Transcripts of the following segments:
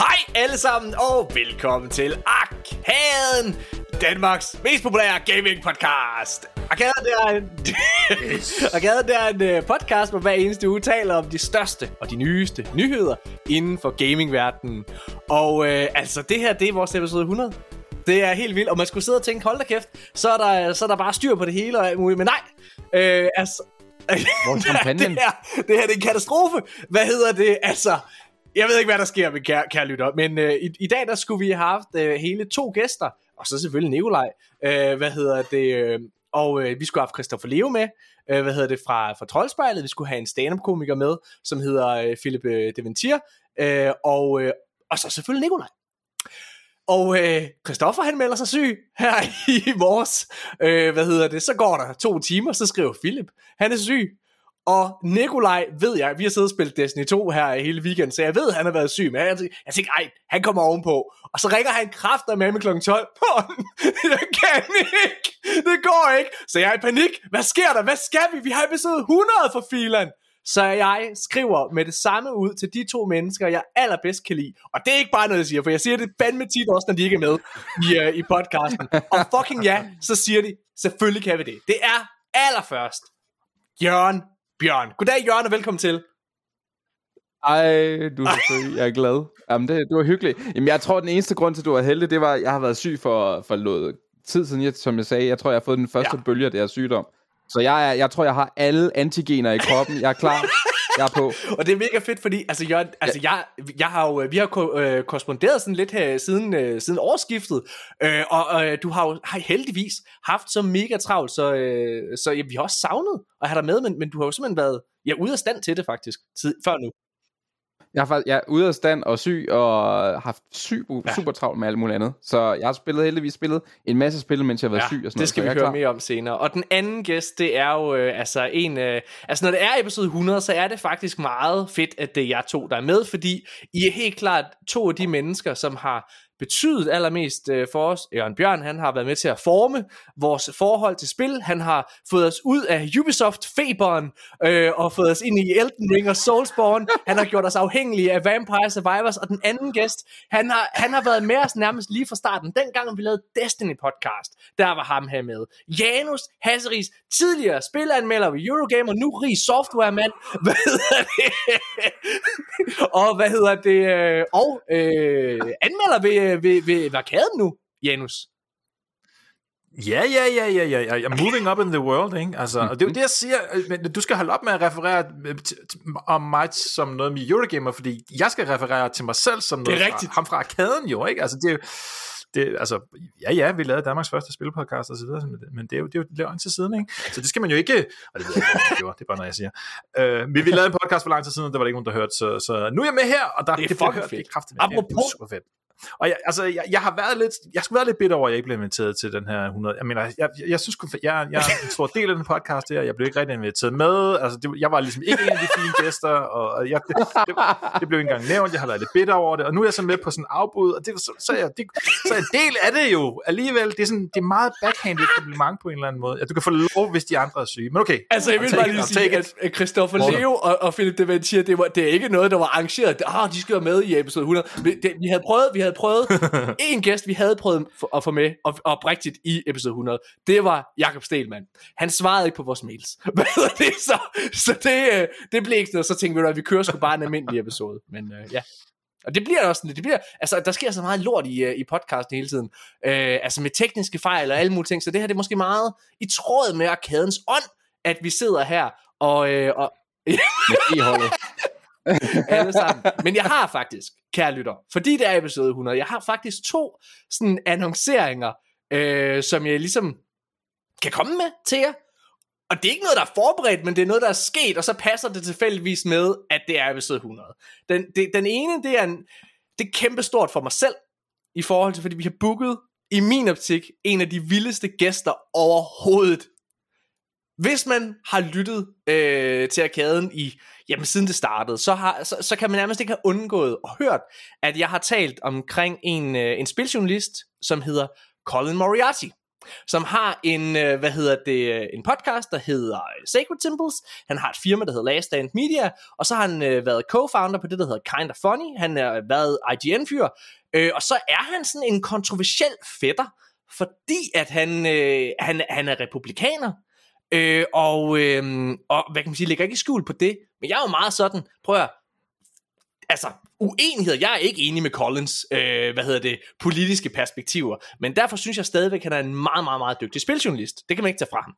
Hej alle sammen, og velkommen til Arkaden, Danmarks mest populære gaming podcast. Arkaden det er en, Arkaden det er en uh, podcast, hvor hver eneste uge taler om de største og de nyeste nyheder inden for gamingverdenen. Og uh, altså, det her, det er vores episode 100. Det er helt vildt, og man skulle sidde og tænke, hold da kæft, så er der, så er der bare styr på det hele og alt muligt. Men nej, øh, altså, Hvor er det, her, det her det er en katastrofe. Hvad hedder det? Altså, jeg ved ikke, hvad der sker men kære, kære lytter, men øh, i, i dag der skulle vi have haft øh, hele to gæster, og så selvfølgelig Nikolaj. Øh, hvad hedder det? Øh, og øh, vi skulle have haft Christoffer Leve med, øh, hvad hedder det, fra, fra Troldspejlet. Vi skulle have en stand-up-komiker med, som hedder øh, Philip øh, Deventier. Øh, og, øh, og så selvfølgelig Nikolaj. Og øh, Christoffer han melder sig syg her i morges. Øh, hvad hedder det? Så går der to timer, så skriver Philip, han er syg. Og Nikolaj ved jeg, vi har siddet og spillet Destiny 2 her hele weekenden, så jeg ved, at han har været syg. Men jeg tænkte, jeg tænkte ej, han kommer ovenpå. Og så ringer han kræfter med med kl. 12. jeg kan ikke. Det går ikke. Så jeg er i panik. Hvad sker der? Hvad skal vi? Vi har episode 100 for filen. Så jeg skriver med det samme ud til de to mennesker, jeg allerbedst kan lide. Og det er ikke bare noget, jeg siger, for jeg siger det fandme tit også, når de ikke er med i, uh, i podcasten. Og fucking ja, så siger de, selvfølgelig kan vi det. Det er allerførst Jørgen Bjørn. Goddag Jørgen, og velkommen til. Ej, du er så jeg er glad. Jamen, det, det var hyggeligt. Jamen, jeg tror, den eneste grund til, at du var heldig, det var, at jeg har været syg for, for noget tid siden, jeg, som jeg sagde. Jeg tror, jeg har fået den første Ja. bølge af det her sygdom. Så jeg, er, jeg tror, jeg har alle antigener i kroppen. Jeg er klar. Jeg er på. Og det er mega fedt, fordi altså, Jørgen, altså, jeg, jeg har jo, vi har ko- øh, korresponderet sådan lidt her siden, øh, siden årsskiftet, øh, og øh, du har jo har heldigvis haft så mega travlt, så, øh, så ja, vi har også savnet at have dig med, men, men du har jo simpelthen været ja, ude af stand til det faktisk, tid, før nu. Jeg, har, faktisk- jeg er ude af stand og syg, og haft super, Ja. ja. super travlt med alt muligt andet. Så jeg har spillet heldigvis spillet en masse spil, mens jeg har været syg og sådan det skal noget. vi høre er mere om senere. Og den anden gæst, det er jo øh, altså en... Øh, altså når det er episode 100, så er det faktisk meget fedt, at det er jer to, der er med, fordi I er helt klart to af de mennesker, som har betydet allermest øh, for os. Jørgen Bjørn, han har været med til at forme vores forhold til spil. Han har fået os ud af Ubisoft-feberen øh, og fået os ind i Elden Ring og Soulsborne. Han har gjort os afhængige af Vampire Survivors. Og den anden gæst, han har, han har været med os nærmest lige fra starten. Dengang vi lavede Destiny podcast, der var ham her med. Janus Hasseris, tidligere spilanmelder ved Eurogamer, nu rig softwaremand. Hvad hedder det? og hvad hedder det? Øh, og øh, anmelder ved, øh, ved, ved Arkaden nu, Janus. Ja, ja, ja, ja, ja, ja. I'm moving up in the world, ikke? Altså, og det er jo det, jeg siger. øh, Men du skal holde op med at referere øh, om mig som noget med Eurogamer, fordi jeg skal referere til mig selv som noget rigtigt. fra, ham fra arkaden jo, ikke? Altså, det er jo, det, altså, ja, ja, vi lavede Danmarks første spilpodcast og så videre, men det- det er jo, det er jo lang tid siden, ikke? Så det skal man jo ikke, og det ved jeg ikke, gjorde, det er bare noget, jeg siger. Øh, vi, vi lavede en podcast for lang tid siden, og der var der ikke nogen, der hørte, så, så nu er jeg med her, og der, Det er det, fucking fedt. det er kraftigt. Det er, det er Apropos- super fedt. Og jeg, altså, jeg, jeg har været lidt, jeg skulle være lidt bitter over, at jeg ikke blev inviteret til den her 100. Jeg mener, jeg, jeg, jeg synes, sgu- jeg, jeg er en stor del af den podcast her, jeg blev ikke rigtig inviteret med, altså, det, jeg var ligesom ikke en af de fine gæster, og, og jeg, det, det, det, blev ikke engang nævnt, jeg har været lidt bitter over det, og nu er jeg så med på sådan en afbud, og det, så, så, er jeg, det, så er en del af det jo alligevel, det er, sådan, det er meget backhanded kompliment på en eller anden måde. At du kan få lov, hvis de andre er syge, men okay. Altså, jeg vil bare lige sige, at at Christopher Hvor er Leo og, og Philip Deventier, det, var, det er ikke noget, der var arrangeret. Ah, de skal være med i episode 100. Vi, det, vi havde prøvet, vi havde prøvet en gæst, vi havde prøvet at få med og, oprigtigt i episode 100. Det var Jakob Stelman. Han svarede ikke på vores mails. Det så? Så det, øh, det blev ikke noget. Så tænkte vi, at vi kører sgu bare en almindelig episode. Men øh, ja. Og det bliver også sådan, det bliver, altså der sker så meget lort i, øh, i podcasten hele tiden. Øh, altså med tekniske fejl og alle mulige ting, så det her det er måske meget i tråd med arkadens ånd, at vi sidder her og, øh, og Med E-holdet. alle sammen. Men jeg har faktisk, kære lytter, fordi det er episode 100, jeg har faktisk to sådan annonceringer, øh, som jeg ligesom kan komme med til jer. Og det er ikke noget, der er forberedt, men det er noget, der er sket, og så passer det tilfældigvis med, at det er episode 100. Den, det, den ene, det er, en, det er kæmpestort for mig selv, i forhold til, fordi vi har booket, i min optik, en af de vildeste gæster overhovedet. Hvis man har lyttet øh, til arkaden i, jamen siden det startede, så, har, så, så kan man nærmest ikke have undgået og hørt, at jeg har talt omkring en, øh, en spiljournalist, som hedder Colin Moriarty. som har en, øh, hvad hedder det, øh, en podcast, der hedder øh, Sacred Temples. Han har et firma, der hedder Last Stand Media, og så har han øh, været co-founder på det, der hedder Kinda Funny. Han har været IGN-fyr, øh, og så er han sådan en kontroversiel fætter, fordi at han, øh, han, han er republikaner, øh, og, øh, og hvad kan man sige, lægger ikke skjul på det, men jeg er jo meget sådan, prøv at altså, uenighed. Jeg er ikke enig med Collins, øh, hvad hedder det, politiske perspektiver. Men derfor synes jeg stadigvæk, at han er en meget, meget, meget dygtig spiljournalist. Det kan man ikke tage fra ham.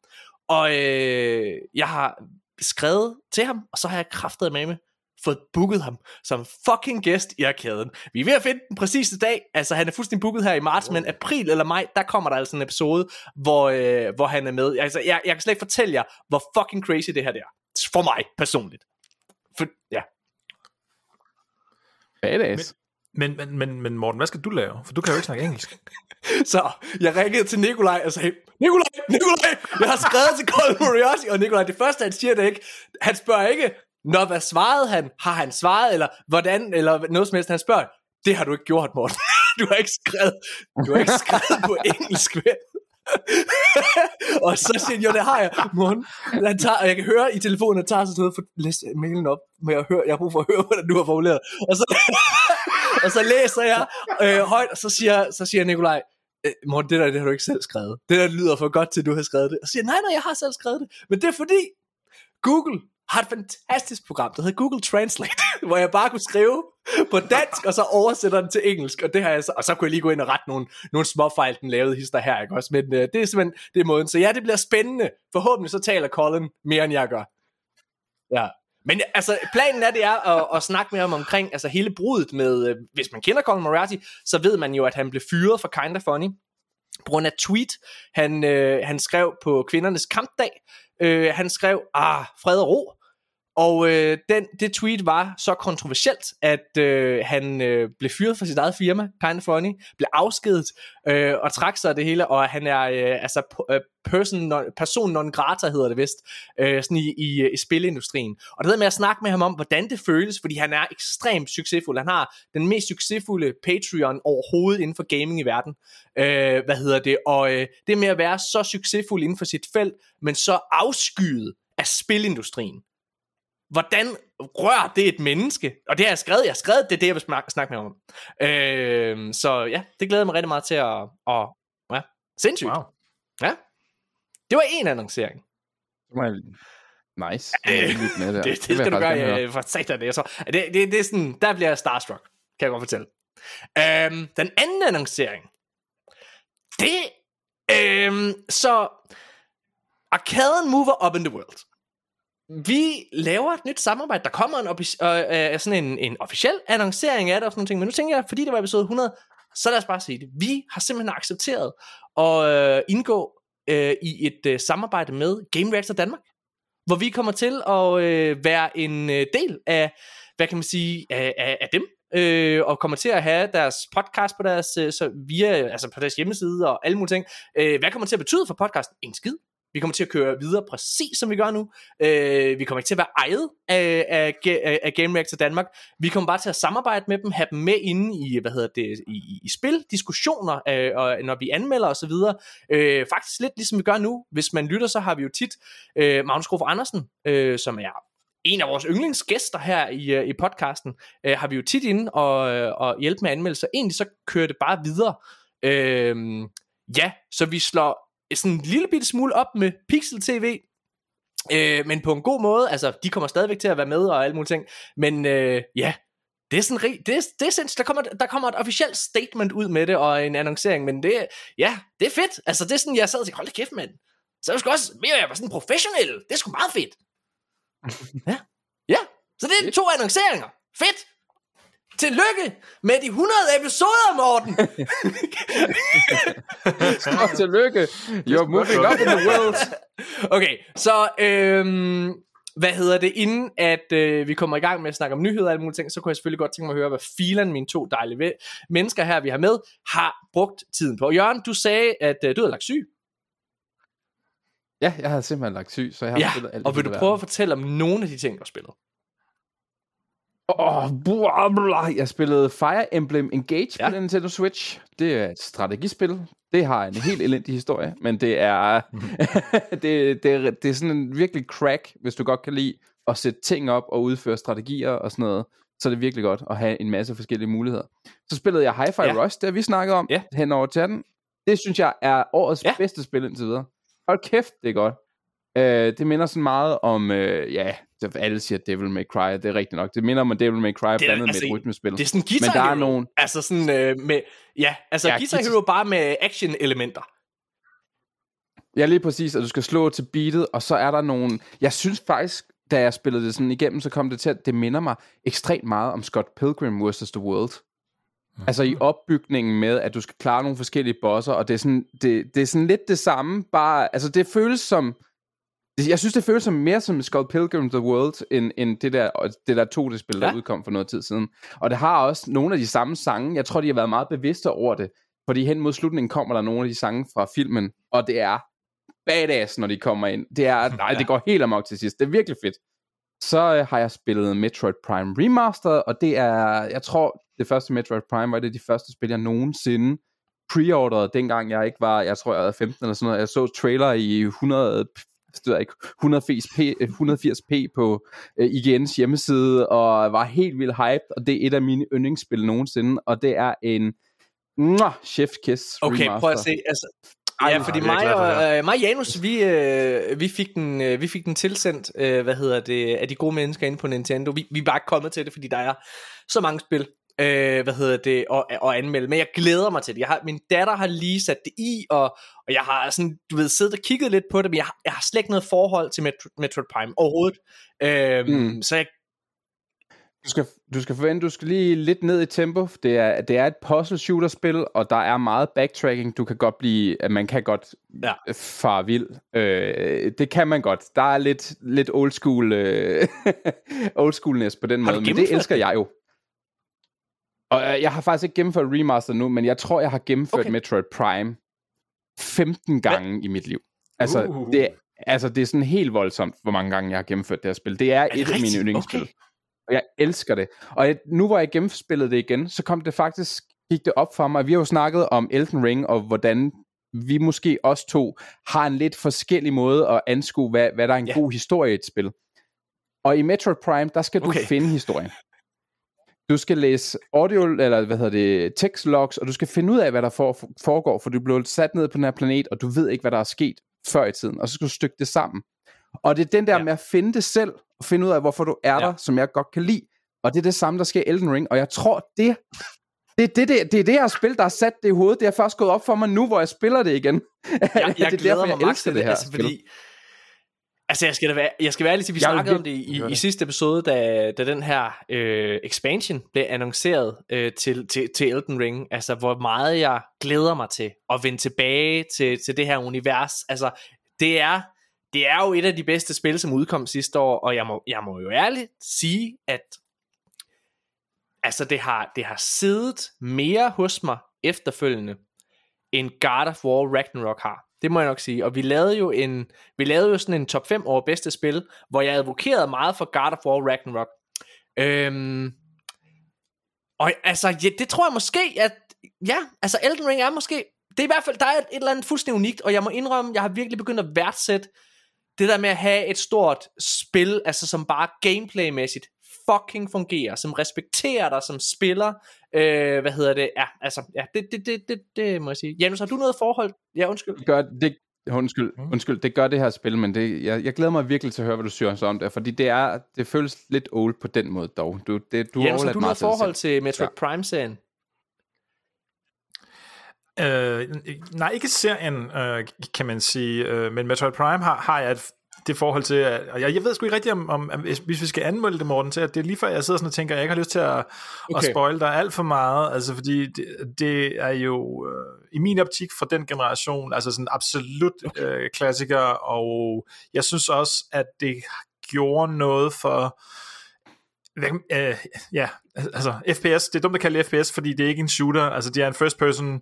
Og øh, jeg har skrevet til ham, og så har jeg kraftet med mig fået booket ham som fucking gæst i arkaden. Vi er ved at finde den præcise dag. Altså, han er fuldstændig booket her i marts, men april eller maj, der kommer der altså en episode, hvor, øh, hvor han er med. Altså, jeg, jeg kan slet ikke fortælle jer, hvor fucking crazy det her det er. For mig personligt. For, ja, Badass. Men, men, men, men Morten, hvad skal du lave? For du kan jo ikke snakke engelsk. Så jeg ringede til Nikolaj og sagde, Nikolaj, Nikolaj, jeg har skrevet til Colin Moriarty, og Nikolaj, det første han siger det ikke, han spørger ikke, Nå, hvad svarede han? Har han svaret, eller hvordan, eller noget som helst, han spørger, det har du ikke gjort, Morten. Du har ikke skrevet, du har ikke skrevet på engelsk, vel? og så siger jeg, jo, det har jeg, morgen. Han tager, og jeg kan høre i telefonen, at tager sig noget for læse mailen op, men jeg, hører, jeg har brug for at høre, hvordan du har formuleret. Og så, og så læser jeg øh, højt, og så siger, så siger Nikolaj, øh, Morten, det der, det har du ikke selv skrevet. Det der lyder for godt til, at du har skrevet det. Og så siger nej, nej, jeg har selv skrevet det. Men det er fordi, Google har et fantastisk program, der hedder Google Translate, hvor jeg bare kunne skrive på dansk, og så oversætter den til engelsk, og det har jeg så, og så kunne jeg lige gå ind og rette nogle, nogle små fejl, den lavede hister her, ikke også? Men øh, det er simpelthen, det er måden. Så ja, det bliver spændende. Forhåbentlig så taler Colin mere, end jeg gør. Ja. Men altså, planen er, det er at, at snakke med ham omkring altså hele brudet med, øh, hvis man kender Colin Moriarty, så ved man jo, at han blev fyret for Kinda Funny, på grund af tweet, han, øh, han skrev på kvindernes kampdag. Øh, han skrev, ah, fred og ro, og øh, den, det tweet var så kontroversielt, at øh, han øh, blev fyret fra sit eget firma, Kind of Funny, blev afskedet øh, og trak sig af det hele, og han er øh, altså øh, person, non, person non grata, hedder det vist, øh, sådan i, i, i spilindustrien. Og det hedder med at snakke med ham om, hvordan det føles, fordi han er ekstremt succesfuld. Han har den mest succesfulde Patreon overhovedet inden for gaming i verden. Øh, hvad hedder det? Og øh, det med at være så succesfuld inden for sit felt, men så afskyet af spilindustrien hvordan rører det et menneske? Og det har jeg skrevet, jeg har skrevet, det er det, jeg vil snakke med om. Øh, så ja, det glæder mig rigtig meget til at, at ja, sindssygt. Wow. Ja, det var en annoncering. Nice. Øh, det, det, det, det, skal du gøre, jeg, for satan det. Så, det, det, det er sådan, der bliver jeg starstruck, kan jeg godt fortælle. Øh, den anden annoncering, det, øh, så Arcaden mover up in the world vi laver et nyt samarbejde. Der kommer en, øh, øh, sådan en, en officiel annoncering af det og sådan noget, men nu tænker jeg, fordi det var episode 100, så lad os bare sige det. Vi har simpelthen accepteret at øh, indgå øh, i et øh, samarbejde med Game Reactor Danmark, hvor vi kommer til at øh, være en øh, del af, hvad kan man sige, af, af, af dem, øh, og kommer til at have deres podcast på deres, øh, så via, altså på deres hjemmeside og alle mulige ting. Øh, hvad kommer til at betyde for podcasten? En skid. Vi kommer til at køre videre præcis som vi gør nu. Øh, vi kommer ikke til at være ejet af, af, af, af Game Reactor Danmark. Vi kommer bare til at samarbejde med dem, have dem med inde i, hvad hedder det, i, i spil, diskussioner, øh, og når vi anmelder osv. Øh, faktisk lidt ligesom vi gør nu. Hvis man lytter, så har vi jo tit øh, Magnus Grof Andersen, øh, som er en af vores yndlingsgæster her i, øh, i podcasten, øh, har vi jo tit inde og, øh, og hjælpe med anmeldelser. Egentlig så kører det bare videre. Øh, ja, så vi slår sådan en lille bitte smule op med Pixel TV, øh, men på en god måde, altså de kommer stadigvæk til at være med og alle mulige ting, men øh, ja, det er sådan det er, det er sindssygt, der kommer, der kommer et officielt statement ud med det, og en annoncering, men det, ja, det er fedt, altså det er sådan, jeg sad og tænkte, hold da kæft mand, så er det også mere, jeg var sådan professionel, det er sgu meget fedt. ja, ja, så det er to annonceringer, fedt, Tillykke med de 100 episoder, Morten! Og tillykke. You're moving up in the world. Okay, så øhm, hvad hedder det, inden at øh, vi kommer i gang med at snakke om nyheder og alle mulige ting, så kunne jeg selvfølgelig godt tænke mig at høre, hvad filen mine to dejlige mennesker her, vi har med, har brugt tiden på. Jørgen, du sagde, at øh, du havde lagt syg. Ja, jeg har simpelthen lagt syg, så jeg har ja, spillet alt og vil du prøve at fortælle om nogle af de ting, du har spillet? Oh, blah, blah. Jeg spillede Fire Emblem Engage ja. På Nintendo Switch. Det er et strategispil. Det har en helt elendig historie, men det er, det, det, er, det er sådan en virkelig crack, hvis du godt kan lide at sætte ting op og udføre strategier og sådan noget. Så er det virkelig godt at have en masse forskellige muligheder. Så spillede jeg Hi-Fi Ja. Rush, det vi snakkede om, Ja. hen over chatten. Det synes jeg er årets Ja. bedste spil indtil videre. Hold kæft, det er godt. Øh, det minder sådan meget om, øh, ja, alle siger Devil May Cry, det er rigtigt nok. Det minder om Devil May Cry blandet med altså, et rytmespil. Det er sådan Guitar Men der er nogen- Altså sådan øh, med... Ja, altså Ja, Guitar Guitar- Hero bare med action-elementer. Ja, lige præcis, og du skal slå til beatet, og så er der nogle... Jeg synes faktisk, da jeg spillede det sådan igennem, så kom det til, at det minder mig ekstremt meget om Scott Pilgrim vs. The World. Mm. Altså i opbygningen med, at du skal klare nogle forskellige bosser, og det er sådan, det, det er sådan lidt det samme, bare... Altså det føles som... Jeg synes, det føles som mere som Scott Pilgrim The World, end, end det der, det der to det spil, der Ja. udkom for noget tid siden. Og det har også nogle af de samme sange. Jeg tror, de har været meget bevidste over det. Fordi hen mod slutningen kommer der nogle af de sange fra filmen, og det er badass, når de kommer ind. Det er, nej, det går helt amok til sidst. Det er virkelig fedt. Så øh, har jeg spillet Metroid Prime Remastered, og det er, jeg tror, det første Metroid Prime var det de første spil, jeg nogensinde preorderede, dengang jeg ikke var, jeg tror, jeg var 15 eller sådan noget. Jeg så trailer i 100, det ikke, 180p, øh, 180p på øh, IGN's hjemmeside, og var helt vildt hyped, og det er et af mine yndlingsspil nogensinde, og det er en mwah, chef kiss Okay, remaster. prøv at se. Altså, Ej, ja, fordi mig og, øh, mig og Janus, vi, øh, vi, fik den, øh, vi fik den tilsendt, øh, hvad hedder det, af de gode mennesker inde på Nintendo. Vi, vi er bare ikke kommet til det, fordi der er så mange spil, øh, hvad hedder det, og, og anmelde. Men jeg glæder mig til det. Jeg har, min datter har lige sat det i, og, og jeg har sådan, du ved, siddet og kigget lidt på det, men jeg har, jeg har slet ikke noget forhold til Metro, Metroid Prime overhovedet. Øh, Mm. Så jeg, Du skal, du skal forvente, du skal lige lidt ned i tempo. Det er, det er et puzzle shooter spil, og der er meget backtracking. Du kan godt blive, man kan godt Ja. far vild. Øh, det kan man godt. Der er lidt, lidt old school, øh, old schoolness på den Har måde, men det elsker jeg jo. Og øh, jeg har faktisk ikke gennemført remaster nu, men jeg tror, jeg har gennemført Okay. Metroid Prime 15 gange i mit liv. Altså, Uh. det, altså, det er sådan helt voldsomt, hvor mange gange jeg har gennemført det her spil. Det er, det et af mine yndlingsspil. Okay. Og jeg elsker det. Og jeg, nu hvor jeg gennemspillede det igen, så kom det faktisk, gik det op for mig. Vi har jo snakket om Elden Ring, og hvordan vi måske også to har en lidt forskellig måde at anskue, hvad, hvad der er en Ja. ja. god historie i et spil. Og i Metroid Prime, der skal du Okay. okay. finde historien. Du skal læse audio, eller hvad hedder det, text logs, og du skal finde ud af, hvad der for, foregår, for du blev sat ned på den her planet, og du ved ikke, hvad der er sket før i tiden, og så skal du stykke det sammen. Og det er den der Ja. med at finde det selv, og finde ud af, hvorfor du er Ja. der, som jeg godt kan lide. Og det er det samme, der sker i Elden Ring, og jeg tror, det det, det, det, det er det her spil, der har sat det i hovedet. Det er først gået op for mig nu, hvor jeg spiller det igen. jeg, jeg det er glæder derfor, mig jeg elsker det her altså, spil. fordi, altså jeg skal, da være, jeg skal være ærlig til, vi Jeg snakkede om det i, i sidste episode, da, da den her øh, expansion blev annonceret øh, til, til, til Elden Ring, altså hvor meget jeg glæder mig til at vende tilbage til, til det her univers, altså det er, det er jo et af de bedste spil, som udkom sidste år, og jeg må, jeg må jo ærligt sige, at altså det har, det har siddet mere hos mig efterfølgende, end God of War Ragnarok har. Det må jeg nok sige. Og vi lavede jo en vi lavede jo sådan en top 5 over bedste spil, hvor jeg advokerede meget for God of War Ragnarok. Øhm, og altså, ja, det tror jeg måske, at ja, altså Elden Ring er måske, det er i hvert fald, der er et, et eller andet fuldstændig unikt, og jeg må indrømme, jeg har virkelig begyndt at værdsætte det der med at have et stort spil, altså som bare gameplaymæssigt fucking fungerer, som respekterer dig som spiller, øh, hvad hedder det, ja, altså, ja, det, det, det, det, det må jeg sige. Janus, har du noget forhold? Ja, undskyld. Det gør, det, undskyld, undskyld, det gør det her spil, men det, jeg, jeg glæder mig virkelig til at høre, hvad du synes om det, fordi det er, det føles lidt old på den måde dog. Du, det, du Janus, har overladt du dig forhold til Metroid Prime-serien? Øh, nej, ikke serien, øh, kan man sige, øh, men Metroid Prime har, har jeg et, det forhold til, at, og jeg, jeg ved sgu ikke rigtigt, om, om, hvis vi skal anmelde det, Morten, til at det er lige før, jeg sidder sådan og tænker, at jeg ikke har lyst til at, okay. at spoil dig alt for meget, altså fordi det, det er jo øh, i min optik fra den generation, altså sådan absolut okay. øh, klassiker, og jeg synes også, at det gjorde noget for øh, ja, altså FPS, det er dumt at kalde det FPS, fordi det er ikke en shooter, altså det er en first person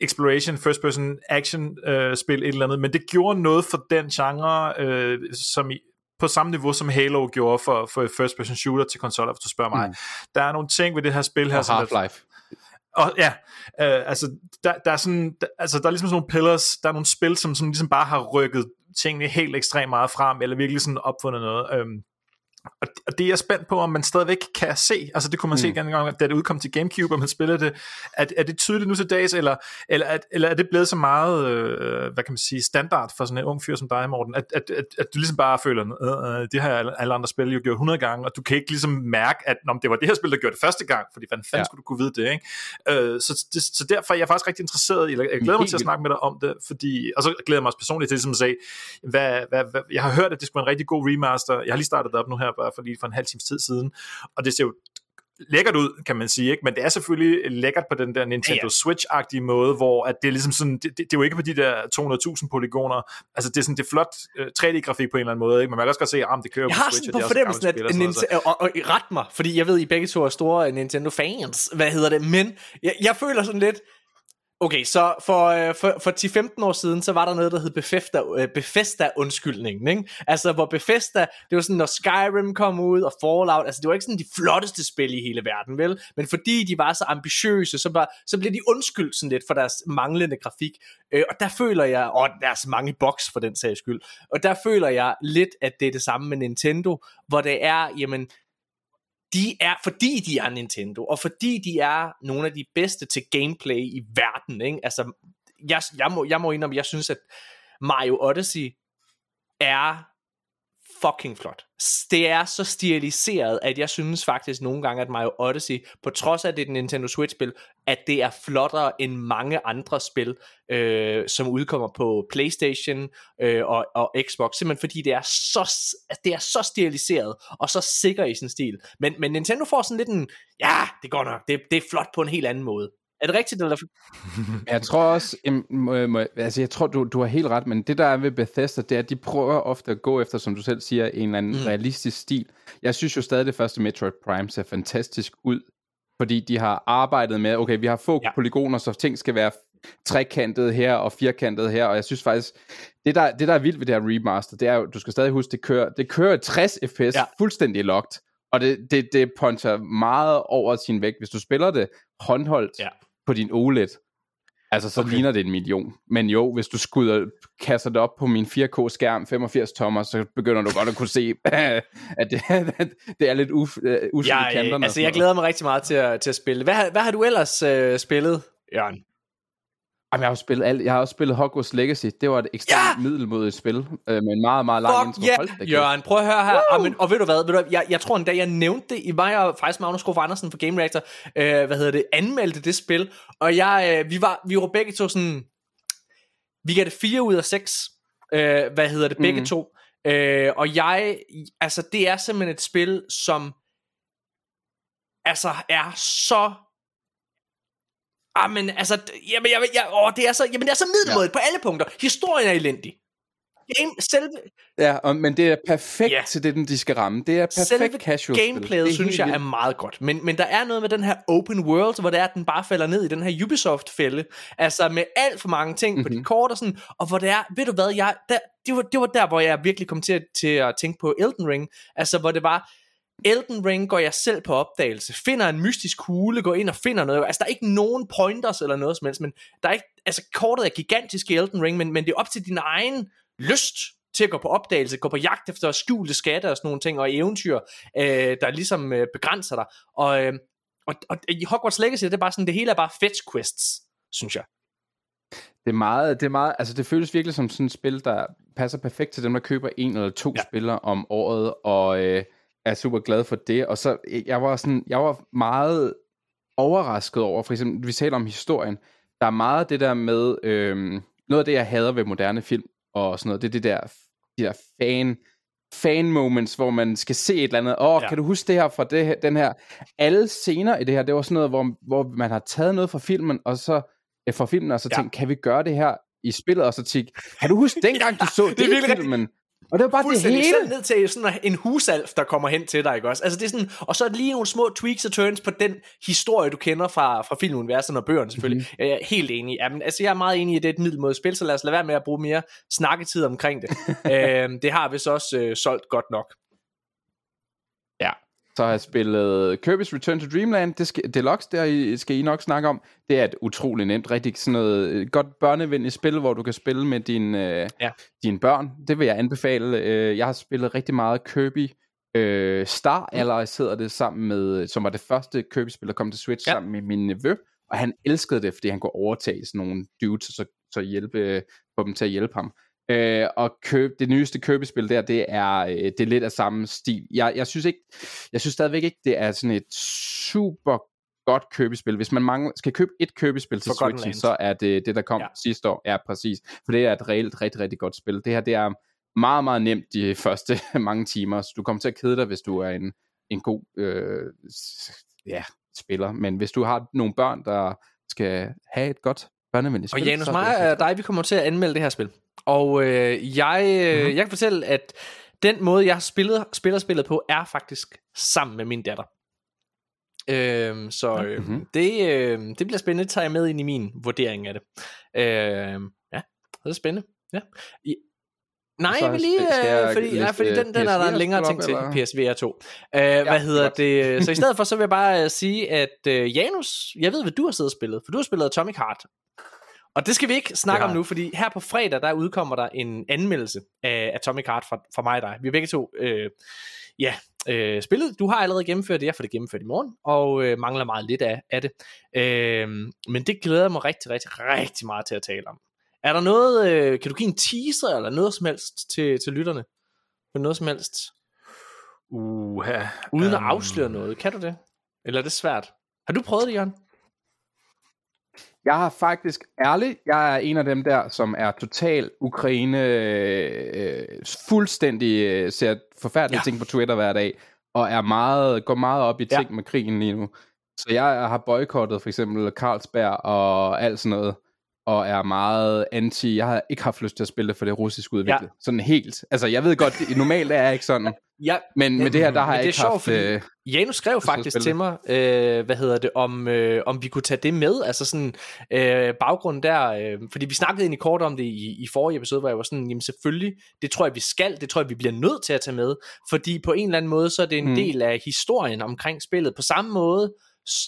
exploration, first person action øh, spil, et eller andet, men det gjorde noget for den genre, øh, som i, på samme niveau, som Halo gjorde for, for first person shooter til konsoller, hvis du spørger mig. Mm. Der er nogle ting ved det her spil her, og som Half-Life. Og ja, øh, altså, der, der er sådan, der, altså, der er ligesom sådan nogle pillars, der er nogle spil, som, som ligesom bare har rykket tingene helt ekstremt meget frem, eller virkelig sådan opfundet noget. Øhm, og det er jeg spændt på, om man stadigvæk kan se. Altså det kunne man mm. se en gang, da det udkom til Gamecube, og man spillede det. Er, er det tydeligt nu til dags, eller, eller, er, eller er det blevet så meget, øh, hvad kan man sige, standard for sådan en ung fyr som dig, Morten, at, at, at, at du ligesom bare føler, øh, øh, det har alle andre spil jo gjort 100 gange, og du kan ikke ligesom mærke, at det var det her spil, der gjorde det første gang, fordi hvordan fanden ja. skulle du kunne vide det, ikke? Øh, så, det, så derfor er jeg faktisk rigtig interesseret, eller jeg glæder mig til at snakke med dig om det, fordi, og så glæder jeg mig også personligt til ligesom at sige, hvad, hvad, hvad, jeg har hørt, at det skulle være en rigtig god remaster, jeg har lige startet det op nu her, bare for lige for en halv times tid siden, og det ser jo lækkert ud, kan man sige, ikke? men det er selvfølgelig lækkert på den der Nintendo ja, ja. Switch-agtige måde, hvor at det er ligesom sådan, det, det, det er jo ikke på de der 200.000 polygoner, altså det er sådan, det er flot øh, 3D-grafik på en eller anden måde, ikke? men man kan også godt se, at ah, det kører jeg på Switch, Jeg har sådan på fornemmelsen, at, at Nintendo, og, og, og, ret mig, fordi jeg ved, I begge to er store Nintendo-fans, hvad hedder det, men jeg, jeg føler sådan lidt, Okay, så for, øh, for, for 10-15 år siden, så var der noget, der hed Bethesda, øh, Befesta Bethesda undskyldningen, ikke? Altså, hvor Bethesda, det var sådan, når Skyrim kom ud, og Fallout, altså det var ikke sådan de flotteste spil i hele verden, vel? Men fordi de var så ambitiøse, så, var, så blev de undskyldt sådan lidt for deres manglende grafik. Øh, og der føler jeg, og deres mange boks for den sags skyld, og der føler jeg lidt, at det er det samme med Nintendo, hvor det er, jamen, de er, fordi de er Nintendo, og fordi de er nogle af de bedste til gameplay i verden, ikke? altså, jeg, jeg, må, jeg må indrømme, jeg synes, at Mario Odyssey er fucking flot. Det er så stiliseret, at jeg synes faktisk nogle gange, at Mario Odyssey, på trods af at det er et Nintendo Switch-spil, at det er flottere end mange andre spil, øh, som udkommer på Playstation øh, og, og Xbox, simpelthen fordi det er så, det er så stiliseret og så sikker i sin stil. Men, men Nintendo får sådan lidt en, ja, det går nok, det, det er flot på en helt anden måde. Er det rigtigt, eller? jeg tror også, må, må, altså jeg tror, du, du har helt ret, men det der er ved Bethesda, det er, at de prøver ofte at gå efter, som du selv siger, en eller anden mm. realistisk stil. Jeg synes jo stadig, det første Metroid Prime ser fantastisk ud, fordi de har arbejdet med, okay, vi har få ja. polygoner, så ting skal være trekantet her og firkantet her, og jeg synes faktisk, det der, det der er vildt ved det her remaster, det er jo, du skal stadig huske, det kører, det kører 60 fps ja. fuldstændig locked, og det, det, det puncher meget over sin vægt. Hvis du spiller det håndholdt, ja på din OLED, altså så okay. ligner det en million. Men jo, hvis du skudder, kaster det op på min 4K-skærm, 85 tommer, så begynder du godt at kunne se, at det, det er lidt uf, uh, i ja, kanterne. Altså, jeg glæder mig rigtig meget til at, til at spille. Hvad, hvad har du ellers uh, spillet, Jørgen? Jamen, jeg har spillet alt. Jeg har også spillet Hogwarts Legacy. Det var et ekstremt ja! middelmodigt spil, øh, med en meget, meget lang intro. Yeah. Hold Jørgen, prøv at høre her. Amen, og ved du hvad, ved du, jeg, jeg tror endda, jeg nævnte det i mig og faktisk Magnus Skov Andersen fra Game Reactor, øh, hvad hedder det, anmeldte det spil, og jeg, øh, vi, var, vi var begge to sådan, vi gav det 4 ud af 6, øh, hvad hedder det, begge mm. to. Øh, og jeg, altså det er simpelthen et spil, som altså er så Ah, men altså, jamen, jeg, jeg, åh, det er så, jamen, det er så middelmådigt ja. på alle punkter. Historien er elendig. Game, selve... Ja, og, men det er perfekt ja. til det, den de skal ramme. Det er perfekt selve casual gameplayet, synes jeg, vildt. er meget godt. Men, men der er noget med den her open world, hvor det er, at den bare falder ned i den her Ubisoft-fælde. Altså med alt for mange ting mm-hmm. på de mhm. kort og sådan. Og hvor det er, ved du hvad, jeg, der, det, var, det var der, hvor jeg virkelig kom til, til at tænke på Elden Ring. Altså hvor det var, Elden Ring går jeg selv på opdagelse, finder en mystisk kugle, går ind og finder noget. Altså, der er ikke nogen pointers eller noget som helst, men der er ikke, altså, kortet er gigantisk i Elden Ring, men, men det er op til din egen lyst til at gå på opdagelse, gå på jagt efter skjulte skatte og sådan nogle ting, og eventyr, øh, der ligesom øh, begrænser dig. Og, øh, og, og i Hogwarts Legacy, det er bare sådan, det hele er bare fetch quests, synes jeg. Det er meget, det er meget, altså det føles virkelig som sådan et spil, der passer perfekt til dem, der køber en eller to ja. spillere om året, og øh, er super glad for det. Og så, jeg var sådan, jeg var meget overrasket over, for eksempel, vi taler om historien, der er meget det der med, øhm, noget af det, jeg hader ved moderne film, og sådan noget, det er det der, de der fan, fan moments, hvor man skal se et eller andet, åh, oh, ja. kan du huske det her fra det, den her, alle scener i det her, det var sådan noget, hvor, hvor man har taget noget fra filmen, og så, øh, fra filmen, og så ja. tænkt, kan vi gøre det her i spillet, og så tænkte, kan du huske dengang, du så det, det i filmen? Og det var bare det hele. selv ned til sådan en husalf, der kommer hen til dig, ikke også? Altså det er sådan, og så er det lige nogle små tweaks og turns på den historie, du kender fra, fra filmuniverset og bøgerne selvfølgelig. Mm-hmm. Jeg er helt enig. Jamen, altså jeg er meget enig i, at det er et middelmåde spil, så lad os lade være med at bruge mere snakketid omkring det. øhm, det har vi så også øh, solgt godt nok. Så har jeg spillet Kirby's Return to Dreamland. Det skal, Deluxe, der I- skal I nok snakke om. Det er et utroligt nemt, rigtig sådan noget øh, godt børnevenligt spil, hvor du kan spille med din, øh, Ja. dine børn. Det vil jeg anbefale. Øh, jeg har spillet rigtig meget Kirby øh, Star Allies hedder det sammen med, som var det første Kirby-spil, der kom til Switch Ja. sammen med min nevø. Og han elskede det, fordi han kunne overtage sådan nogle dudes, og så, så hjælpe, få dem til at hjælpe ham. Øh, og køb, det nyeste Kirby-spil der, det er, øh, det er lidt af samme stil. Jeg, jeg synes ikke, jeg synes stadigvæk ikke, det er sådan et super godt Kirby-spil. Hvis man mangler, skal købe et Kirby-spil til Forgotten Switchen, så er det det, der kom Ja. sidste år. Ja, præcis. For det er et reelt rigtig, rigtig godt spil. Det her, det er meget, meget nemt de første mange timer. Så du kommer til at kede dig, hvis du er en, en god øh, ja, spiller. Men hvis du har nogle børn, der skal have et godt børnevenligt Og spil, Janus, er det mig og dig, vi kommer til at anmelde det her spil. Og øh, jeg, øh, Mhm. jeg kan fortælle, at den måde, jeg spiller, spiller spillet på, er faktisk sammen med min datter. Øhm, så øh, Mhm. mm-hmm. det, øh, det bliver spændende. Tager jeg med ind i min vurdering af det. Øhm, ja, det er spændende. Ja. I, nej, Så jeg vil lige, skal jeg øh, fordi, ja, liste fordi den, den er der en længere ting til? PSVR 2. Øh, ja, hvad hedder godt. det? Så i stedet for, så vil jeg bare øh, sige, at øh, Janus, jeg ved, hvad du har siddet og spillet, for du har spillet Atomic Heart. Og det skal vi ikke snakke om nu, fordi her på fredag, der udkommer der en anmeldelse af Atomic Heart fra, fra mig og dig. Vi har begge to, øh, ja, øh, spillet. Du har allerede gennemført det, jeg får det gennemført i morgen, og øh, mangler meget lidt af, af det. Øh, men det glæder jeg mig rigtig, rigtig, rigtig meget til at tale om. Er der noget, øh, kan du give en teaser, eller noget som helst til, til lytterne? For noget som helst, Uha. uden at Øhm, afsløre noget. Kan du det? Eller er det svært? Har du prøvet det, Jørgen? Jeg har faktisk, ærligt, jeg er en af dem der, som er total Ukraine, øh, fuldstændig øh, ser forfærdelige Ja. ja. ting på Twitter hver dag, og er meget, går meget op i Ja. ting med krigen lige nu. Så jeg har boykottet for eksempel Carlsberg og alt sådan noget, og er meget anti, jeg har ikke haft lyst til at spille det, for det er russisk udviklet. Ja. Sådan helt. Altså, jeg ved godt, det, normalt er jeg ikke sådan, Ja, men med det her, der har jeg det er ikke sjovt, haft... Øh, Janus skrev faktisk til mig, øh, hvad hedder det, om, øh, om vi kunne tage det med, altså sådan øh, baggrunden der, øh, fordi vi snakkede egentlig kort om det i, i forrige episode, hvor jeg var sådan, jamen selvfølgelig, det tror jeg vi skal, det tror jeg vi bliver nødt til at tage med, fordi på en eller anden måde, så er det en mm. Del af historien omkring spillet, på samme måde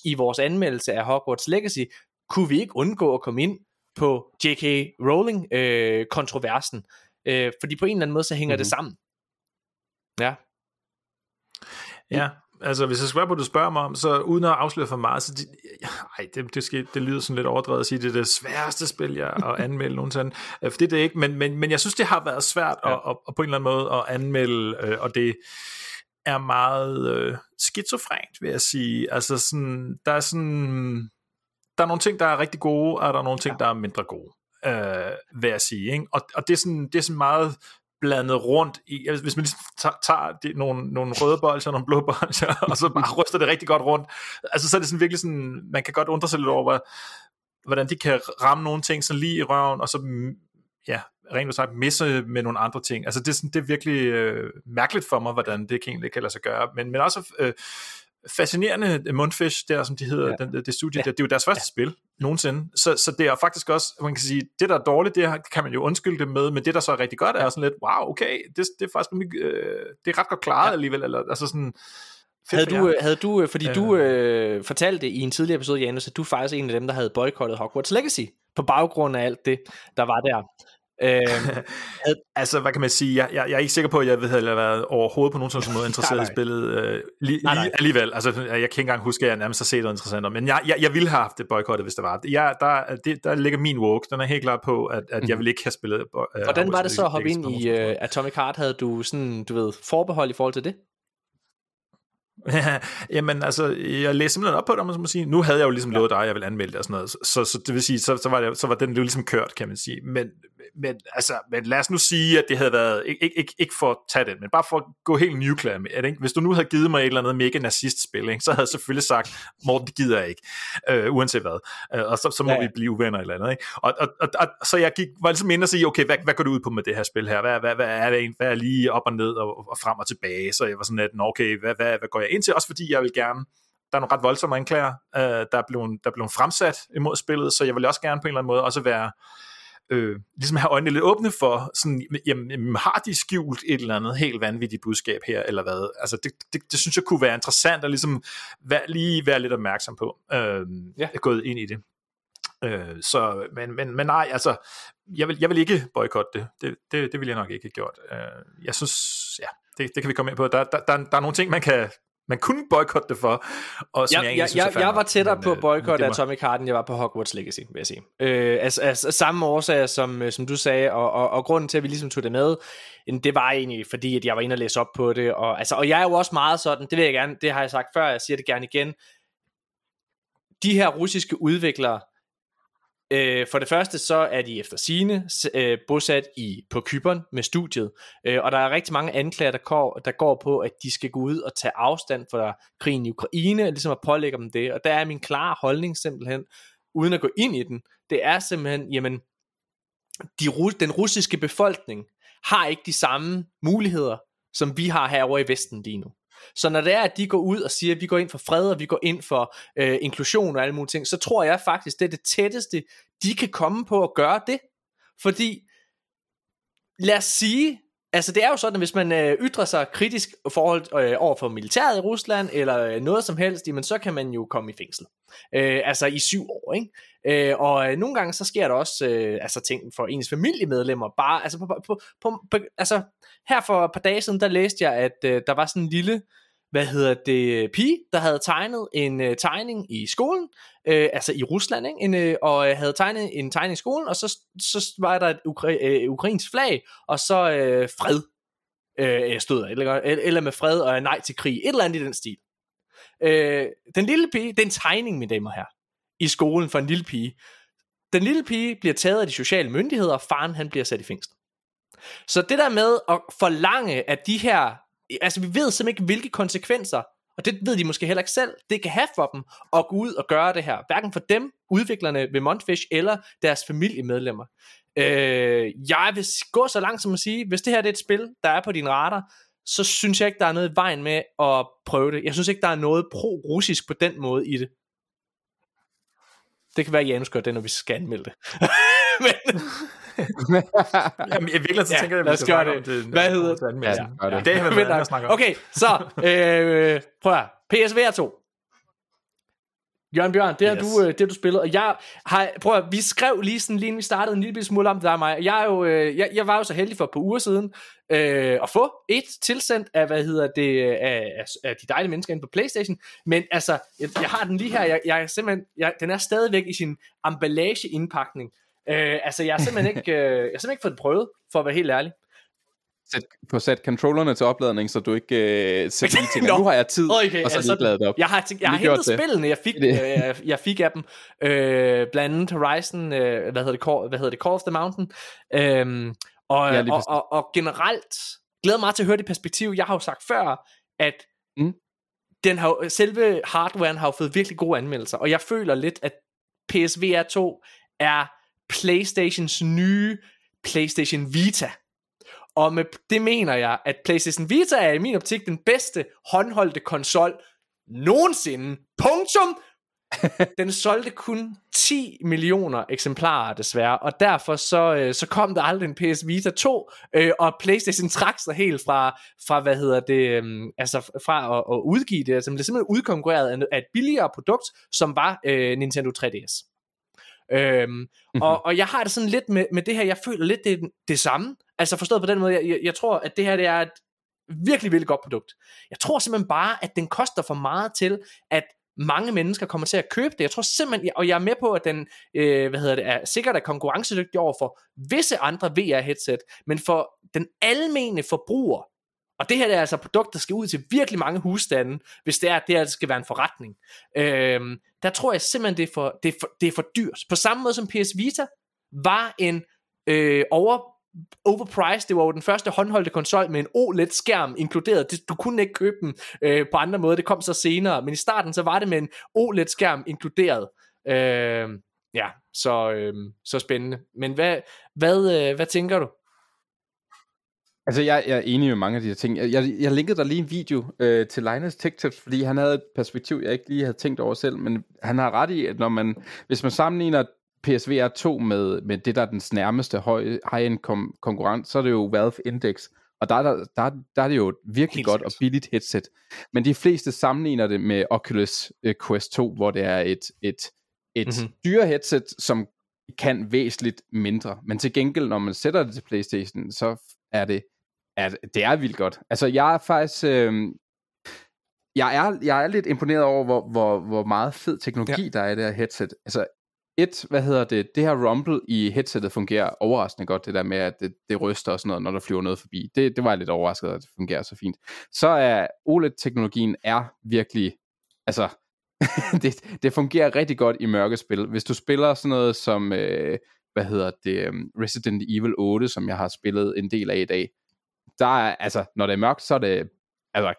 i vores anmeldelse af Hogwarts Legacy, kunne vi ikke undgå at komme ind på J.K. Rowling øh, kontroversen, øh, fordi på en eller anden måde, så hænger mm-hmm. det sammen. Ja, Ja, altså hvis jeg skal være på, det, du spørger mig om, så uden at afsløre for meget, så de, ej, det, det, skal, det lyder sådan lidt overdrevet at sige, det er det sværeste spil, jeg at anmelde nogensinde. Øh, For det er det ikke, men, men, men jeg synes, det har været svært ja. at, at, at, på en eller anden måde at anmelde, øh, og det er meget øh, skizofrent, vil jeg sige. Altså sådan, der er sådan, der er nogle ting, der er rigtig gode, og der er nogle ting, ja. der er mindre gode, øh, vil jeg sige. Ikke? Og, og det, er sådan, det er sådan meget blandet rundt i, altså, hvis man ligesom tager, tager de, nogle, nogle røde bolcher og nogle blå bolcher, og så bare ryster det rigtig godt rundt, altså så er det sådan virkelig sådan, man kan godt undre sig lidt over, hvad, hvordan de kan ramme nogle ting sådan lige i røven, og så mm, ja, rent sagt misse med nogle andre ting. Altså det er, sådan, det er virkelig øh, mærkeligt for mig, hvordan det kan egentlig kan lade sig gøre, men, men også øh, fascinerende Mundfish, der som de hedder, ja. den, det studie, ja. der, det er jo deres første ja. spil nogensinde, så, så det er faktisk også, man kan sige, det der er dårligt, det kan man jo undskylde det med, men det der så er rigtig godt, er sådan lidt, wow, okay, det, det er faktisk øh, det er ret godt klaret ja. alligevel, eller altså sådan, havde du, havde du, øh, fordi øh. du øh, fortalte i en tidligere episode, Janus, at du faktisk er en af dem, der havde boykottet Hogwarts Legacy, på baggrund af alt det, der var der. Øhm, altså, hvad kan man sige? Jeg, jeg, jeg er ikke sikker på, at jeg ved, have været overhovedet på nogen sådan måde interesseret nej, nej. i spillet øh, li, nej, nej. lige alligevel. Altså, jeg kan ikke engang huske, at jeg nærmest har set noget interessant om, men jeg, jeg, jeg ville have haft det boykottet, hvis det var. Jeg, der, det, der ligger min woke, den er helt klar på, at, at jeg vil ikke have spillet øh, Hvordan var det så at hoppe ind i uh, Atomic Heart? Havde du sådan, du ved, forbehold i forhold til det? Jamen altså, jeg læste simpelthen op på det, om man må sige. Nu havde jeg jo ligesom ja. lovet dig, at jeg ville anmelde det og sådan noget, så, så det vil sige, så, så, var, det, så var den jo ligesom kørt, kan man sige. Men men, altså, men lad os nu sige, at det havde været, ikke, ikke, ikke for at tage den, men bare for at gå helt nuclear med det, ikke? Hvis du nu havde givet mig et eller andet mega nazist-spil, ikke? så havde jeg selvfølgelig sagt, Morten, det gider jeg ikke, øh, uanset hvad. Øh, og så, så må ja. vi blive uvenner eller andet. Ikke? Og, og, og, og, så jeg gik, var ligesom inde og sige, okay, hvad, hvad går du ud på med det her spil her? Hvad, hvad, hvad, er, det, hvad er lige op og ned og, og frem og tilbage? Så jeg var sådan lidt, okay, hvad, hvad, hvad går jeg ind til? Også fordi jeg vil gerne der er nogle ret voldsomme anklager, øh, der, er blevet, der er blevet fremsat imod spillet, så jeg vil også gerne på en eller anden måde også være, øh, ligesom have øjnene lidt åbne for, sådan, jamen, jamen, har de skjult et eller andet helt vanvittigt budskab her, eller hvad? Altså, det, det, det synes jeg kunne være interessant at ligesom være, lige være lidt opmærksom på, øh, ja. gået ind i det. Øh, så, men, men, men nej, altså, jeg vil, jeg vil ikke boykotte det. Det, det. det vil jeg nok ikke have gjort. Øh, jeg synes, ja, det, det kan vi komme ind på. Der, der, der, der er nogle ting, man kan man kunne boykotte det for, og som ja, jeg, jeg, synes, jeg, jeg var tættere men, på at øh, boykotte var... Atomic Heart, end jeg var på Hogwarts Legacy, vil jeg sige. Øh, altså, altså, samme årsager, som, øh, som du sagde, og, og, og grunden til, at vi ligesom tog det med, det var egentlig, fordi at jeg var inde og læse op på det, og, altså, og jeg er jo også meget sådan, det vil jeg gerne, det har jeg sagt før, jeg siger det gerne igen, de her russiske udviklere, Øh, for det første så er de efter sine øh, bosat i på Kypern med studiet, øh, og der er rigtig mange anklager, der går, der går på, at de skal gå ud og tage afstand fra krigen i Ukraine, og ligesom at pålægge dem det. Og der er min klare holdning simpelthen, uden at gå ind i den, det er simpelthen, jamen, de, den russiske befolkning har ikke de samme muligheder, som vi har herovre i Vesten lige nu. Så når det er, at de går ud og siger, at vi går ind for fred, og vi går ind for øh, inklusion og alle mulige ting, så tror jeg faktisk, det er det tætteste, de kan komme på at gøre det. Fordi, lad os sige, altså det er jo sådan, at hvis man øh, ytrer sig kritisk forhold øh, over for militæret i Rusland, eller øh, noget som helst, jamen så kan man jo komme i fængsel. Øh, altså i syv år, ikke? Øh, og øh, nogle gange så sker der også øh, altså ting for ens familiemedlemmer, bare, altså, på, på, på, på, altså her for et par dage siden, der læste jeg, at øh, der var sådan en lille, hvad hedder det, pige, der havde tegnet en øh, tegning i skolen, øh, altså i Rusland, ikke? En, øh, og øh, havde tegnet en tegning i skolen, og så, så var der et ukra- øh, ukrainsk flag, og så øh, fred øh, stod eller, eller med fred og nej til krig, et eller andet i den stil. Øh, den lille pige, det er en tegning, mine damer her, i skolen for en lille pige. Den lille pige bliver taget af de sociale myndigheder, og faren han bliver sat i fængsel. Så det der med at forlange, at de her, altså vi ved simpelthen ikke, hvilke konsekvenser, og det ved de måske heller ikke selv, det kan have for dem at gå ud og gøre det her. Hverken for dem, udviklerne ved Montfish, eller deres familiemedlemmer. Øh, jeg vil gå så langt som at sige, hvis det her det er et spil, der er på din radar, så synes jeg ikke, der er noget i vejen med at prøve det. Jeg synes ikke, der er noget pro-russisk på den måde i det. Det kan være, at Janus gør det, når vi skal anmelde det. Men, Jamen, i virkeligheden så ja, tænker jeg, at vi skal gøre det. det. Hvad hedder det? Ja, det. det er hvad jeg snakker om. Okay, så øh, prøv at PSVR 2. Jørgen Bjørn, det har yes. du, øh, det har du spillet, og jeg har, prøv at, vi skrev lige sådan, lige vi startede en lille smule om det der mig. Jeg, er jo, øh, jeg, jeg var jo så heldig for et par uger siden øh, at få et tilsendt af, hvad hedder det, af, af, af de dejlige mennesker inde på Playstation, men altså, jeg, jeg har den lige her, jeg, jeg er simpelthen, jeg, den er stadigvæk i sin emballage-indpakning, Øh, altså, jeg har simpelthen ikke, øh, jeg har simpelthen ikke fået det prøvet, for at være helt ærlig. Sæt, få sat controllerne til opladning, så du ikke øh, sætter lige tænker, nu har jeg tid, okay, og så altså, ladet op. Jeg har, jeg har hentet spillene, jeg fik, øh, jeg fik af dem, øh, blandt andet Horizon, øh, hvad, hedder det, Call, hvad hedder det, Call of the Mountain, øh, og, ja, og, og, og generelt, glæder mig til at høre det perspektiv, jeg har jo sagt før, at mm. den har, selve hardwaren har jo fået virkelig gode anmeldelser, og jeg føler lidt, at PSVR 2 er PlayStations nye PlayStation Vita. Og med det mener jeg, at PlayStation Vita er i min optik den bedste håndholdte konsol nogensinde. Punktum! den solgte kun 10 millioner eksemplarer desværre, og derfor så, øh, så kom der aldrig en PS Vita 2, øh, og PlayStation trak sig helt fra, fra hvad hedder det, øh, altså fra at, at udgive det, altså det blev simpelthen udkonkurreret af et billigere produkt, som var øh, Nintendo 3DS. Øhm, mm-hmm. og, og jeg har det sådan lidt med, med det her, jeg føler lidt det det samme. Altså forstået på den måde, jeg, jeg, jeg tror, at det her det er et virkelig, virkelig godt produkt. Jeg tror simpelthen bare, at den koster for meget til, at mange mennesker kommer til at købe det. Jeg tror simpelthen, og jeg er med på, at den øh, hvad hedder det, er sikkert er konkurrencedygtig over for visse andre VR-headset, men for den almene forbruger, og det her er altså et produkt, der skal ud til virkelig mange husstande, hvis det er, at det her skal være en forretning. Øhm, der tror jeg simpelthen, det er, for, det, er for, det er for dyrt. På samme måde som PS Vita var en øh, over overpriced. Det var jo den første håndholdte konsol med en OLED-skærm inkluderet. Det, du kunne ikke købe den øh, på andre måder. Det kom så senere. Men i starten så var det med en OLED-skærm inkluderet. Øh, ja, så, øh, så spændende. Men hvad, hvad, øh, hvad tænker du? Altså, jeg, jeg er enig med mange af de her ting. Jeg, jeg, jeg linkede der lige en video øh, til Linus Tech Tips, fordi han havde et perspektiv, jeg ikke lige havde tænkt over selv, men han har ret i, at når man, hvis man sammenligner PSVR 2 med, med det, der er den nærmeste high-end kom, konkurrent, så er det jo Valve Index, og der, der, der, der er det jo et virkelig Helt godt og billigt headset. Men de fleste sammenligner det med Oculus uh, Quest 2, hvor det er et, et, et mm-hmm. dyre headset, som kan væsentligt mindre. Men til gengæld, når man sætter det til Playstation, så er det, er, det er vildt godt. Altså, jeg er faktisk... Øh, jeg er, jeg er lidt imponeret over, hvor, hvor, hvor meget fed teknologi ja. der er i det her headset. Altså, et, hvad hedder det, det her rumble i headsettet fungerer overraskende godt, det der med, at det, det ryster og sådan noget, når der flyver noget forbi. Det, det var jeg lidt overrasket, at det fungerer så fint. Så er OLED-teknologien er virkelig, altså, det, det fungerer rigtig godt i mørke spil. Hvis du spiller sådan noget som, øh, hvad hedder det, um, Resident Evil 8, som jeg har spillet en del af i dag, der er, altså, når det er mørkt, så er det altså,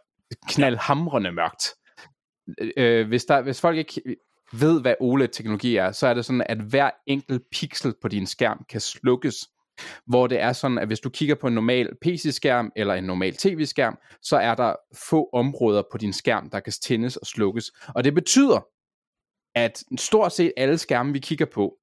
knaldhamrende mørkt. Øh, hvis, der, hvis folk ikke ved, hvad OLED-teknologi er, så er det sådan, at hver enkelt pixel på din skærm kan slukkes. Hvor det er sådan, at hvis du kigger på en normal PC-skærm eller en normal tv-skærm, så er der få områder på din skærm, der kan tændes og slukkes. Og det betyder, at stort set alle skærme, vi kigger på,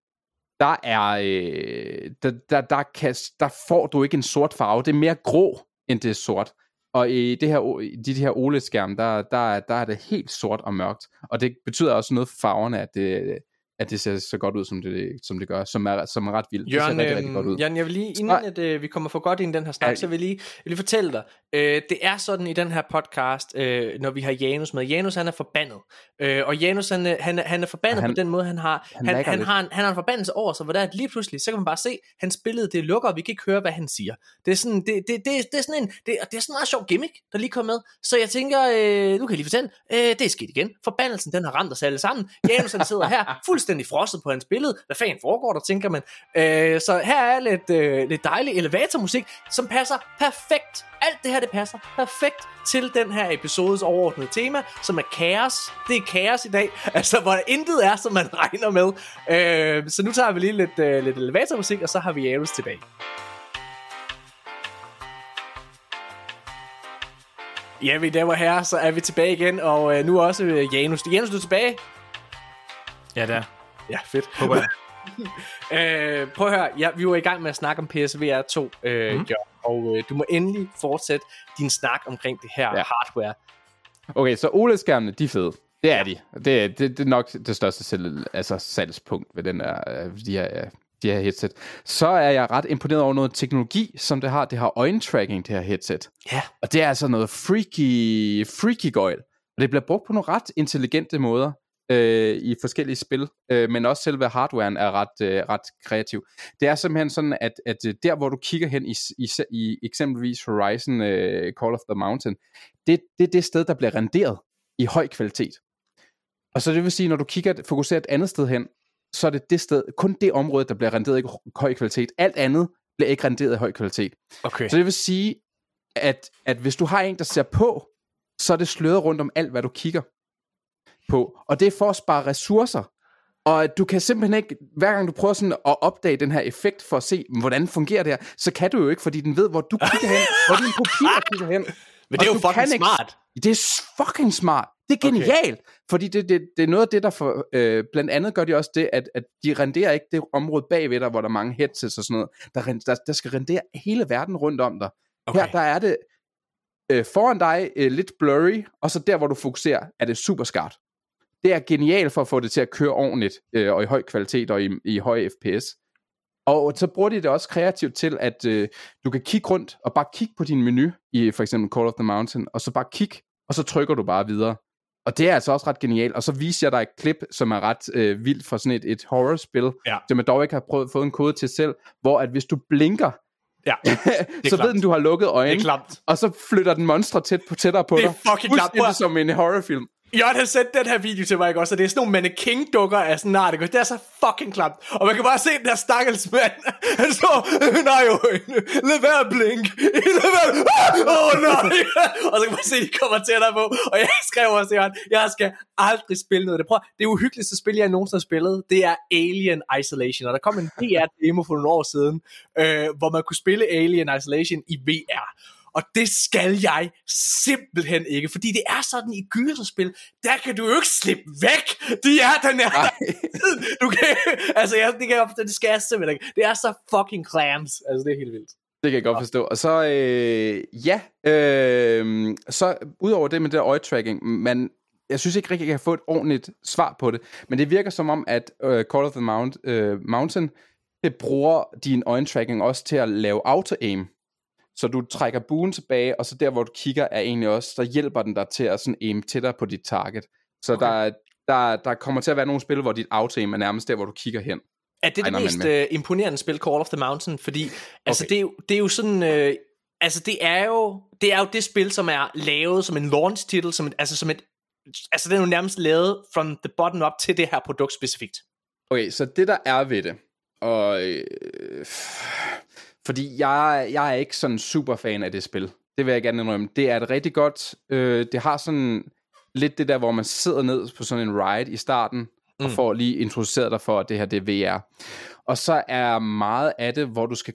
der er øh, der, der, der, kan, der får du ikke en sort farve. Det er mere grå, end det er sort. Og i det her, i de her OLED-skærme, der, der, der er det helt sort og mørkt. Og det betyder også noget for farverne, at det, at det ser så godt ud, som det, som det gør, som er, som er ret vildt. Jørgen, det ser rigtig, rigtig godt ud. Jørgen, jeg vil lige, inden at, øh, vi kommer for godt ind i den her snak, så vil jeg lige, jeg vil lige fortælle dig, øh, det er sådan i den her podcast, øh, når vi har Janus med. Janus, han er forbandet. Øh, og Janus, han, øh, han, han er forbandet han, på den måde, han har. Han, han, han, har en, han har en forbandelse over sig, hvor der er lige pludselig, så kan man bare se, han spillede det lukker, og vi kan ikke høre, hvad han siger. Det er sådan, det, det, det, det er sådan en, det, det er sådan en meget sjov gimmick, der lige kom med. Så jeg tænker, øh, nu kan jeg lige fortælle, øh, det er sket igen. Forbandelsen, den har ramt os alle sammen. Janus, han sidder her, fuldstændig frosset på hans billede. Hvad fanden foregår der, tænker man. Øh, så her er lidt, øh, lidt dejlig elevatormusik, som passer perfekt. Alt det her, det passer perfekt til den her episodes overordnede tema, som er kaos. Det er kaos i dag, altså hvor intet er, som man regner med. Øh, så nu tager vi lige lidt, øh, lidt elevatormusik, og så har vi Aarhus tilbage. Ja, vi der var her, så er vi tilbage igen, og øh, nu også øh, Janus. Janus, du er tilbage? Ja, det er. Ja, fedt. Håber jeg. øh, prøv at høre, ja, vi var i gang med at snakke om PSVR 2, øh, mm. og øh, du må endelig fortsætte din snak omkring det her ja. hardware. Okay, så OLED-skærmene, de er fede. Det er de. Det, det, det er nok det største selv, altså salgspunkt ved den der, øh, de her, de her headset. Så er jeg ret imponeret over noget teknologi, som det har. Det har øjentracking, det her headset. Ja. Og det er altså noget freaky, freaky gøjl. Og det bliver brugt på nogle ret intelligente måder øh, i forskellige spil, øh, men også selve hardwaren er ret, øh, ret kreativ. Det er simpelthen sådan, at, at øh, der hvor du kigger hen i, i, i eksempelvis Horizon øh, Call of the Mountain, det, det er det sted, der bliver renderet i høj kvalitet. Og så det vil sige, når du kigger, fokuserer et andet sted hen, så er det det sted, kun det område, der bliver renderet i høj kvalitet. Alt andet bliver ikke renderet i høj kvalitet. Okay. Så det vil sige, at, at hvis du har en, der ser på, så er det sløret rundt om alt, hvad du kigger på. Og det er for at spare ressourcer. Og du kan simpelthen ikke, hver gang du prøver sådan at opdage den her effekt for at se, hvordan fungerer det her, så kan du jo ikke, fordi den ved, hvor du kigger hen, hvor din pupiller kigger hen. Men det er jo fucking ikke, smart. Det er fucking smart. Det er genialt, okay. fordi det, det, det er noget af det, der for, øh, blandt andet gør de også det, at, at de renderer ikke det område bagved dig, hvor der er mange headsets og sådan noget, der, der, der skal rendere hele verden rundt om dig. Okay. Her der er det øh, foran dig øh, lidt blurry, og så der, hvor du fokuserer, er det super skarpt det er genialt for at få det til at køre ordentligt, øh, og i høj kvalitet og i, i høj FPS. Og så bruger de det også kreativt til, at øh, du kan kigge rundt og bare kigge på din menu i for eksempel Call of the Mountain, og så bare kigge, og så trykker du bare videre. Og det er altså også ret genialt. Og så viser jeg dig et klip, som er ret øh, vildt for sådan et, et horrorspil, ja. som jeg dog ikke har prøvet, fået en kode til selv, hvor at hvis du blinker, Ja, så ved den, du har lukket øjnene. Det er klamt. Og så flytter den monstre tæt på, tættere på dig. Det er fucking klamt. Det som en horrorfilm. Jørgen har sendt den her video til mig, ikke også? Og det er sådan nogle mannequin-dukker af sådan, nej, det, går, det er så fucking klamt. Og man kan bare se den der stakkels mand. Han står, nej, jo, lad være blink. Lad være, åh oh, nej. og så kan man se, de kommer tættere på. Og jeg skrev også til Jørgen, jeg skal aldrig spille noget. Det, prøv, det uhyggeligste spil, jeg nogensinde har spillet, det er Alien Isolation. Og der kom en VR-demo for nogle år siden, øh, hvor man kunne spille Alien Isolation i VR. Og det skal jeg simpelthen ikke, fordi det er sådan i gyserspil, der kan du jo ikke slippe væk. De er den er Du kan, altså jeg, det, kan, det skal jeg simpelthen ikke. Det er så fucking clams. Altså det er helt vildt. Det kan jeg godt forstå. Og så, øh, ja, øh, så udover det med det der eye-tracking, man, jeg synes ikke rigtig, jeg kan få et ordentligt svar på det, men det virker som om, at uh, Call of the Mount, uh, Mountain, det bruger din øjentracking også til at lave auto-aim. Så du trækker buen tilbage, og så der, hvor du kigger, er egentlig også, så hjælper den dig til at sådan aim tættere på dit target. Så okay. der, der, der kommer til at være nogle spil, hvor dit auto-aim er nærmest der, hvor du kigger hen. Er det det mest uh, imponerende spil, Call of the Mountain? Fordi altså, det, er jo, det er jo sådan... Uh, altså, det er jo, det er jo det spil, som er lavet som en launch-titel, som et, altså som et altså det er jo nærmest lavet from the bottom up til det her produkt specifikt. Okay, så det der er ved det, og øh, fordi jeg, jeg er ikke sådan super fan af det spil. Det vil jeg gerne indrømme. Det er et rigtig godt, øh, det har sådan lidt det der, hvor man sidder ned på sådan en ride i starten, mm. og får lige introduceret dig for, at det her det er VR. Og så er meget af det, hvor du skal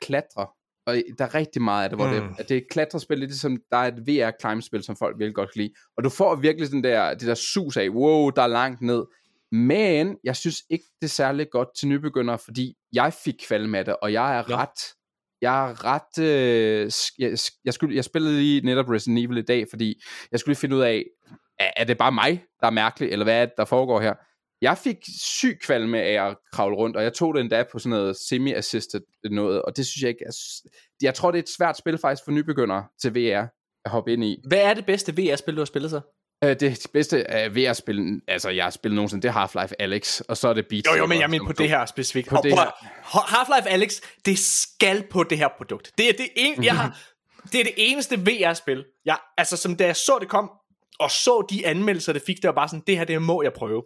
klatre og der er rigtig meget af det, hvor mm. det, at det er et klatrespil, lidt som der er et VR climb-spil, som folk virkelig godt kan lide. Og du får virkelig den der, det der sus af, wow, der er langt ned. Men jeg synes ikke, det er særlig godt til nybegyndere, fordi jeg fik kvalme af det, og jeg er ja. ret, jeg er ret, øh, jeg, jeg, skulle, jeg spillede lige netop Resident Evil i dag, fordi jeg skulle lige finde ud af, er, er det bare mig, der er mærkelig, eller hvad er det, der foregår her? Jeg fik syg kvalme af at kravle rundt, og jeg tog det endda på sådan noget semi-assisted noget, og det synes jeg ikke er... Jeg tror, det er et svært spil faktisk for nybegyndere til VR at hoppe ind i. Hvad er det bedste VR-spil, du har spillet så? Uh, det bedste uh, VR-spil, altså jeg har spillet nogensinde, det er Half-Life Alex, og så er det Beat Jo, jo, men jeg mener på det her specifikt. På det her. Half-Life Alex, det skal på det her produkt. Det er det, en, jeg har, det, er det eneste VR-spil, jeg, altså som da jeg så det kom, og så de anmeldelser, det fik, det var bare sådan, det her, det må jeg prøve.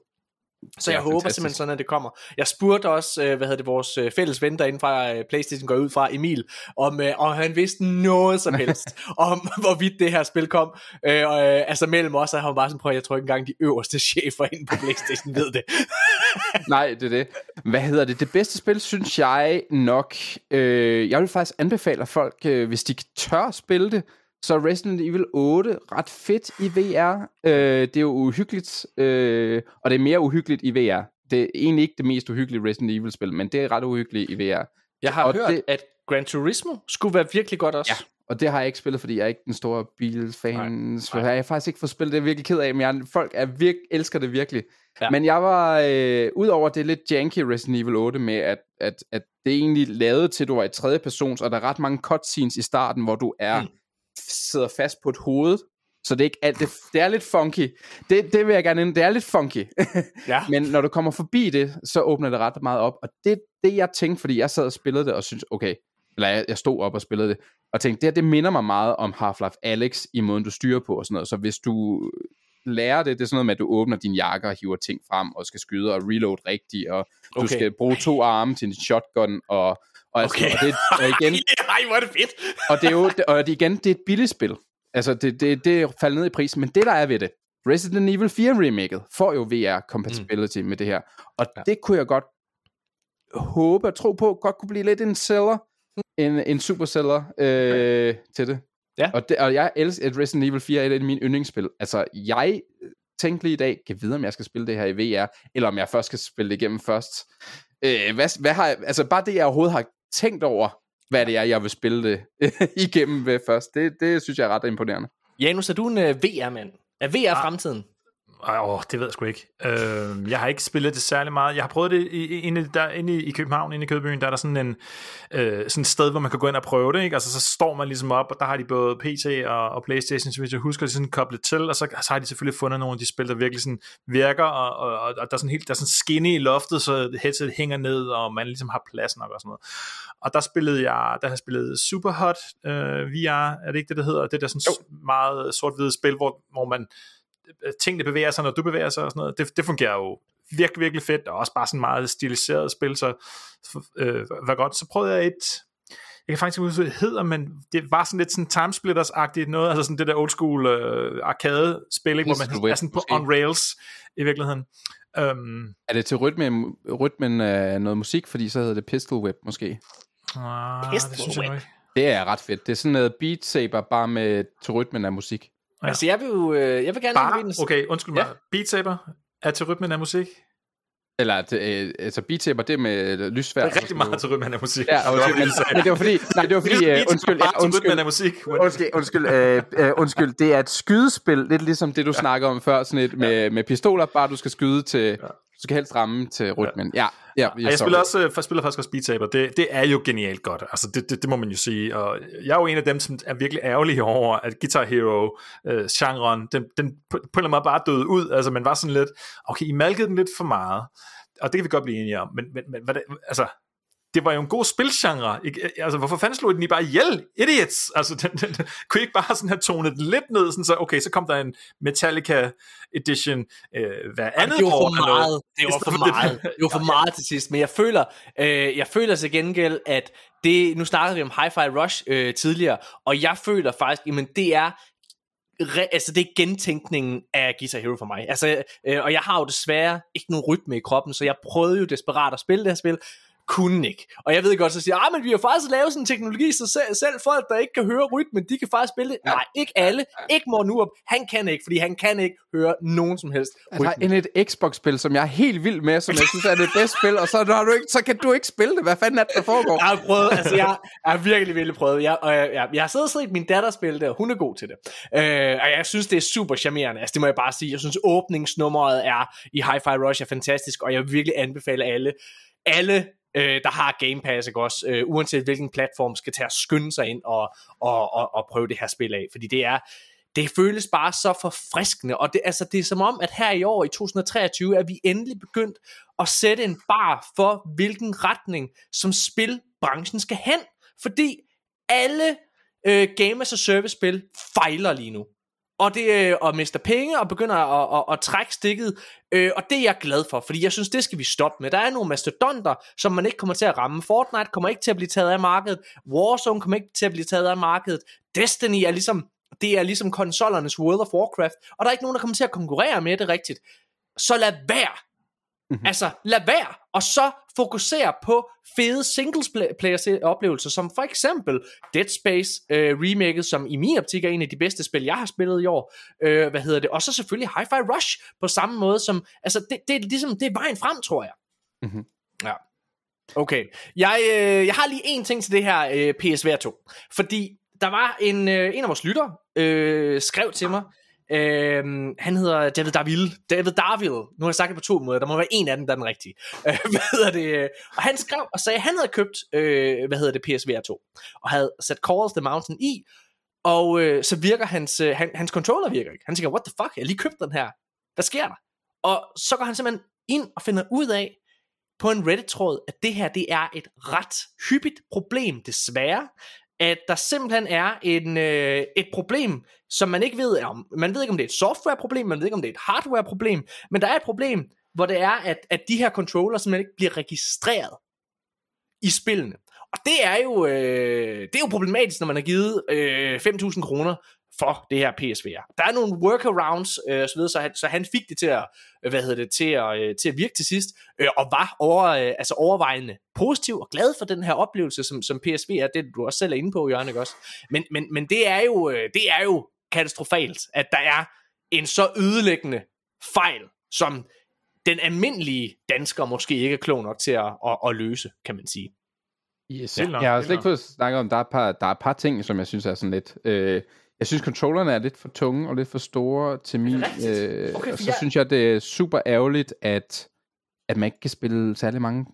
Så jeg håber fantastisk. simpelthen sådan, at det kommer. Jeg spurgte også, øh, hvad hedder det, vores øh, fælles ven derinde fra øh, Playstation går ud fra, Emil, om, og han vidste noget som helst, om hvorvidt det her spil kom. Øh, og, altså mellem os, og han bare sådan, prøv jeg tror ikke engang de øverste chefer inde på Playstation ved det. Nej, det er det. Hvad hedder det? Det bedste spil, synes jeg nok, øh, jeg vil faktisk anbefale folk, øh, hvis de tør spille det, så Resident Evil 8, ret fedt i VR. Øh, det er jo uhyggeligt, øh, og det er mere uhyggeligt i VR. Det er egentlig ikke det mest uhyggelige Resident Evil-spil, men det er ret uhyggeligt i VR. Jeg har og hørt, det, at Gran Turismo skulle være virkelig godt også. Ja, og det har jeg ikke spillet, fordi jeg er ikke den store bilfan. Så jeg har faktisk ikke fået spillet det, er virkelig ked af, men jeg, folk er virk, elsker det virkelig. Ja. Men jeg var, øh, udover det lidt janky Resident Evil 8 med, at, at, at det egentlig lavede til, at du var i tredje persons, og der er ret mange cutscenes i starten, hvor du er... Mm sidder fast på et hoved, så det er ikke alt, det, det er lidt funky. Det, det vil jeg gerne ind, det er lidt funky. Ja. Men når du kommer forbi det, så åbner det ret meget op, og det det jeg tænkte, fordi jeg sad og spillede det, og synes okay, eller jeg, jeg stod op og spillede det, og tænkte, det her, det minder mig meget om Half-Life Alex, i måden du styrer på og sådan noget, så hvis du lærer det, det er sådan noget med, at du åbner din jakke og hiver ting frem, og skal skyde og reload rigtigt, og du okay. skal bruge to arme til en shotgun, og og, altså, okay. og, det, og igen, Ej, hvor er det fedt. og det er jo, og det, igen, det er et billigt spil. Altså, det, det, det falder ned i prisen, men det der er ved det, Resident Evil 4 remaket får jo VR compatibility mm. med det her, og ja. det kunne jeg godt håbe og tro på, godt kunne blive lidt en seller, en, en super seller øh, okay. til det. Ja. Og, det, og jeg elsker, at Resident Evil 4 er et af mine yndlingsspil. Altså, jeg tænkte lige i dag, kan vide, om jeg skal spille det her i VR, eller om jeg først skal spille det igennem først. Øh, hvad, hvad har jeg, altså bare det, jeg overhovedet har tænkt over, hvad det er, jeg vil spille det igennem ved først. Det, det synes jeg er ret imponerende. Janus, er du en uh, øh, VR-mand? Er VR ah. fremtiden? Åh, det ved jeg sgu ikke. Øh, jeg har ikke spillet det særlig meget. Jeg har prøvet det inde, der, inde i København, inde i Kødbyen, der er der sådan en øh, sådan et sted, hvor man kan gå ind og prøve det. Ikke? Altså, så står man ligesom op, og der har de både PC og, og Playstation, hvis jeg husker, det sådan koblet til, og så, så har de selvfølgelig fundet nogle af de spil, der virkelig sådan virker, og, og, og, der er sådan helt der er sådan skinny i loftet, så headset hænger ned, og man ligesom har plads nok og sådan noget. Og der spillede jeg, der har spillet Superhot øh, VR, er det ikke det, der hedder? Det der sådan jo. meget sort-hvide spil, hvor, hvor man tingene bevæger sig, når du bevæger sig og sådan noget. Det, det fungerer jo virkelig, virkelig fedt, og også bare sådan meget stiliseret spil, så øh, var godt. Så prøvede jeg et, jeg kan faktisk ikke huske, hvad det hedder, men det var sådan lidt sådan timesplitters-agtigt noget, altså sådan det der old school øh, arcade-spil, ikke, hvor man er sådan på on rails i virkeligheden. Um, er det til rytmen, rytmen af noget musik, fordi så hedder det Pistol Whip måske? Ah, Pistol det synes jeg ikke. Det er ret fedt. Det er sådan noget Beat Saber, bare med til rytmen af musik. Ja. Altså, jeg vil jo, øh, jeg vil gerne... Bare, okay, undskyld mig. Ja. Beat Saber er til rytmen af musik? Eller øh, altså Beat Saber, det med lysvær. Det er rigtig meget til rytmen af musik. Ja, undskyld, men, men det var fordi, nej, det var fordi, uh, undskyld, ja, undskyld, af musik. undskyld, undskyld, øh, øh, undskyld, det er et skydespil, lidt ligesom det, du ja. snakker om før, sådan et med, med pistoler, bare du skal skyde til, ja. Du skal helst ramme til rytmen. Ja, ja, ja. jeg spiller, også, jeg spiller faktisk også Beat Saber, det, det er jo genialt godt, altså det, det, det må man jo sige, og jeg er jo en af dem, som er virkelig ærgerlig over, at Guitar Hero øh, den, den på, på en eller anden måde bare døde ud, altså man var sådan lidt, okay, I malkede den lidt for meget, og det kan vi godt blive enige om, men, men, men hvad det, altså, det var jo en god spilgenre. Ikke? Altså, hvorfor fanden slog den I bare ihjel? Idiots! Altså, den, den, den, kunne I ikke bare sådan have tonet lidt ned, sådan så, okay, så kom der en Metallica edition øh, hver andet det var år. For meget. Det var for meget. Det var for meget til sidst, men jeg føler, øh, jeg føler til gengæld, at det, nu snakkede vi om Hi-Fi Rush øh, tidligere, og jeg føler faktisk, at det er re, altså det er gentænkningen af Guitar Hero for mig. Altså, øh, og jeg har jo desværre ikke nogen rytme i kroppen, så jeg prøvede jo desperat at spille det her spil, kunne ikke. Og jeg ved godt, så siger ah, men vi har faktisk lavet sådan en teknologi, så selv, selv folk, der ikke kan høre rytmen, de kan faktisk spille det. Ja. Nej, ikke alle. Ikke Morten Urup. Han kan ikke, fordi han kan ikke høre nogen som helst rytmen. Altså, en et Xbox-spil, som jeg er helt vild med, som jeg synes er det bedste spil, og så, har du ikke, så kan du ikke spille det. Hvad fanden er det, der foregår? Jeg har prøvet, altså jeg, jeg har virkelig, virkelig prøvet. Jeg, og jeg, jeg, jeg har siddet og set min datter spille det, og hun er god til det. Øh, og jeg synes, det er super charmerende. Altså det må jeg bare sige. Jeg synes, åbningsnummeret er i Hi-Fi Rush er fantastisk, og jeg vil virkelig anbefale alle, alle øh, der har Game Pass, ikke også, øh, uanset hvilken platform, skal tage at skynde sig ind og, og, og, og prøve det her spil af, fordi det er, det føles bare så forfriskende, og det, altså, det er som om, at her i år, i 2023, er vi endelig begyndt at sætte en bar for, hvilken retning, som spilbranchen skal hen, fordi alle øh, Game as a Service spil fejler lige nu og, det, øh, og mister penge og begynder at, at, at, at trække stikket. Øh, og det er jeg glad for, fordi jeg synes, det skal vi stoppe med. Der er nogle mastodonter, som man ikke kommer til at ramme. Fortnite kommer ikke til at blive taget af markedet. Warzone kommer ikke til at blive taget af markedet. Destiny er ligesom, det er ligesom konsollernes World of Warcraft, og der er ikke nogen, der kommer til at konkurrere med det rigtigt. Så lad være Mm-hmm. Altså, lad være, og så fokusere på fede singleplayer oplevelser, som for eksempel Dead Space øh, remaket, som i min optik er en af de bedste spil, jeg har spillet i år. Øh, hvad hedder det? Og så selvfølgelig Hi-Fi Rush på samme måde som, altså det, det er ligesom, det er vejen frem, tror jeg. Mm-hmm. Ja. Okay, jeg, øh, jeg har lige en ting til det her øh, PSVR 2, fordi der var en, øh, en af vores lyttere, øh, skrev til mig, Øhm, han hedder David Darville. David Darville. Nu har jeg sagt det på to måder. Der må være en af dem, der er den rigtige. Øh, hvad hedder det? Og han skrev og sagde, at han havde købt, øh, hvad hedder det, PSVR 2. Og havde sat Call of the Mountain i. Og øh, så virker hans, øh, han, hans controller virker ikke. Han tænker, what the fuck, jeg har lige købt den her. Hvad sker der? Og så går han simpelthen ind og finder ud af, på en Reddit-tråd, at det her det er et ret hyppigt problem, desværre, at der simpelthen er en, øh, et problem, som man ikke ved om. Man ved ikke, om det er et softwareproblem, man ved ikke, om det er et hardwareproblem, men der er et problem, hvor det er, at, at de her controller simpelthen ikke bliver registreret i spillene. Og det er jo, øh, det er jo problematisk, når man har givet øh, 5.000 kroner for det her PSVR. Der er nogle workarounds øh, så, videre, så, han, så han fik det til at, hvad hedder det, til at, øh, til at virke til sidst, øh, og var over, øh, altså overvejende positiv og glad for den her oplevelse, som, som PSV er, det du også selv er inde på, Jørgen, ikke også? Men, men, men det, er jo, øh, det er jo katastrofalt, at der er en så ødelæggende fejl, som den almindelige dansker måske ikke er klog nok til at, at, at løse, kan man sige. Yes, ja, jeg har slet ikke fået snakket om, der er, par, der er et par ting, som jeg synes er sådan lidt... Øh, jeg synes, controllerne er lidt for tunge og lidt for store til min. Øh, okay, og så jeg... synes jeg, det er super ærgerligt, at, at man ikke kan spille særlig mange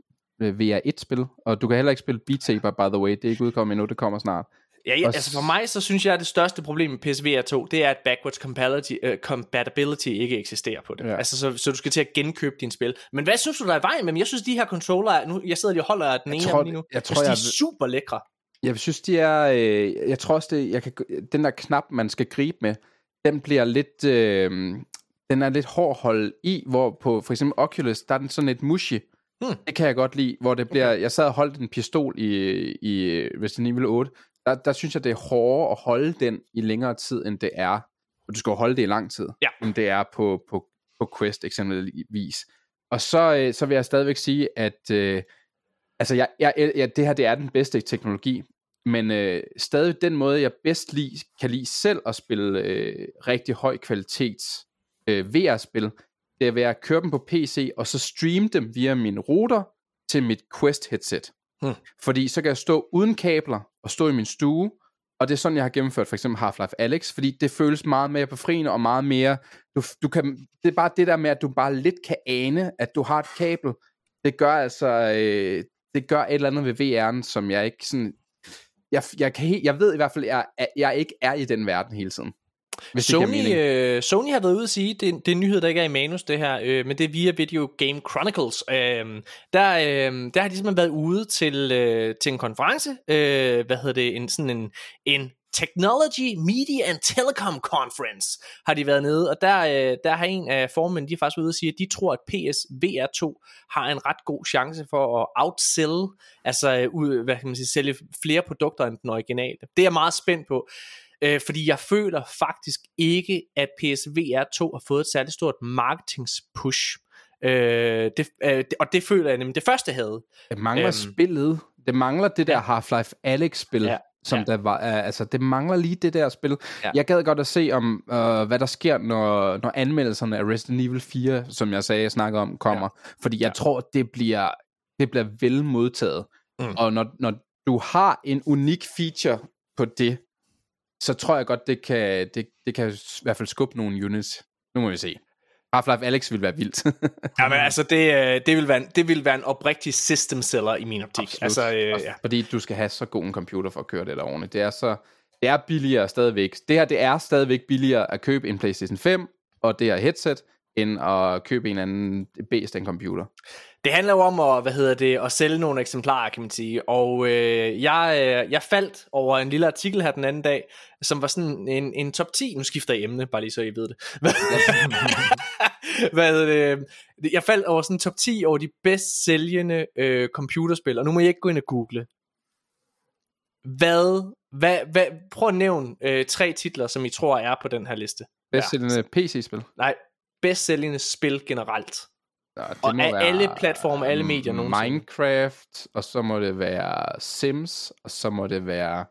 øh, VR1-spil. Og du kan heller ikke spille Beat Saber, by the way. Det er ikke udkommet endnu, det kommer snart. Ja, ja altså for mig, så synes jeg, at det største problem med PSVR 2, det er, at backwards compatibility, uh, compatibility ikke eksisterer på det. Ja. Altså, så, så du skal til at genkøbe din spil. Men hvad synes du, der er i vejen med dem? Jeg synes, de her controller, nu, jeg sidder lige og holder den jeg ene tror, af dem lige nu. Jeg, tror, jeg, de er super lækre. Jeg synes, de er... Øh, jeg tror også, det, jeg kan, den der knap, man skal gribe med, den bliver lidt... Øh, den er lidt hård at holde i, hvor på for eksempel Oculus, der er den sådan lidt mushy. Hmm. Det kan jeg godt lide, hvor det bliver, jeg sad og holdt en pistol i, i Resident Evil 8, der, der synes jeg, det er hårdere at holde den i længere tid, end det er, og du skal holde det i lang tid, Ja. end det er på, på, på Quest eksempelvis. Og så, øh, så vil jeg stadigvæk sige, at øh, altså jeg, jeg, jeg, det her det er den bedste teknologi, men øh, stadig den måde, jeg bedst lide, kan lide selv at spille øh, rigtig høj kvalitets øh, VR-spil, det er ved at køre dem på PC, og så streame dem via min router til mit Quest headset. Hmm. Fordi så kan jeg stå uden kabler og stå i min stue, og det er sådan, jeg har gennemført for eksempel Half-Life Alyx, fordi det føles meget mere befriende og meget mere, du, du kan, det er bare det der med, at du bare lidt kan ane, at du har et kabel. Det gør altså, øh, det gør et eller andet ved VR'en, som jeg ikke sådan, jeg, jeg, kan, he- jeg ved i hvert fald, at jeg, jeg ikke er i den verden hele tiden. Hvis Sony, øh, Sony har været ude at sige, det, det er en nyhed, der ikke er i manus, det her, øh, men det er via Video Game Chronicles. Øh, der, øh, der har de simpelthen været ude til, øh, til en konference, øh, hvad hedder det, en, sådan en, en Technology, Media and Telecom Conference har de været nede, og der, øh, der har en af formændene, de er faktisk ude at sige, at de tror, at PSVR 2 har en ret god chance for at outsell, altså øh, ud, hvad kan man sige, sælge flere produkter end den originale. Det er jeg meget spændt på. Øh, fordi jeg føler faktisk ikke, at PSVR 2 har fået et særligt stort marketingspush. Øh, det, øh, det- og det føler jeg nemlig, det første havde. Det mangler Øhm, spillet. Det mangler det der ja. Half-Life Alyx-spil, Ja, ja. Som ja. der var. Altså, det mangler lige det der spil. Ja. Jeg gad godt at se om, uh, hvad der sker, når, når anmeldelserne af Resident Evil 4, som jeg sagde, jeg snakkede om, kommer. Ja. Fordi jeg Ja. tror, det bliver, det bliver vel modtaget. Mm. Og når, når du har en unik feature på det, så tror jeg godt, det kan, det, det kan i hvert fald skubbe nogle units. Nu må vi se. Half-Life Alyx vil være vildt. Ja, men altså, det, øh, det, vil være en, det vil være en oprigtig system seller i min optik. Absolut. Altså, øh, Også ja. Fordi du skal have så god en computer for at køre det der ordentligt. Det er så det er billigere stadigvæk. Det her det er stadigvæk billigere at købe en PlayStation 5 og det her headset, end at købe en anden bæst en computer. Det handler jo om at, hvad hedder det, at sælge nogle eksemplarer, kan man sige. Og øh, jeg, øh, jeg faldt over en lille artikel her den anden dag, som var sådan en, en top 10. Nu skifter jeg emne, bare lige så I ved det. hvad hedder det? Jeg faldt over sådan en top 10 over de bedst sælgende øh, computerspil, og nu må jeg ikke gå ind og google. Hvad, hvad, hvad, prøv at nævne øh, tre titler, som I tror er på den her liste. Bedst ja. PC-spil. Nej, bedst sælgende spil generelt. Ja, det Og af alle platforme, alle medier nogensinde. Minecraft, og så må det være Sims, og så må det være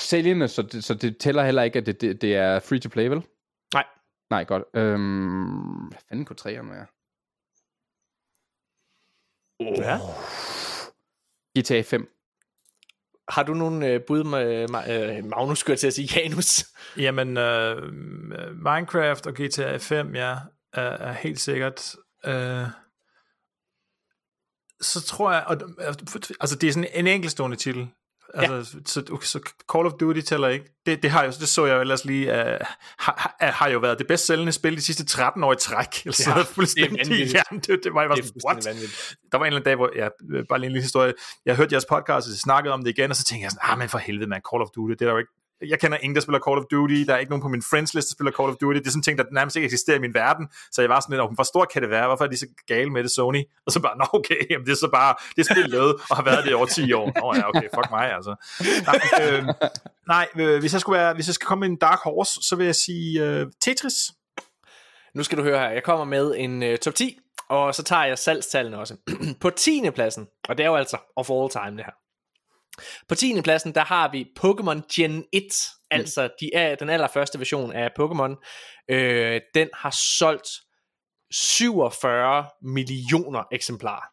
sælgende, så det, så det tæller heller ikke, at det, det, det er free to play, vel? Nej. Nej, godt. Øhm, hvad fanden kunne træerne være? Ja. GTA 5. Har du nogen øh, bud med øh, øh, Magnus, skulle jeg til at sige, Janus? Jamen, øh, Minecraft og GTA 5, ja, er, er helt sikkert. Øh, så tror jeg, og, altså det er sådan en enkeltstående titel. Altså, ja. så, så Call of Duty tæller ikke. Det, det, har jo, det så jeg jo ellers lige, uh, har, har jo været det bedst sælgende spil de sidste 13 år i træk. Altså, Ja, ja, fuldstændig. det er. Ja, det, det var jeg var Det sådan, what? vanvittigt. Der var en eller anden dag, hvor, ja, bare lige en lille historie. Jeg hørte jeres podcast, og I snakkede om det igen, og så tænkte jeg sådan, ah, men for helvede, man, Call of Duty, det er der jo ikke, jeg kender ingen, der spiller Call of Duty, der er ikke nogen på min friends list, der spiller Call of Duty, det er sådan ting, der nærmest ikke eksisterer i min verden, så jeg var sådan lidt, hvor stor kan det være, hvorfor er de så gale med det, Sony? Og så bare, nå okay, jamen, det er så bare, det er spillet lavet, og har været det i over 10 år. Nå ja, okay, fuck mig, altså. Nej, øh, nej øh, hvis, jeg skulle være, hvis jeg skal komme med en dark horse, så vil jeg sige øh, Tetris. Nu skal du høre her, jeg kommer med en øh, top 10, og så tager jeg salgstallene også. på 10. pladsen, og det er jo altså of all time det her. På 10. pladsen, der har vi Pokémon Gen 1, altså de er, den allerførste version af Pokémon. Øh, den har solgt 47 millioner eksemplarer.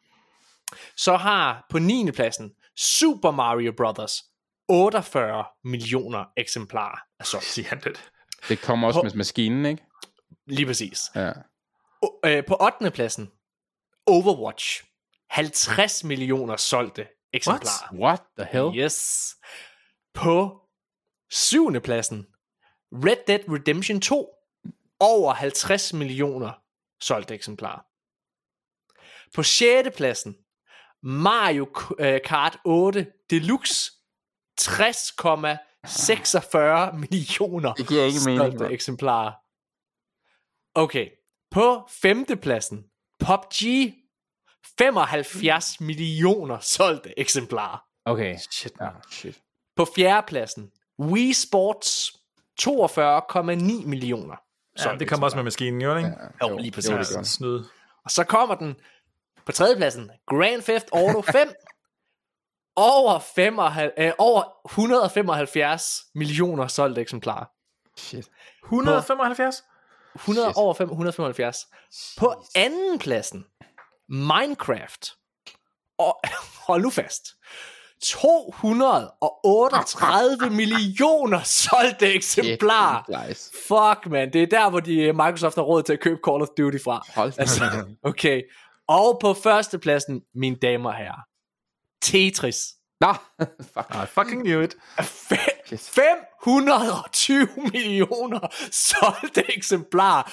Så har på 9. pladsen Super Mario Brothers 48 millioner eksemplarer er solgt. Siger han det? Det kommer også med maskinen, ikke? Lige præcis. Ja. O- øh, på 8. pladsen Overwatch 50 millioner solgte eksemplarer. What the hell? Yes. På 7. pladsen Red Dead Redemption 2 over 50 millioner solgte eksemplarer. På 6. pladsen Mario øh, Kart 8 Deluxe 60,46 millioner Det giver ikke mening. solgte mand. eksemplarer. Okay. På femtepladsen, PUBG. 75 millioner solgte eksemplarer. Okay. Shit, Ja, man. shit. På fjerdepladsen, Wii Sports. 42,9 millioner. Ja, det kommer også med maskinen, jo, ikke? Ja, jo, lige præcis. Jo, det. Snyd. Og så kommer den på tredjepladsen, Grand Theft Auto 5. over, 55, øh, over 175 millioner solgte eksemplarer. Shit. 175? 100 Shit. over 5, 175. På anden pladsen, Minecraft. Og hold nu fast. 238 millioner solgte eksemplarer. Nice. Fuck, man. Det er der, hvor de, Microsoft har råd til at købe Call of Duty fra. Hold. Altså, okay. Og på førstepladsen, mine damer og herrer. Tetris. Nå, fuck. I fucking knew it. Fe- 520 millioner solgte eksemplarer.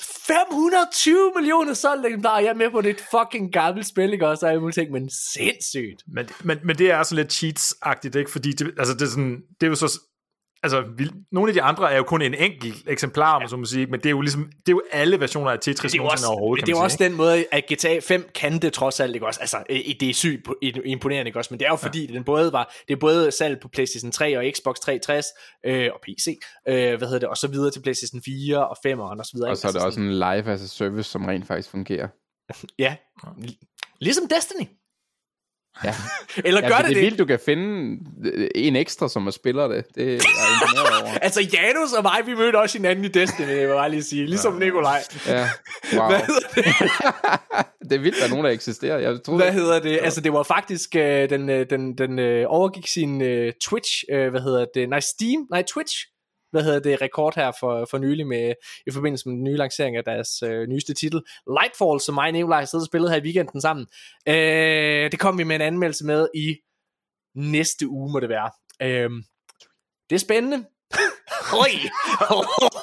520 millioner solgte eksemplarer. Jeg er med på det et fucking gammelt spil, ikke også? Og alle mulige ting, men sindssygt. Men, men, men det er sådan lidt cheats-agtigt, ikke? Fordi det, altså det, er sådan, det er jo så... Altså, vi, nogle af de andre er jo kun en enkelt eksemplar, om så må sige, men det er jo ligesom, det er jo alle versioner af Tetris Det er også, overhovedet, det er jo man også den måde, at GTA 5 kan det trods alt, ikke også? Altså, øh, det er sygt po- imponerende, ikke også? Men det er jo fordi, den både var, det er både salg på PlayStation 3 og Xbox 360 øh, og PC, øh, hvad hedder det, og så videre til PlayStation 4 og 5 og så videre. Og så er det Altså også en live as a service, som rent faktisk fungerer. Ja, ligesom Destiny. Ja. Eller Ja, gør for det det er det? vildt, du kan finde øh, en ekstra, som er spiller det. Det er jeg imponeret over. Altså, Janus og mig, vi mødte også hinanden i Destiny, jeg vil bare lige sige. Ligesom Nikolaj. Ja, wow. Hvad det? det er vildt, der er nogen, der eksisterer. Jeg troede, Hvad hedder det? Altså, det var faktisk, øh, den, øh, den, den øh, overgik sin øh, Twitch, øh, hvad hedder det? Nej, Steam, nej, Twitch, hvad hedder det, rekord her for, for nylig med, i forbindelse med den nye lancering af deres øh, nyeste titel, Lightfall, som mig og Nikolaj har siddet og spillet her i weekenden sammen. Øh, det kom vi med en anmeldelse med i næste uge, må det være. Øh, det er spændende. Oj!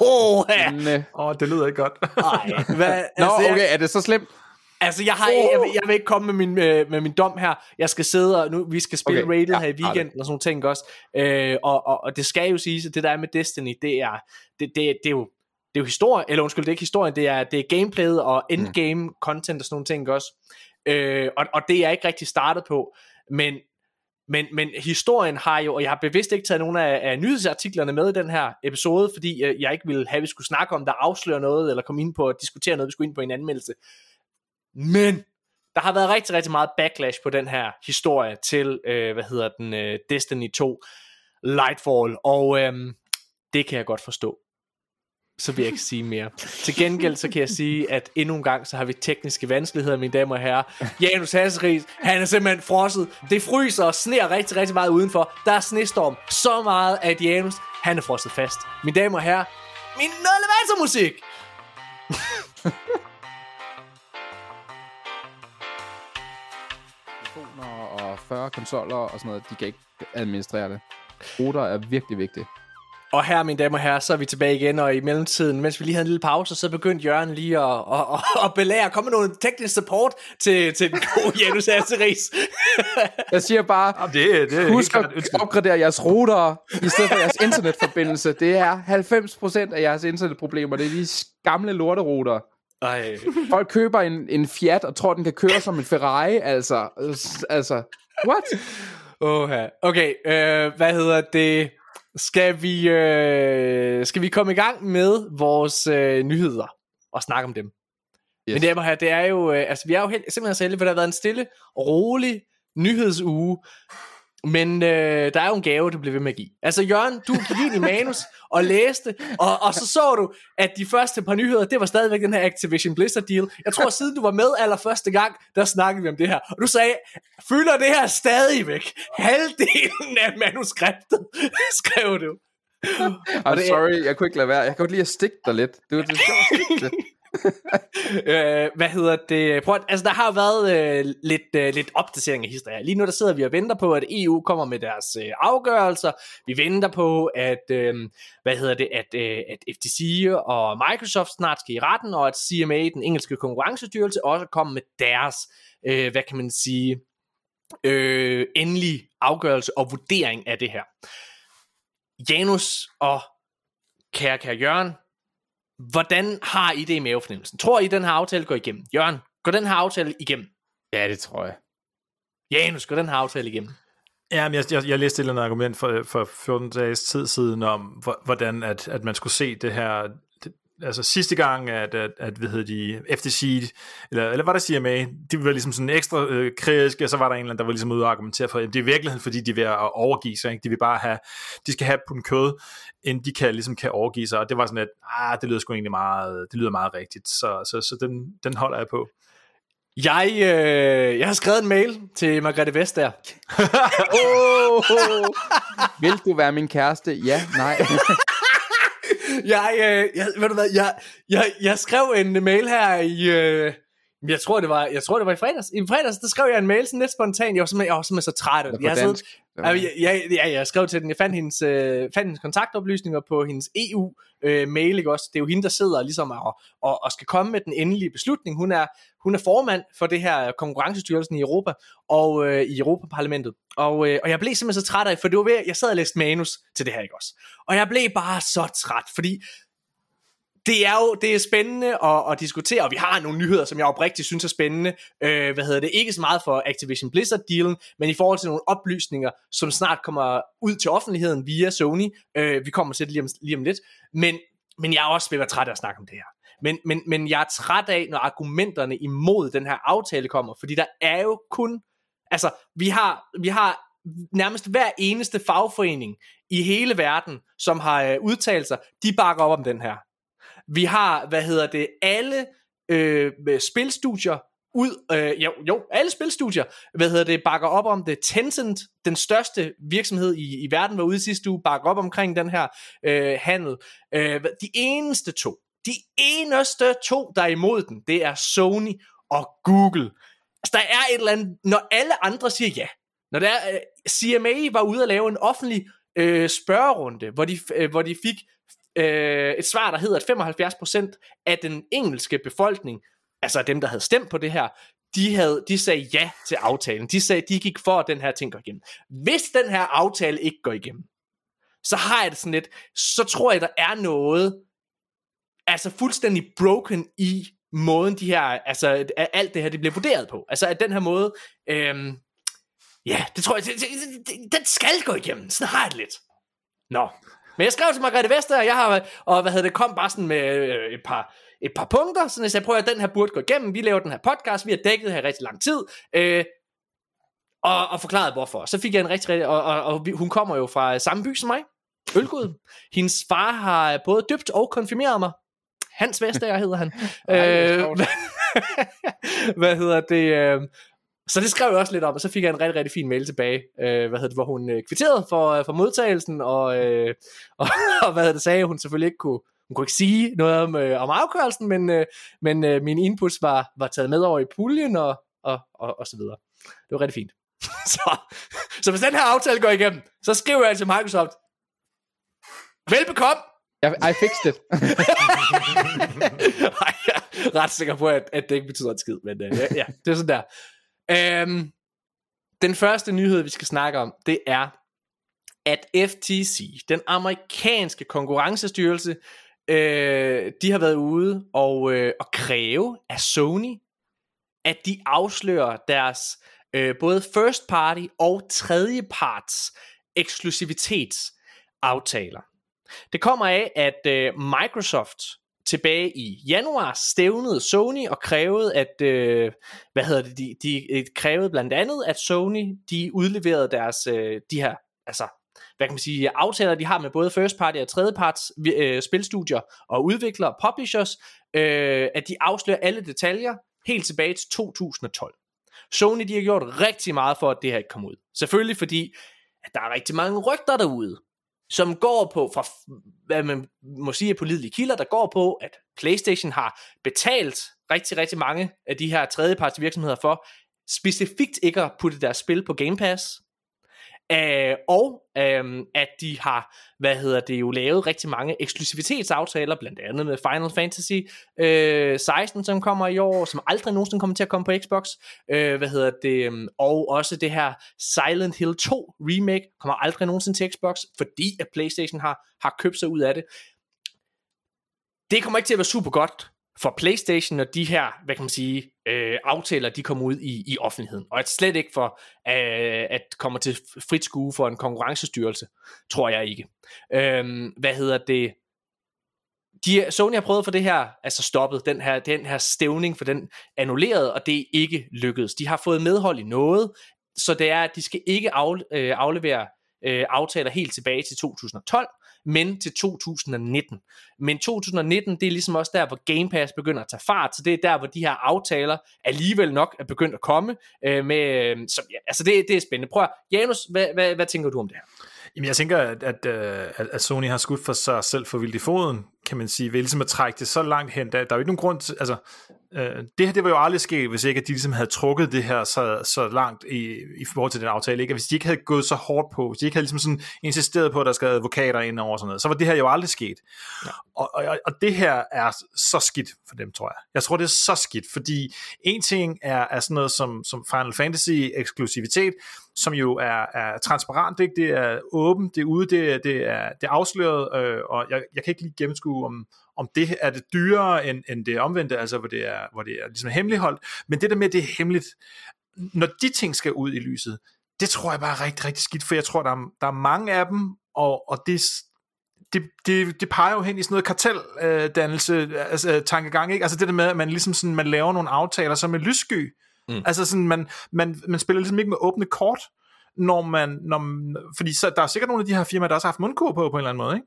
Oh, ja. Men, øh, Åh, oh, det lyder ikke godt. Ej, hvad, Nå, altså, okay, er det så slemt? Altså, jeg, har, jeg, vil, jeg vil ikke komme med min, øh, med min dom her. Jeg skal sidde og nu, vi skal spille Okay, rated ja, her i weekenden og sådan nogle ting også. Øh, og, og, og det skal jo siges, at det der er med Destiny, det er, det, det, det er jo det er jo historie, eller undskyld, det er ikke historien, det er, det er gameplayet og endgame mm. content og sådan nogle ting også. Øh, og, og det er jeg ikke rigtig startet på, men, men, men historien har jo, og jeg har bevidst ikke taget nogle af, af nyhedsartiklerne med i den her episode, fordi øh, jeg ikke ville have, at vi skulle snakke om, der afslører noget, eller komme ind på at diskutere noget, vi skulle ind på en anmeldelse. Men der har været rigtig, rigtig meget backlash på den her historie til, øh, hvad hedder den, øh, Destiny 2 Lightfall, og øh, det kan jeg godt forstå. Så vil jeg ikke sige mere. Til gengæld så kan jeg sige, at endnu en gang, så har vi tekniske vanskeligheder, mine damer og herrer. Janus Hasseris, han er simpelthen frosset. Det fryser og sner rigtig, rigtig meget udenfor. Der er snestorm. Så meget, at Janus, han er frosset fast. Mine damer og herrer, min elevatormusik! 40 konsoller og sådan noget, de kan ikke administrere det. Router er virkelig vigtigt. Og her, mine damer og herrer, så er vi tilbage igen, og i mellemtiden, mens vi lige havde en lille pause, så begyndte Jørgen lige at, at, at, at belære, komme med noget teknisk support til, til den gode Janus Asseris. Jeg siger bare, Jamen, det, det er husk at opgradere jeres router i stedet for jeres internetforbindelse. Det er 90% af jeres internetproblemer. Det er de gamle lorteruter. Ej. Folk køber en, en Fiat og tror, den kan køre som en Ferrari. Altså, altså what? Oha. Okay, øh, hvad hedder det? Skal vi, øh, skal vi komme i gang med vores øh, nyheder og snakke om dem? Yes. Men det, her, det er jo, øh, altså vi er jo helt, simpelthen så heldige, for der har været en stille, rolig nyhedsuge, men øh, der er jo en gave, du bliver ved med at give. Altså Jørgen, du gik ind i manus og læste, og, og så så du, at de første par nyheder, det var stadigvæk den her Activision Blizzard deal. Jeg tror, siden du var med allerførste gang, der snakkede vi om det her. Og du sagde, fylder det her stadigvæk halvdelen af manuskriptet, skrev du. I'm det sorry, jeg kunne ikke lade være. Jeg kan godt lide at stikke dig lidt. Det var det sjovt. øh, hvad hedder det? Prøv, at- altså, der har været øh, lidt, øh, lidt opdatering af historien. Lige nu der sidder vi og venter på, at EU kommer med deres øh, afgørelser. Vi venter på, at, øh, hvad hedder det, at, øh, at FTC og Microsoft snart skal i retten, og at CMA, den engelske konkurrencestyrelse, også kommer med deres, øh, hvad kan man sige, øh, endelig afgørelse og vurdering af det her. Janus og kære, kære Jørgen, hvordan har I det i mavefornemmelsen? Tror I, den her aftale går igennem? Jørgen, går den her aftale igennem? Ja, det tror jeg. Janus, går den her aftale igennem? Ja, men jeg, jeg, jeg læste et eller andet argument for, for 14 dages tid siden om, hvordan at, at man skulle se det her altså sidste gang, at, at, at hvad hedder de, FTC, eller, eller hvad der siger med, de var ligesom sådan ekstra øh, kritiske, og så var der en eller anden, der var ligesom ude og argumentere for, at det er i virkeligheden, fordi de vil at overgive sig, ikke? de vil bare have, de skal have på en kød, inden de kan, ligesom kan overgive sig, og det var sådan, at ah, det lyder sgu egentlig meget, det lyder meget rigtigt, så, så, så den, den holder jeg på. Jeg, øh, jeg har skrevet en mail til Margrethe Vestager. oh, oh. Vil du være min kæreste? Ja, nej. jeg, øh, jeg, ved du hvad, jeg, jeg, jeg skrev en mail her i, øh, jeg tror det var, jeg tror det var i fredags. I fredags, der skrev jeg en mail sådan lidt spontant. Jeg var simpelthen, jeg var simpelthen så træt. Jeg, siddet, jeg, jeg, jeg, jeg, skrev til den, jeg fandt hendes, øh, fandt hendes kontaktoplysninger på hendes EU øh, ikke også? Det er jo hende, der sidder ligesom og, og, og skal komme med den endelige beslutning. Hun er, hun er formand for det her konkurrencestyrelsen i Europa og øh, i Europaparlamentet. Og, øh, og jeg blev simpelthen så træt af, for det var ved, jeg sad og læste manus til det her, ikke også? Og jeg blev bare så træt, fordi det er jo det er spændende at, at diskutere, og vi har nogle nyheder, som jeg oprigtigt synes er spændende. Øh, hvad hedder det? Ikke så meget for Activision Blizzard-dealen, men i forhold til nogle oplysninger, som snart kommer ud til offentligheden via Sony. Øh, vi kommer til det lige om, lige om lidt. Men, men jeg er også ved at være træt af at snakke om det her. Men, men, men jeg er træt af, når argumenterne imod den her aftale kommer, fordi der er jo kun, altså vi har, vi har nærmest hver eneste fagforening i hele verden, som har øh, udtalt sig, de bakker op om den her. Vi har, hvad hedder det, alle øh, spilstudier ud, øh, jo, jo, alle spilstudier, hvad hedder det, bakker op om det. Tencent, den største virksomhed i, i verden, var ude sidste uge, bakker op omkring den her øh, handel. Øh, de eneste to, de eneste to, der er imod den, det er Sony og Google. Altså, der er et eller andet, når alle andre siger ja, når der er, øh, CMA var ude at lave en offentlig øh, spørgerunde, hvor de, øh, hvor de fik øh, et svar, der hedder, at 75% af den engelske befolkning, altså dem, der havde stemt på det her, de, havde, de sagde ja til aftalen. De sagde, de gik for, at den her ting går igennem. Hvis den her aftale ikke går igennem, så har jeg det sådan lidt, så tror jeg, der er noget, altså fuldstændig broken i måden de her, altså at alt det her, det bliver vurderet på. Altså at den her måde, øhm, ja, det tror jeg, det, det, det, den skal gå igennem. Sådan har jeg det lidt. Nå, men jeg skrev til Margrethe Vester, og jeg har, og hvad hedder det, kom bare sådan med øh, et par, et par punkter, så jeg sagde, prøv at den her burde gå igennem, vi laver den her podcast, vi har dækket det her rigtig lang tid, øh, og, og forklaret hvorfor. Så fik jeg en rigtig, rigtig og, og, og hun kommer jo fra samme by som mig, Ølgud. Hendes far har både døbt og konfirmeret mig. Hans Vestager hedder han. Ej, øh, hvad hedder det? Øh, så det skrev jeg også lidt om, og så fik jeg en rigtig, rigtig fin mail tilbage, øh, hvad hedder det, hvor hun øh, kvitterede for, øh, for modtagelsen, og, øh, og, og hvad hedder det, sagde, hun selvfølgelig ikke kunne, hun kunne ikke sige noget om, øh, om afgørelsen, men, øh, men øh, min inputs var, var taget med over i puljen, og, og, og, og så videre. Det var rigtig fint. så, så hvis den her aftale går igennem, så skriver jeg til Microsoft, velbekomme, I fixed it. Jeg er ret sikker på, at, at det ikke betyder en skid, men uh, ja, ja, det er sådan der. Øhm, den første nyhed, vi skal snakke om, det er, at FTC, den amerikanske konkurrencestyrelse, øh, de har været ude og, øh, og kræve af Sony, at de afslører deres øh, både first party og tredje parts eksklusivitetsaftaler. Det kommer af, at øh, Microsoft tilbage i januar stævnede Sony og krævede at øh, hvad hedder det de, de øh, krævede blandt andet at Sony de udleverede deres øh, de her altså hvad kan man sige aftaler de har med både first party og tredje parts øh, spilstudier og udviklere og publishers øh, at de afslører alle detaljer helt tilbage til 2012. Sony de har gjort rigtig meget for at det her ikke kom ud. Selvfølgelig fordi at der er rigtig mange rygter derude som går på, fra hvad man må sige er pålidelige kilder, der går på, at PlayStation har betalt rigtig, rigtig mange af de her tredjeparts virksomheder for, specifikt ikke at putte deres spil på Game Pass, Øh, og uh, at de har, hvad hedder det jo, lavet rigtig mange eksklusivitetsaftaler, blandt andet med Final Fantasy øh, 16, som kommer i år, som aldrig nogensinde kommer til at komme på Xbox, øh, hvad hedder det, øh, og også det her Silent Hill 2 remake kommer aldrig nogensinde til Xbox, fordi at Playstation har, har købt sig ud af det. det kommer ikke til at være super godt for PlayStation, når de her, hvad kan man sige, øh, aftaler, de kommer ud i, i offentligheden. Og at slet ikke for, øh, at kommer til frit skue for en konkurrencestyrelse, tror jeg ikke. Øh, hvad hedder det? De, Sony har prøvet for det her, altså stoppet den her, den her stævning, for den annulleret, og det er ikke lykkedes. De har fået medhold i noget, så det er, at de skal ikke af, øh, aflevere øh, aftaler helt tilbage til 2012, men til 2019. Men 2019, det er ligesom også der, hvor Game Pass begynder at tage fart, så det er der, hvor de her aftaler alligevel nok er begyndt at komme. Øh, med, øh, så, ja, altså det, det er spændende. Prøv at, Janus, hvad, hvad, hvad tænker du om det her? Jamen jeg tænker, at, at, øh, at, at Sony har skudt for sig selv for vildt i foden, kan man sige, ved ligesom at trække det så langt hen. Der, der er jo ikke nogen grund til, altså, øh, det her det var jo aldrig sket, hvis ikke at de ligesom havde trukket det her så, så langt i, i forhold til den aftale. Ikke? hvis de ikke havde gået så hårdt på, hvis de ikke havde ligesom sådan insisteret på, at der skal advokater ind over sådan noget, så var det her jo aldrig sket. Ja. Og, og, og det her er så skidt for dem, tror jeg. Jeg tror, det er så skidt, fordi en ting er, er sådan noget som, som Final Fantasy eksklusivitet, som jo er, er transparent, ikke? det er åbent, det er ude, det, er, det, er, det er afsløret, øh, og jeg, jeg kan ikke lige gennemskue, om, om det er det dyrere end, end det omvendte, altså hvor det er, hvor det er ligesom hemmeligholdt, men det der med, at det er hemmeligt, når de ting skal ud i lyset, det tror jeg bare er rigtig, rigtig skidt, for jeg tror, der er, der er mange af dem, og, og det, det, det, det peger jo hen i sådan noget karteldannelse, øh, altså tankegang, ikke? Altså det der med, at man ligesom sådan, man laver nogle aftaler som en lyssky, mm. altså sådan, man, man, man spiller ligesom ikke med åbne kort, når man, når, fordi så, der er sikkert nogle af de her firmaer, der også har haft mundkur på, på en eller anden måde, ikke?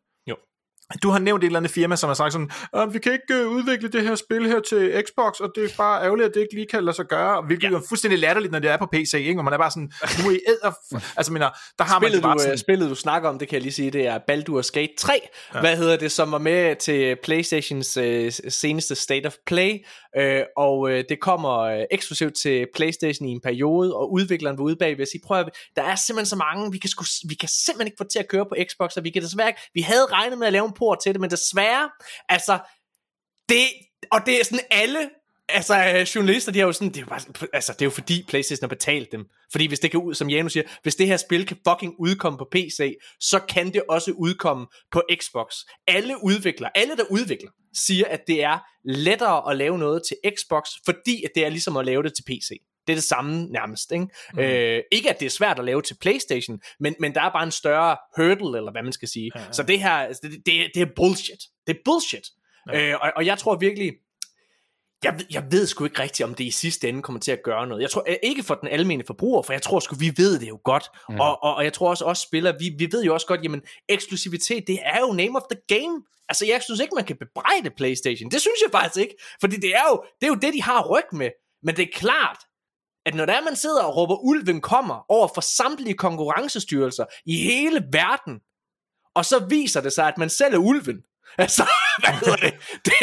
Du har nævnt et eller andet firma, som har sagt sådan, vi kan ikke uh, udvikle det her spil her til Xbox, og det er bare ærgerligt, at det ikke lige kan lade sig gøre, hvilket ja. er fuldstændig latterligt, når det er på PC, ikke? og man er bare sådan, nu er I æder, altså mener, der har spillet, man bare du, sådan... Spillet du snakker om, det kan jeg lige sige, det er Baldur's Gate 3, ja. hvad hedder det, som var med til Playstations uh, seneste State of Play, Øh, og øh, det kommer øh, eksklusivt til Playstation i en periode, og udvikleren var ude bag ved at sige, prøv at, der er simpelthen så mange, vi kan, sku, vi kan simpelthen ikke få til at køre på Xbox, og vi kan desværre ikke, vi havde regnet med at lave en port til det, men desværre, altså, det, og det er sådan alle, altså øh, journalister, de har jo sådan, det er jo, bare, altså, det er jo fordi Playstation har betalt dem. Fordi hvis det kan ud, som Janus siger, hvis det her spil kan fucking udkomme på PC, så kan det også udkomme på Xbox. Alle udviklere, alle der udvikler, siger, at det er lettere at lave noget til Xbox, fordi at det er ligesom at lave det til PC. Det er det samme nærmest. Ikke? Mm. Øh, ikke at det er svært at lave til Playstation, men, men der er bare en større hurdle, eller hvad man skal sige. Ja, ja. Så det her, altså, det, det, det er bullshit. Det er bullshit. Ja. Øh, og, og jeg tror virkelig, jeg, jeg ved sgu ikke rigtigt, om det i sidste ende kommer til at gøre noget. Jeg tror ikke for den almindelige forbruger, for jeg tror sgu, vi ved det jo godt. Mm. Og, og, og jeg tror også, også spillere, vi, vi ved jo også godt, jamen eksklusivitet, det er jo name of the game. Altså jeg synes ikke, man kan bebrejde Playstation. Det synes jeg faktisk ikke. Fordi det er jo det, er jo det de har ryg med. Men det er klart, at når der man sidder og råber, ulven kommer over for samtlige konkurrencestyrelser i hele verden, og så viser det sig, at man selv er ulven, Altså, hvad hedder det? det?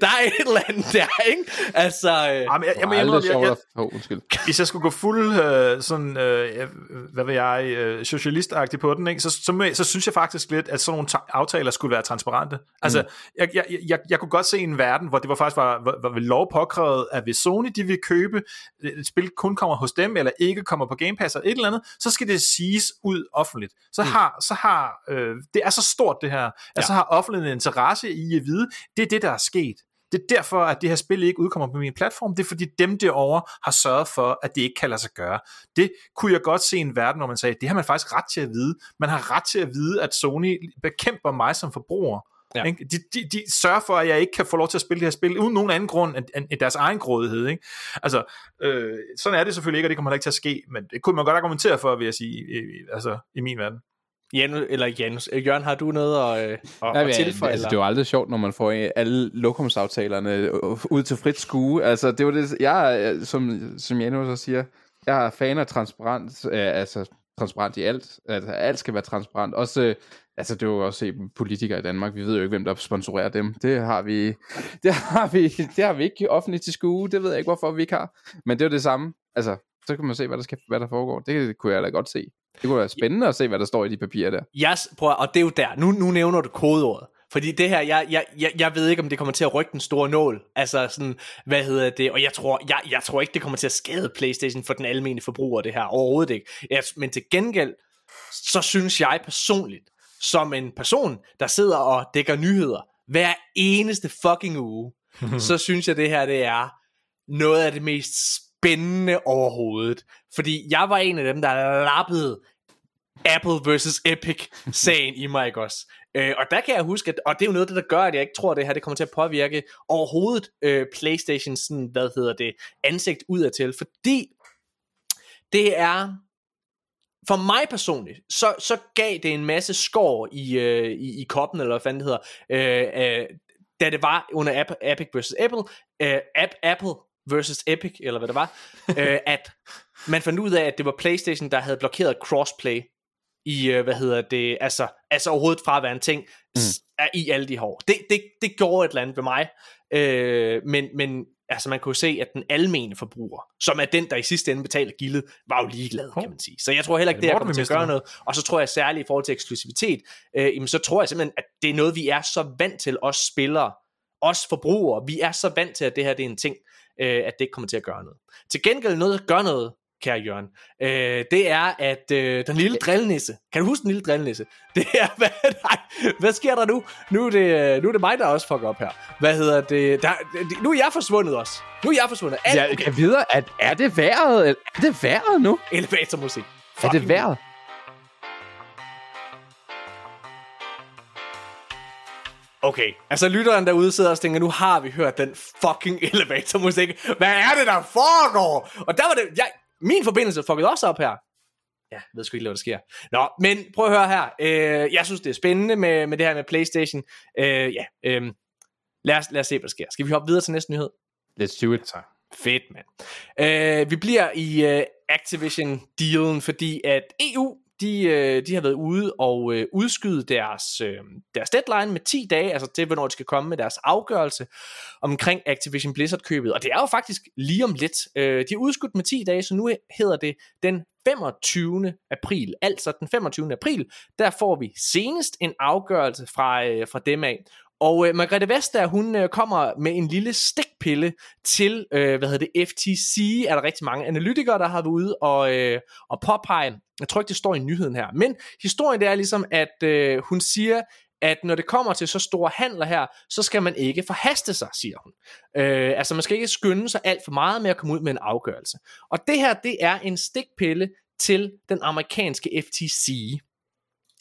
Der er et eller andet der, ikke? Altså... Øh... Jamen, jeg, jeg, jeg, jeg, jeg, jeg, oh, undskyld. Hvis jeg skulle gå fuld øh, sådan, øh, hvad ved jeg, øh, socialistagtig på den, ikke? Så, så, så synes jeg faktisk lidt, at sådan nogle aftaler skulle være transparente. Altså, mm. jeg, jeg, jeg, jeg kunne godt se en verden, hvor det var faktisk var, var, var lov påkrævet, at hvis Sony de vil købe et spil kun kommer hos dem, eller ikke kommer på Game Pass eller et eller andet, så skal det siges ud offentligt. Så mm. har, så har øh, det er så stort det her, at ja. så har offentligheden interesse i at vide, det er det, der er sket. Det er derfor, at det her spil ikke udkommer på min platform. Det er fordi dem derovre har sørget for, at det ikke kan lade sig gøre. Det kunne jeg godt se i en verden, hvor man sagde, det har man faktisk ret til at vide. Man har ret til at vide, at Sony bekæmper mig som forbruger. Ja. Ikke? De, de, de sørger for, at jeg ikke kan få lov til at spille det her spil, uden nogen anden grund end, end deres egen grådighed. Ikke? Altså, øh, sådan er det selvfølgelig ikke, og det kommer ikke til at ske, men det kunne man godt argumentere for, vil jeg sige, i, altså, i min verden. Janus, eller Janus, øh, Jørgen, har du noget at, øh, at, ja, at tilføje? Altså, det er jo aldrig sjovt, når man får alle lokumsaftalerne ud til frit skue. Altså, det var det, jeg, som, som Janus også siger, jeg er fan af transparent, altså transparent i alt. Altså, alt skal være transparent. Også, altså, det er jo også politikere i Danmark. Vi ved jo ikke, hvem der sponsorerer dem. Det har vi, det har vi, det har vi ikke offentligt til skue. Det ved jeg ikke, hvorfor vi ikke har. Men det er jo det samme. Altså, så kan man se, hvad der, skal, hvad der foregår. Det kunne jeg da godt se. Det kunne være spændende at se, hvad der står i de papirer der. Yes, prøv, og det er jo der. Nu, nu nævner du kodeordet. Fordi det her, jeg, jeg, jeg, jeg ved ikke, om det kommer til at rykke den store nål. Altså sådan, hvad hedder det? Og jeg tror, jeg, jeg tror ikke, det kommer til at skade PlayStation for den almindelige forbruger, det her. Overhovedet ikke. Jeg, men til gengæld, så synes jeg personligt, som en person, der sidder og dækker nyheder hver eneste fucking uge, så synes jeg, det her det er noget af det mest spændende overhovedet. Fordi jeg var en af dem, der lappede Apple versus Epic sagen i mig, ikke også? Øh, og der kan jeg huske, at, og det er jo noget af det, der gør, at jeg ikke tror, at det her det kommer til at påvirke overhovedet øh, Playstation, sådan, hvad hedder det, ansigt udadtil, fordi det er, for mig personligt, så, så gav det en masse skår i, øh, i, i koppen, eller hvad fanden det hedder, øh, øh, da det var under Apple, Epic versus Apple, øh, App, Apple versus Epic, eller hvad det var, øh, at man fandt ud af, at det var Playstation, der havde blokeret crossplay i, øh, hvad hedder det, altså, altså overhovedet fra at være en ting mm. i alle de år. Det, det, det gjorde et eller andet ved mig, øh, men, men altså man kunne se, at den almene forbruger, som er den, der i sidste ende betaler gildet, var jo ligeglad, kan man sige. Så jeg tror heller ikke, det, det kommer til at gøre noget. Og så tror jeg særligt i forhold til eksklusivitet, øh, jamen, så tror jeg simpelthen, at det er noget, vi er så vant til, os spillere, os forbrugere, vi er så vant til, at det her det er en ting, øh, at det ikke kommer til at gøre noget. Til gengæld noget, der gør noget, kære Jørgen, øh, det er, at øh, den lille drillnisse, kan du huske den lille drillnisse? Det er, hvad, nej, hvad sker der nu? Nu er, det, nu er det mig, der også fucker op her. Hvad hedder det? Der, nu er jeg forsvundet også. Nu er jeg forsvundet. Alt, ja, okay. Jeg videre, at er det vejret? Er det vejret nu? Elevatormusik. Er det vejret? Okay, altså lytteren derude sidder og tænker, nu har vi hørt den fucking elevatormusik. Hvad er det, der foregår? Og der var det, jeg, min forbindelse fuckede også op her. Ja, jeg ved sgu ikke, hvad der sker. Nå, men prøv at høre her. Øh, jeg synes, det er spændende med, med det her med Playstation. Øh, ja, øh, lad, os, lad os se, hvad der sker. Skal vi hoppe videre til næste nyhed? Let's do it. Så. Fedt, mand. Øh, vi bliver i øh, Activision-dealen, fordi at EU de, øh, de har været ude og øh, udskyde deres, øh, deres deadline med 10 dage, altså til hvornår de skal komme med deres afgørelse omkring Activision Blizzard-købet. Og det er jo faktisk lige om lidt. Øh, de er udskudt med 10 dage, så nu hedder det den 25. april. Altså den 25. april, der får vi senest en afgørelse fra, øh, fra dem af. Og øh, Margrethe Vestager, hun øh, kommer med en lille stikpille til, øh, hvad hedder det, FTC, er der rigtig mange analytikere, der har været ude og, øh, og påpege. Jeg tror ikke, det står i nyheden her. Men historien det er ligesom, at øh, hun siger, at når det kommer til så store handler her, så skal man ikke forhaste sig, siger hun. Øh, altså man skal ikke skynde sig alt for meget med at komme ud med en afgørelse. Og det her, det er en stikpille til den amerikanske FTC,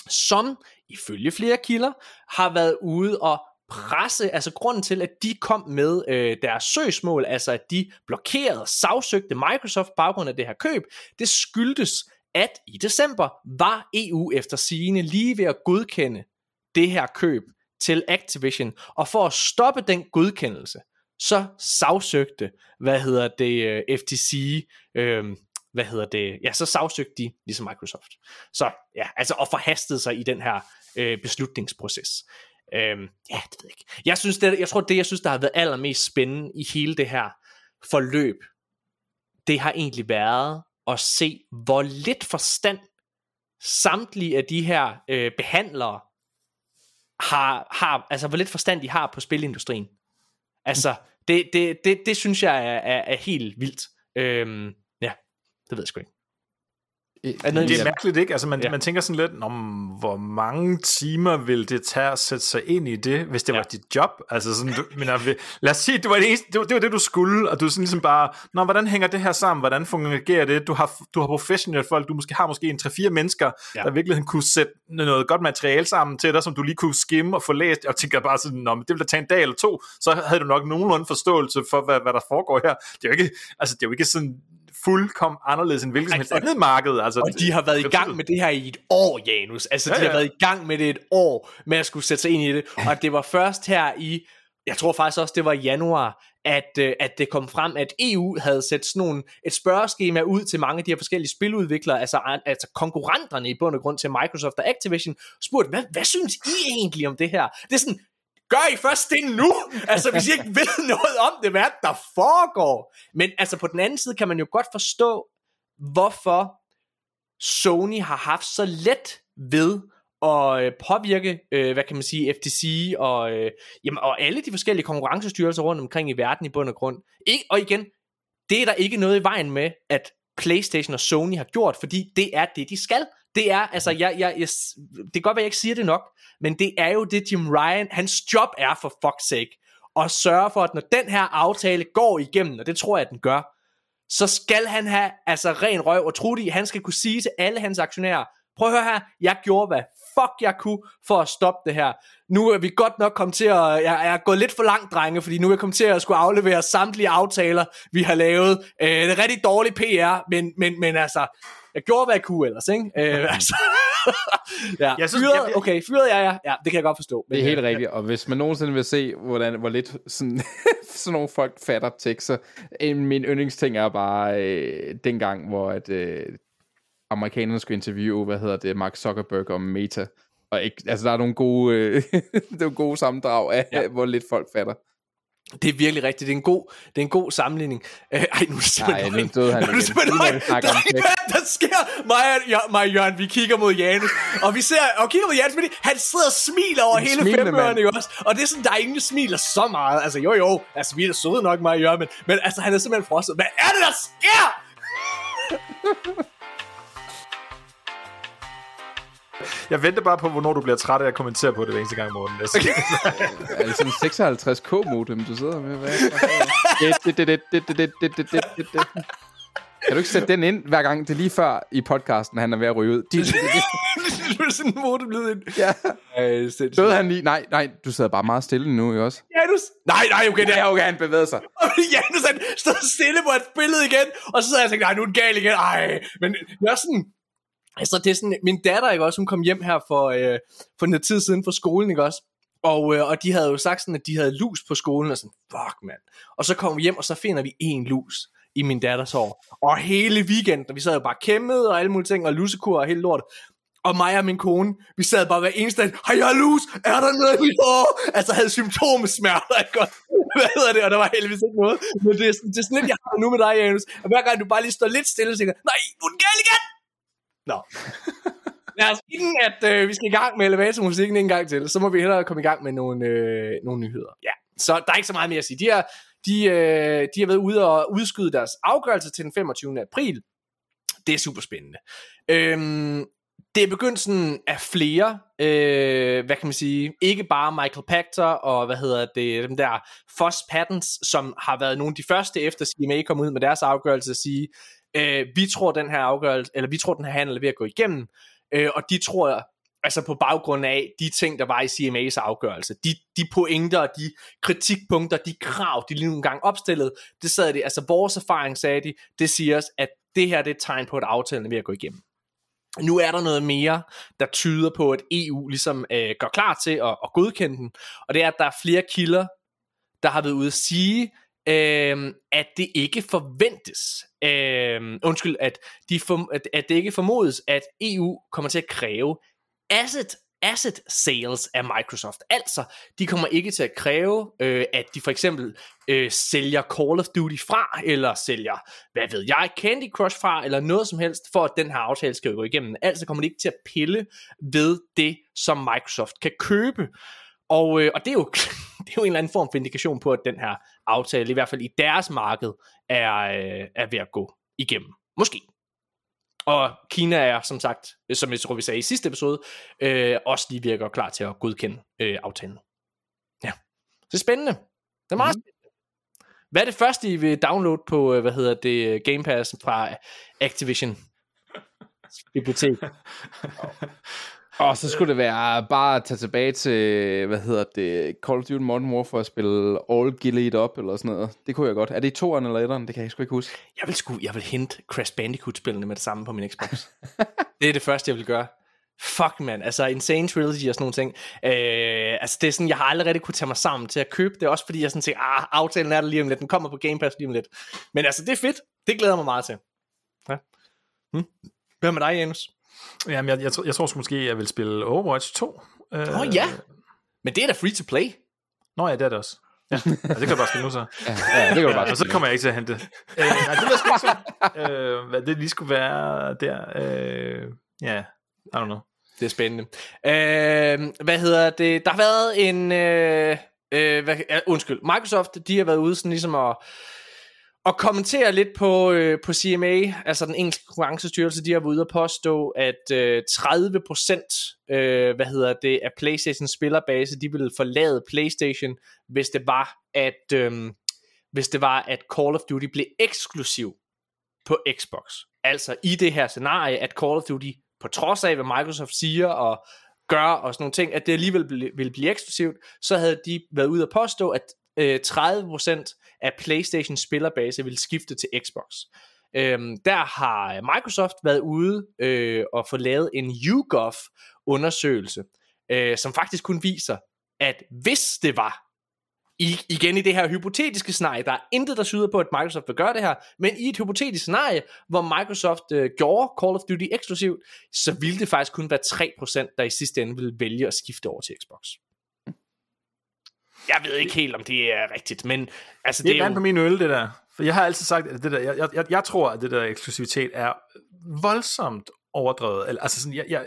som ifølge flere kilder har været ude og presse, altså grunden til, at de kom med øh, deres søgsmål, altså at de blokerede, sagsøgte Microsoft baggrund af det her køb, det skyldtes, at i december var EU efter sigende lige ved at godkende det her køb til Activision, og for at stoppe den godkendelse, så sagsøgte, hvad hedder det, øh, FTC, øh, hvad hedder det, ja, så sagsøgte de ligesom Microsoft. Så ja, altså og forhastede sig i den her øh, beslutningsproces. Øhm, ja, det ved jeg ikke. Jeg, synes, det, jeg tror, det jeg synes, der har været allermest spændende i hele det her forløb, det har egentlig været at se, hvor lidt forstand samtlige af de her øh, behandlere har, har, altså hvor lidt forstand de har på spilindustrien. Altså, det, det, det, det synes jeg er, er, er helt vildt. Øhm, ja, det ved jeg sgu ikke. Er det, er mærkeligt, ikke? Altså, man, ja. man tænker sådan lidt, om hvor mange timer vil det tage at sætte sig ind i det, hvis det ja. var dit job? Altså sådan, du, men, lad os sige, det var det, eneste, det, var, det var det, du skulle, og du sådan ligesom bare, Nå, hvordan hænger det her sammen? Hvordan fungerer det? Du har, du har professionelle folk, du måske har måske en 3-4 mennesker, ja. der virkelig kunne sætte noget godt materiale sammen til dig, som du lige kunne skimme og få læst, og tænker bare sådan, Nå, men det ville da tage en dag eller to, så havde du nok nogenlunde forståelse for, hvad, hvad der foregår her. Det er jo ikke, altså, det er jo ikke sådan fuldkommen anderledes end hvilket som helst andet marked. Altså, og de har været i gang med det her i et år, Janus. Altså, ja, de har været i gang med det et år, med at skulle sætte sig ind i det. Og det var først her i, jeg tror faktisk også, det var i januar, at, øh, at det kom frem, at EU havde sat sådan nogle, et spørgeskema ud til mange af de her forskellige spiludviklere, altså, altså konkurrenterne i bund og grund til Microsoft og Activision, spurgt, hvad, hvad synes I egentlig om det her? Det er sådan, gør I først det nu? Altså, hvis I ikke ved noget om det, hvad der foregår? Men altså, på den anden side kan man jo godt forstå, hvorfor Sony har haft så let ved at øh, påvirke, øh, hvad kan man sige, FTC og, øh, jamen, og alle de forskellige konkurrencestyrelser rundt omkring i verden i bund og grund. Ik- og igen, det er der ikke noget i vejen med, at PlayStation og Sony har gjort, fordi det er det, de skal det er, altså, jeg, jeg, jeg, det kan godt være, jeg ikke siger det nok, men det er jo det, Jim Ryan, hans job er for fuck's sake, at sørge for, at når den her aftale går igennem, og det tror jeg, at den gør, så skal han have altså ren røv og trudy. Han skal kunne sige til alle hans aktionærer, prøv at høre her, jeg gjorde hvad fuck jeg kunne for at stoppe det her. Nu er vi godt nok kommet til at, jeg, jeg er gået lidt for langt, drenge, fordi nu er jeg kommet til at skulle aflevere samtlige aftaler, vi har lavet. Øh, det er rigtig dårlig PR, men, men, men altså, jeg gjorde, hvad jeg kunne ellers, ikke? Øh, altså, ja, Jeg synes, fyret, jeg- jeg- okay, fyret ja, ja, ja, det kan jeg godt forstå. Det er helt øh, rigtigt, og hvis man nogensinde vil se, hvordan, hvor lidt sådan, sådan nogle folk fatter tekster, en, min yndlingsting er bare øh, dengang, hvor at, øh, amerikanerne skulle interviewe, hvad hedder det, Mark Zuckerberg om Meta, og ikke, altså der er nogle gode, øh, det er nogle gode sammendrag af, ja. hvor lidt folk fatter. Det er virkelig rigtigt. Det er en god, det er en god sammenligning. Øh, ej, nu er det simpelthen Ej, nu døde han Nu er det igen. simpelthen om Drenge, sex. hvad der sker? Mig og, ja, mig og Jørgen, vi kigger mod Janus, og vi ser, og kigger mod Janus, fordi han sidder og smiler over En hele ikke også? Og det er sådan, der er ingen, der smiler så meget. Altså, jo jo, altså, vi er søde nok, mig og Jørgen, men, men altså, han er simpelthen frosset. Hvad er det, der sker? Jeg venter bare på, hvornår du bliver træt af at kommentere på det hver eneste gang, Morten. Okay. er det sådan 56k modem, du sidder med? Hvad kan du ikke sætte den ind, hver gang det er lige før i podcasten, han er ved at ryge ud? Det er sådan en modem lyd ind. Ja. Døde han lige? Nej, nej, du sidder bare meget stille nu, ikke også? du. Nej, nej, okay, det er okay, han bevæger sig. ja, han stod stille på et billede igen, og så sad jeg og tænkte, nej, nu er den gal igen. Ej, men jeg er sådan, altså det er sådan, min datter, ikke også, hun kom hjem her for, øh, for noget tid siden fra skolen, ikke også? Og, øh, og de havde jo sagt sådan, at de havde lus på skolen, og sådan, fuck mand. Og så kom vi hjem, og så finder vi en lus i min datters hår. Og hele weekenden, vi sad jo bare kæmmet og alle mulige ting, og lusekur og hele lort. Og mig og min kone, vi sad bare hver eneste dag, har jeg lus? Er der noget i mit hår? Altså havde symptomsmerter, ikke godt? Hvad hedder det? Og der var heldigvis ikke noget. Men det er, sådan, det er sådan lidt, jeg har nu med dig, Janus. Og hver gang du bare lige står lidt stille, så tænker nej, nu er den gal igen! Nå. Lad os inden at øh, vi skal i gang med elevatormusikken en gang til, så må vi hellere komme i gang med nogle, øh, nogle nyheder. Ja, så der er ikke så meget mere at sige. De, har, de, øh, de har været ude og udskyde deres afgørelse til den 25. april. Det er super spændende. Øhm, det er begyndelsen af flere, øh, hvad kan man sige, ikke bare Michael Pachter og hvad hedder det, dem der Foss Patents, som har været nogle af de første efter CMA kom ud med deres afgørelse at sige, øh, vi tror den her afgørelse, eller vi tror den her handel er ved at gå igennem, øh, og de tror altså på baggrund af de ting, der var i CMA's afgørelse, de, de pointer, de kritikpunkter, de krav, de lige nogle gange opstillede, det sad de, altså vores erfaring sagde de, det siger os, at det her det er et tegn på, at aftalen er ved at gå igennem. Nu er der noget mere, der tyder på, at EU ligesom øh, går klar til at, at godkende den, og det er, at der er flere kilder, der har været ude at sige, øh, at det ikke forventes, øh, undskyld, at, de for, at, at det ikke formodes, at EU kommer til at kræve asset asset sales af Microsoft. Altså, de kommer ikke til at kræve, øh, at de for eksempel øh, sælger Call of Duty fra, eller sælger, hvad ved jeg, Candy Crush fra, eller noget som helst, for at den her aftale skal gå igennem. Altså kommer de ikke til at pille ved det, som Microsoft kan købe. Og, øh, og det, er jo, det er jo en eller anden form for indikation på, at den her aftale, i hvert fald i deres marked, er, øh, er ved at gå igennem. Måske. Og Kina er, som sagt, som jeg tror, vi sagde i sidste episode, øh, også lige virker klar til at godkende øh, aftalen. Ja, det er spændende. Det er meget mm. spændende. Hvad er det første, I vil downloade på, øh, hvad hedder det, Game Pass fra Activision bibliotek? Og så skulle det være bare at tage tilbage til, hvad hedder det, Call of Duty Modern Warfare, spille All Gillied Up eller sådan noget. Det kunne jeg godt. Er det i toeren eller etteren? Det kan jeg sgu ikke huske. Jeg vil, sgu, jeg vil hente Crash Bandicoot-spillene med det samme på min Xbox. det er det første, jeg vil gøre. Fuck, man. Altså, Insane Trilogy og sådan nogle ting. Øh, altså, det er sådan, jeg har aldrig rigtig kunne tage mig sammen til at købe det. Også fordi jeg sådan tænker, ah, aftalen er der lige om lidt. Den kommer på Game Pass lige om lidt. Men altså, det er fedt. Det glæder jeg mig meget til. Ja. Hm? Hvad med dig, Janus? Jamen, jeg, jeg, tror- jeg tror sgu måske, jeg vil spille Overwatch 2. Åh, Åh, oh, ja. Men det er da free to play. Nå ja, det er det også. Ja, ja det kan jeg bare spille nu så. Ja, ja det kan du Ja, bare og så kommer jeg ikke til at hente det. Øh, nej, det ved jeg sgu ikke så. øh, hvad det lige skulle være der. Øh, ja, I don't know. Det er spændende. Øh, hvad hedder det? Der har været en... Øh, øh, hvad, undskyld. Microsoft, de har været ude sådan ligesom at, og kommentere lidt på, øh, på CMA, altså den engelske konkurrencestyrelse, de har været ude at påstå, at øh, 30% øh, hvad hedder det, af Playstations spillerbase, de ville forlade Playstation, hvis det var, at, øh, hvis det var, at Call of Duty blev eksklusiv på Xbox. Altså i det her scenarie, at Call of Duty, på trods af hvad Microsoft siger og gør og sådan nogle ting, at det alligevel ville blive eksklusivt, så havde de været ude at påstå, at øh, 30% af PlayStation spillerbase vil skifte til Xbox. Øhm, der har Microsoft været ude øh, og få lavet en YouGov undersøgelse, øh, som faktisk kun viser, at hvis det var i, igen i det her hypotetiske scenarie, der er intet, der syder på, at Microsoft vil gøre det her, men i et hypotetisk scenarie, hvor Microsoft øh, gjorde Call of Duty eksklusivt, så ville det faktisk kun være 3%, der i sidste ende ville vælge at skifte over til Xbox. Jeg ved ikke helt, om det er rigtigt, men altså, det, det er jo... på min øl, det der. For jeg har altid sagt, at det der, jeg, jeg, jeg tror, at det der eksklusivitet er voldsomt overdrevet. Eller, altså sådan, jeg, jeg,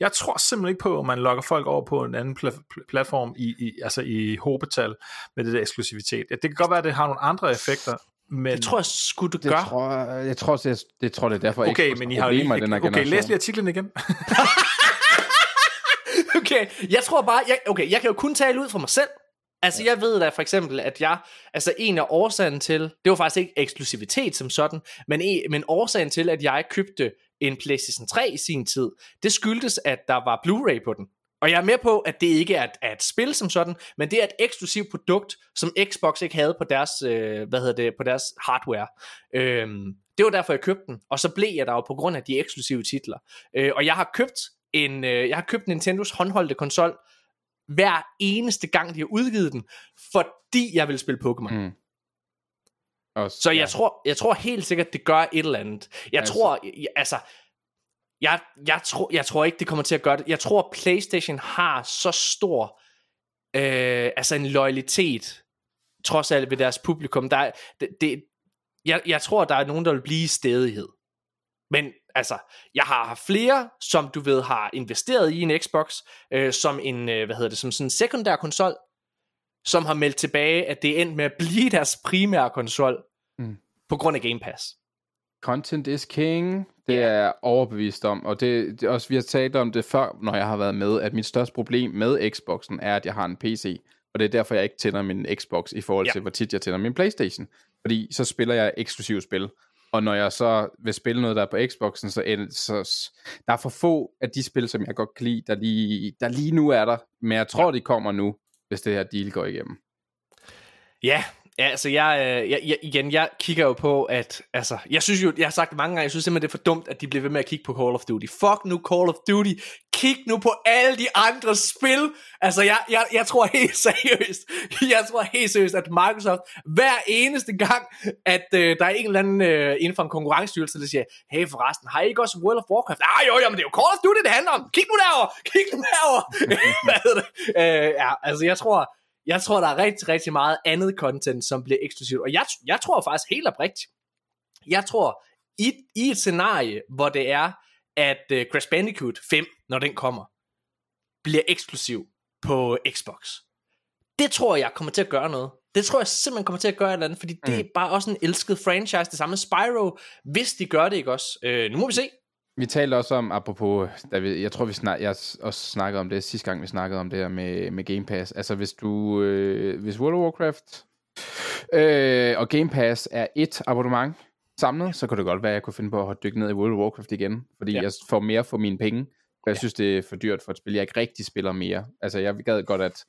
jeg tror simpelthen ikke på, at man lokker folk over på en anden pl- platform i, i, altså i hobetal med det der eksklusivitet. Det kan godt være, at det har nogle andre effekter, men... Det tror jeg sgu, du Det gør. tror, jeg, tror, det, det tror det er derfor, Okay, Xbox men I har lige... den her Okay, læs lige artiklen igen. Okay, jeg tror bare, jeg, okay, jeg kan jo kun tale ud for mig selv. Altså, jeg ved da for eksempel, at jeg, altså en af årsagen til, det var faktisk ikke eksklusivitet som sådan, men, en, men årsagen til, at jeg købte en PlayStation 3 i sin tid, det skyldtes, at der var Blu-ray på den. Og jeg er med på, at det ikke er et, er et spil som sådan, men det er et eksklusivt produkt, som Xbox ikke havde på deres, øh, hvad hedder det, på deres hardware. Øhm, det var derfor, jeg købte den, og så blev jeg der jo på grund af de eksklusive titler. Øh, og jeg har købt en, øh, jeg har købt Nintendos håndholdte konsol hver eneste gang, de har udgivet den, fordi jeg vil spille Pokémon. Mm. Også, Så jeg, tror, jeg tror helt sikkert, det gør et eller andet. Jeg Altså- tror, jeg, altså, jeg, jeg, tror, jeg tror ikke, det kommer til at gøre det. Jeg tror, PlayStation har så stor, øh, altså en loyalitet, trods alt ved deres publikum. Der, er- det, det, jeg, jeg tror, der er nogen, der vil blive i stedighed. Men altså, jeg har haft flere, som du ved, har investeret i en Xbox, øh, som en, øh, hvad hedder det, som sådan en sekundær konsol, som har meldt tilbage, at det er endt med at blive deres primære konsol, Mm. på grund af Game Pass. Content is king. Det Ja. er jeg overbevist om, og det, det også, vi har talt om det før, når jeg har været med, at mit største problem med Xboxen er, at jeg har en PC, og det er derfor, jeg ikke tænder min Xbox i forhold Ja. til, hvor tit jeg tænder min Playstation. Fordi så spiller jeg eksklusivt spil, og når jeg så vil spille noget, der er på Xboxen, så, så der er for få af de spil, som jeg godt kan lide, der lige, der lige nu er der, men jeg tror, de kommer nu, hvis det her deal går igennem. Ja, ja altså jeg, øh, jeg, jeg, igen, jeg kigger jo på, at, altså, jeg synes jo, jeg har sagt det mange gange, jeg synes simpelthen, det er for dumt, at de bliver ved med at kigge på Call of Duty. Fuck nu Call of Duty. Kig nu på alle de andre spil. Altså, jeg, jeg, jeg tror helt seriøst, jeg tror helt seriøst, at Microsoft hver eneste gang, at øh, der er en eller anden øh, inden for en konkurrencestyrelse, der siger, hey forresten, har I ikke også World of Warcraft? Ah jo, jo, men det er jo Call of Duty, det handler om. Kig nu derover, kig nu derover. Hvad er det? Øh, ja, altså jeg tror, jeg tror, der er rigtig, rigtig meget andet content, som bliver eksklusivt. Og jeg, jeg tror faktisk helt oprigtigt, jeg tror, i, i et scenarie, hvor det er, at uh, Crash Bandicoot 5, når den kommer, bliver eksklusiv på Xbox. Det tror jeg kommer til at gøre noget. Det tror jeg simpelthen kommer til at gøre et eller andet, fordi det er bare også en elsket franchise, det samme med Spyro, hvis de gør det ikke også. Øh, nu må vi se. Vi talte også om, apropos, da vi, jeg tror, vi snak, jeg også snakkede om det sidste gang, vi snakkede om det her med, med Game Pass. Altså, hvis du, øh, hvis World of Warcraft øh, og Game Pass er et abonnement samlet, så kunne det godt være, at jeg kunne finde på at dykke ned i World of Warcraft igen, fordi Ja. ja. jeg får mere for mine penge. For jeg synes, det er for dyrt for et spil. Jeg ikke rigtig spiller mere. Altså, jeg gad godt, at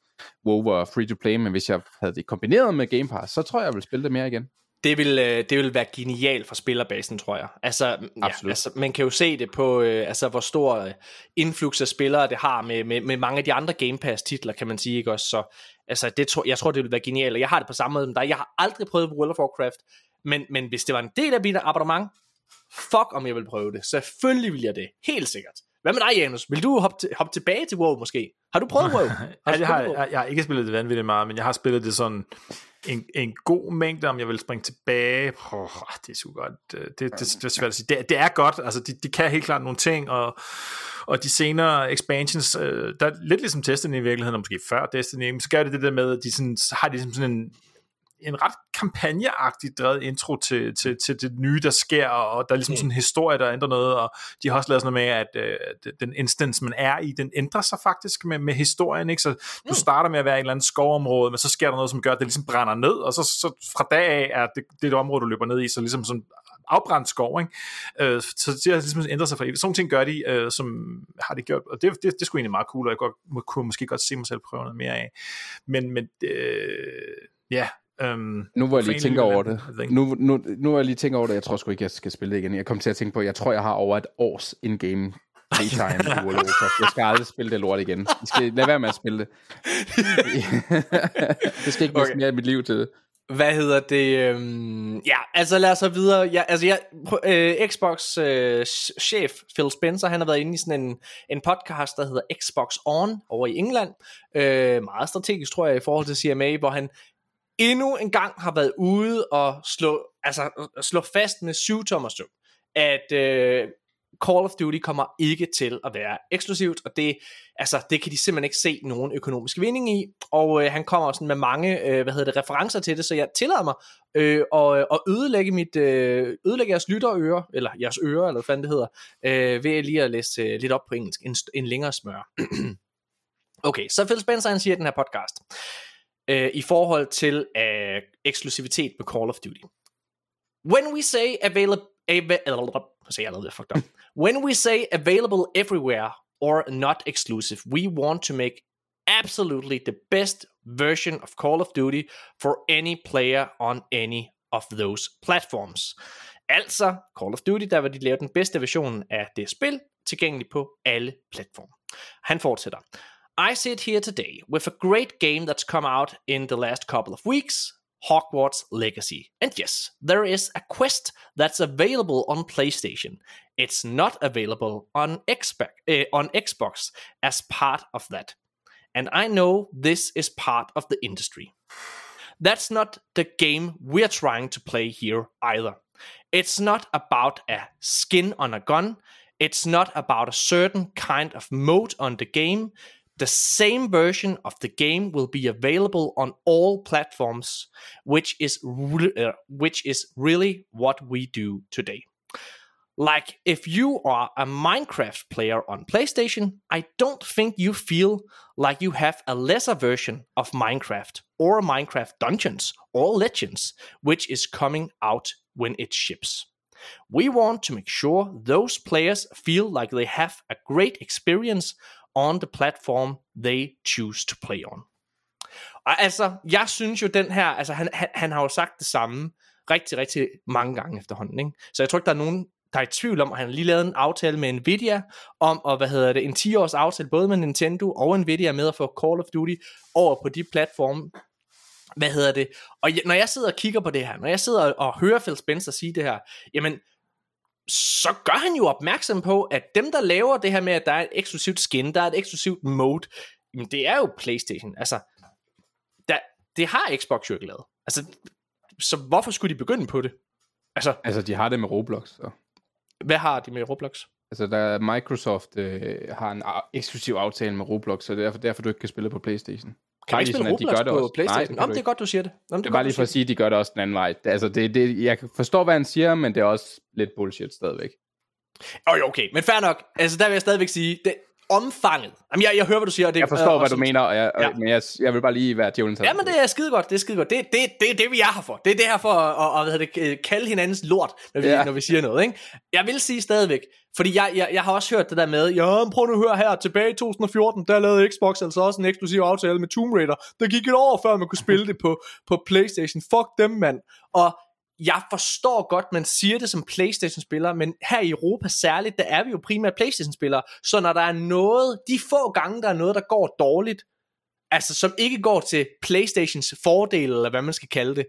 WoW var free to play, men hvis jeg havde det kombineret med Game Pass, så tror jeg, jeg ville spille det mere igen. Det vil, øh, det vil være genialt for spillerbasen, tror jeg. Altså, ja, Absolut. altså, man kan jo se det på, øh, altså, hvor stor øh, influx af spillere det har med, med, med mange af de andre Game Pass-titler, kan man sige, ikke også? Så altså, det tror, jeg tror, det vil være genialt, og jeg har det på samme måde som dig. Jeg har aldrig prøvet World of Warcraft, men, men hvis det var en del af mit abonnement, fuck om jeg vil prøve det. Selvfølgelig vil jeg det, helt sikkert. Hvad med dig, Janus? Vil du hoppe, til, hoppe tilbage til WoW måske? Har du prøvet WoW? Har Ja, du jeg, har, WoW? jeg, jeg har ikke spillet det vanvittigt meget, men jeg har spillet det sådan en, en god mængde, om jeg vil springe tilbage. Oh, det er så godt. Øh, det, det, det, det er svært at sige. Det, det er godt. Altså, de, de kan helt klart nogle ting, og, og de senere expansions, øh, der er lidt ligesom Destiny i virkeligheden, og måske før Destiny, men så gør det det der med, at de sådan, så har de ligesom sådan en en ret kampagneagtigt drevet intro til, til, til det nye, der sker, og der er ligesom sådan en historie, der ændrer noget, og de har også lavet sådan noget med, at øh, den instance, man er i, den ændrer sig faktisk med, med historien, ikke? Så du mm. starter med at være i et eller andet skovområde, men så sker der noget, som gør, at det ligesom brænder ned, og så, så fra dag af er det, det, det område, du løber ned i, så ligesom sådan afbrændt skov, ikke? Øh, så det har ligesom ændret sig for evigt. Sådan ting gør de, øh, som har de gjort, og det, det, det er sgu egentlig meget cool, og jeg godt, må, kunne måske godt se mig selv prøve noget mere af. Men, men øh, ja, Um, nu hvor jeg lige tænker over det, nu, nu, nu hvor jeg lige tænker over det, jeg tror sgu ikke, jeg skal spille det igen. Jeg kom til at tænke på, jeg tror, jeg har over et års in-game playtime i World of Warcraft. Jeg skal aldrig spille det lort igen. Jeg skal lade være med at spille det. det skal ikke okay. mere i mit liv til det. Hvad hedder det? Øhm, ja, altså lad os så videre. Ja, altså jeg, øh, Xbox øh, chef Phil Spencer, han har været inde i sådan en, en podcast, der hedder Xbox On over i England. Øh, meget strategisk, tror jeg, i forhold til CMA, hvor han endnu en gang har været ude og slå, altså, slå fast med syv tommer støv, at øh, Call of Duty kommer ikke til at være eksklusivt, og det, altså, det kan de simpelthen ikke se nogen økonomisk vinding i, og øh, han kommer også med mange øh, hvad hedder det, referencer til det, så jeg tillader mig øh, at, øh, at ødelægge, mit, øh, ødelægge jeres lytterøre, eller jeres ører, eller hvad fanden det hedder, øh, ved lige at læse øh, lidt op på engelsk, en, en længere smør. okay, så Phil Spencer han siger i den her podcast, øh, i forhold til øh, eksklusivitet på Call of Duty. When we say available when we say available everywhere or not exclusive, we want to make absolutely the best version of Call of Duty for any player on any of those platforms. Altså Call of Duty, der vil de lave den bedste version af det spil, tilgængelig på alle platforme. Han fortsætter. I sit here today with a great game that's come out in the last couple of weeks, Hogwarts Legacy. And yes, there is a quest that's available on PlayStation. It's not available on Xbox, uh, on Xbox as part of that. And I know this is part of the industry. That's not the game we're trying to play here either. It's not about a skin on a gun. It's not about a certain kind of mode on the game. The same version of the game will be available on all platforms, which is re- uh, which is really what we do today. Like if you are a Minecraft player on PlayStation, I don't think you feel like you have a lesser version of Minecraft or Minecraft Dungeons or Legends, which is coming out when it ships. We want to make sure those players feel like they have a great experience on the platform they choose to play on. Og altså, jeg synes jo den her, altså han, han, han har jo sagt det samme rigtig, rigtig mange gange efterhånden, ikke? Så jeg tror ikke, der er nogen, der er i tvivl om, at han lige lavet en aftale med Nvidia om, og hvad hedder det, en 10 års aftale, både med Nintendo og Nvidia med at få Call of Duty over på de platforme, hvad hedder det, og når jeg sidder og kigger på det her, når jeg sidder og hører Phil Spencer sige det her, jamen, så gør han jo opmærksom på, at dem, der laver det her med, at der er et eksklusivt skin, der er et eksklusivt mode, jamen det er jo Playstation. Altså, der, det har Xbox jo ikke lavet. Altså, så hvorfor skulle de begynde på det? Altså, altså de har det med Roblox. Så. Hvad har de med Roblox? Altså, der Microsoft øh, har en eksklusiv aftale med Roblox, så det er derfor, derfor du ikke kan spille på Playstation. Kan ikke spille Roblox de gør det på også. Playstation? Nej, det, det er godt, du siger det. Nå, det, det er bare lige for at sige, at de gør det også den anden vej. Altså, det, det, jeg forstår, hvad han siger, men det er også lidt bullshit stadigvæk. Okay, okay, men fair nok. Altså, der vil jeg stadigvæk sige, det, omfanget. Jamen, jeg, jeg hører, hvad du siger. Det, jeg forstår, øh, hvad du mener, og jeg, ja. men jeg, jeg vil bare lige være djævelens Ja, men det er skide godt, det er skide godt. Det, det, det, det det, vi er her for. Det er det her for at, at, at, at øh, kalde hinandens lort, når vi, ja. når vi siger noget. Ikke? Jeg vil sige stadigvæk, fordi jeg, jeg, jeg har også hørt det der med, ja, prøv nu at høre her, tilbage i 2014, der lavede Xbox altså også en eksklusiv aftale med Tomb Raider. Der gik et år, før man kunne spille det på, på Playstation. Fuck dem, mand. Og jeg forstår godt, man siger det som Playstation-spiller, men her i Europa særligt, der er vi jo primært Playstation-spillere, så når der er noget, de få gange, der er noget, der går dårligt, altså som ikke går til Playstations fordel, eller hvad man skal kalde det,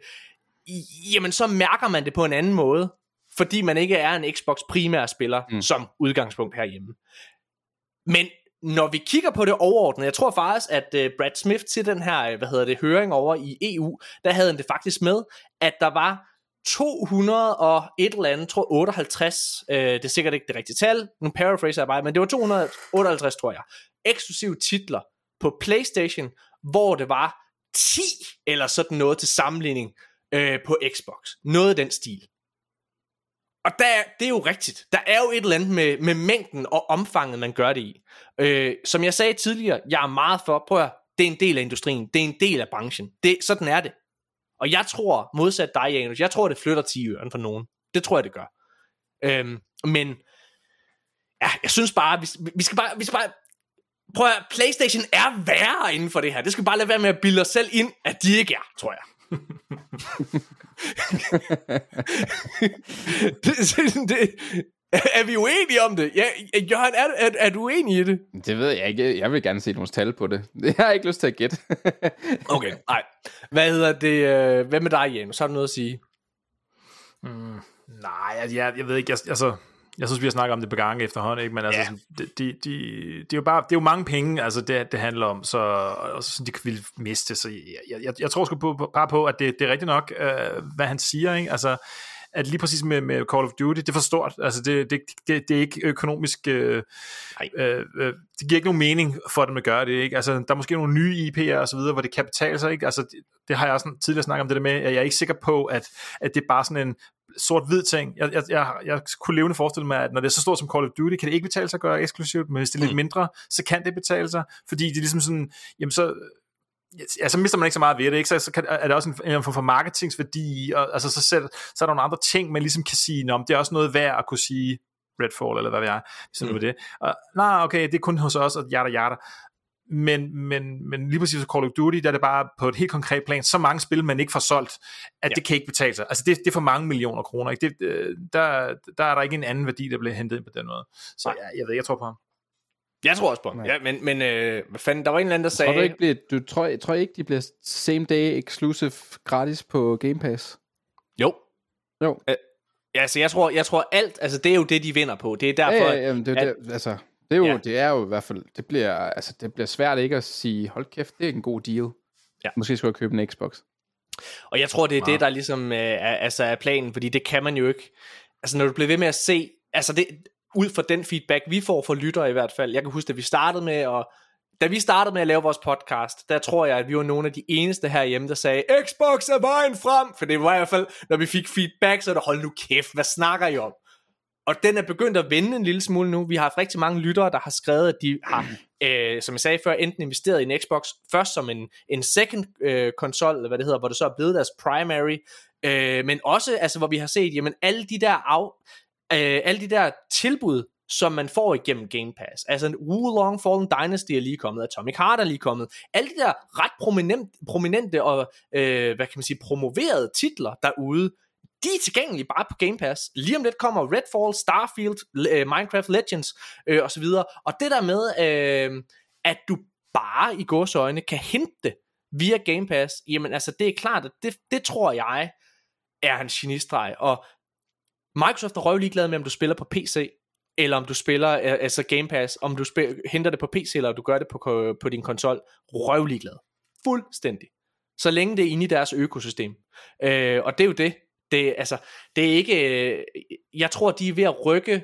jamen så mærker man det på en anden måde, fordi man ikke er en Xbox primær spiller mm. som udgangspunkt herhjemme. Men når vi kigger på det overordnet, jeg tror faktisk, at uh, Brad Smith til den her, hvad hedder det, høring over i EU, der havde han det faktisk med, at der var 200 og et eller andet, tror 58, øh, det er sikkert ikke det rigtige tal, nu paraphraser jeg bare, men det var 258, tror jeg, eksklusive titler på Playstation, hvor det var 10 eller sådan noget til sammenligning øh, på Xbox. Noget af den stil. Og der, det er jo rigtigt. Der er jo et eller andet med, med mængden og omfanget, man gør det i. Øh, som jeg sagde tidligere, jeg er meget for, prøv at det er en del af industrien, det er en del af branchen. Det, sådan er det. Og jeg tror, modsat dig, Janus, jeg tror, det flytter 10 øren for nogen. Det tror jeg, det gør. Øhm, men ja, jeg synes bare, vi, vi skal bare, vi skal bare prøv at PlayStation er værre inden for det her. Det skal bare lade være med at bilde os selv ind, at de ikke er, tror jeg. det, det, er vi uenige om det? Ja, Jørgen, er, er, er du uenig i det? Det ved jeg ikke. Jeg vil gerne se nogle tal på det. Det har jeg ikke lyst til at gætte. okay, nej. Hvad hedder det? Øh, hvad med dig, Jens? Så har du noget at sige? Mm, nej, jeg, jeg ved ikke. Jeg, altså, jeg synes, vi har snakket om det på gange efterhånden, ikke? men altså, ja. de, de, de, det, er jo bare, det er jo mange penge, altså det, det handler om, så og så de kan miste, så jeg, jeg, jeg tror sgu på, bare på, at det, det er rigtigt nok, øh, hvad han siger, ikke? altså at lige præcis med, med Call of Duty, det er for stort. Altså, det, det, det, det er ikke økonomisk... Øh, øh, øh, det giver ikke nogen mening for dem at gøre det, ikke? Altså, der er måske nogle nye IP'er og så videre, hvor det kan betale sig, ikke? Altså, det, det har jeg også tidligere snakket om det der med, at jeg er ikke sikker på, at, at det er bare sådan en sort-hvid ting. Jeg, jeg, jeg, jeg kunne levende forestille mig, at når det er så stort som Call of Duty, kan det ikke betale sig at gøre eksklusivt, men hvis det er lidt mm. mindre, så kan det betale sig, fordi det er ligesom sådan, jamen så ja, så mister man ikke så meget ved det, ikke? Så, så kan, er det også en, en form for marketingsværdi, og altså, så, selv, så er der nogle andre ting, man ligesom kan sige, om det er også noget værd at kunne sige Redfall, eller hvad vi er, hvis mm. det. Og, nej, okay, det er kun hos os, og jada jada. Men, men, men lige præcis Call of Duty, der er det bare på et helt konkret plan, så mange spil, man ikke får solgt, at ja. det kan ikke betale sig. Altså det, det er for mange millioner kroner. Ikke? Det, øh, der, der er der ikke en anden værdi, der bliver hentet ind på den måde. Så ja, jeg ved, jeg tror på ham. Jeg tror også på Ja, men, men øh, hvad fanden, der var en eller anden, der sagde... Tror du ikke, bliver, du tror, tror ikke, de bliver same day exclusive gratis på Game Pass? Jo. Jo. Øh, ja, altså jeg tror, jeg tror alt, altså det er jo det, de vinder på. Det er derfor... Ja, ja, jamen, det, er at, det, altså, det er, jo, ja. det er jo i hvert fald, det bliver, altså, det bliver svært ikke at sige, hold kæft, det er en god deal. Ja. Måske skulle jeg købe en Xbox. Og jeg tror, det er wow. det, der ligesom øh, er, altså er planen, fordi det kan man jo ikke. Altså når du bliver ved med at se, altså det, ud fra den feedback, vi får fra lyttere i hvert fald. Jeg kan huske, at vi startede med at da vi startede med at lave vores podcast, der tror jeg, at vi var nogle af de eneste herhjemme, der sagde, Xbox er vejen frem, for det var i hvert fald, når vi fik feedback, så er det, hold nu kæft, hvad snakker I om? Og den er begyndt at vende en lille smule nu. Vi har haft rigtig mange lyttere, der har skrevet, at de har, øh, som jeg sagde før, enten investeret i en Xbox, først som en, en second øh, konsol, eller hvad det hedder, hvor det så er blevet deres primary, øh, men også, altså, hvor vi har set, jamen alle de der af, øh, alle de der tilbud, som man får igennem Game Pass. Altså en Wulong Fallen Dynasty er lige kommet, Atomic Heart er lige kommet. Alle de der ret prominent, prominente og, øh, hvad kan man sige, promoverede titler derude, de er tilgængelige bare på Game Pass. Lige om lidt kommer Redfall, Starfield, øh, Minecraft Legends øh, osv. Og det der med, øh, at du bare i gåsøjne kan hente via Game Pass, jamen altså det er klart, at det, det tror jeg er en genistreg. Og Microsoft er røvligeglad med, om du spiller på PC, eller om du spiller, øh, altså Game Pass, om du spiller, henter det på PC, eller du gør det på, øh, på din konsol, røvligeglad. Fuldstændig. Så længe det er inde i deres økosystem. Øh, og det er jo det. Det, altså, det er ikke, øh, jeg tror, de er ved at rykke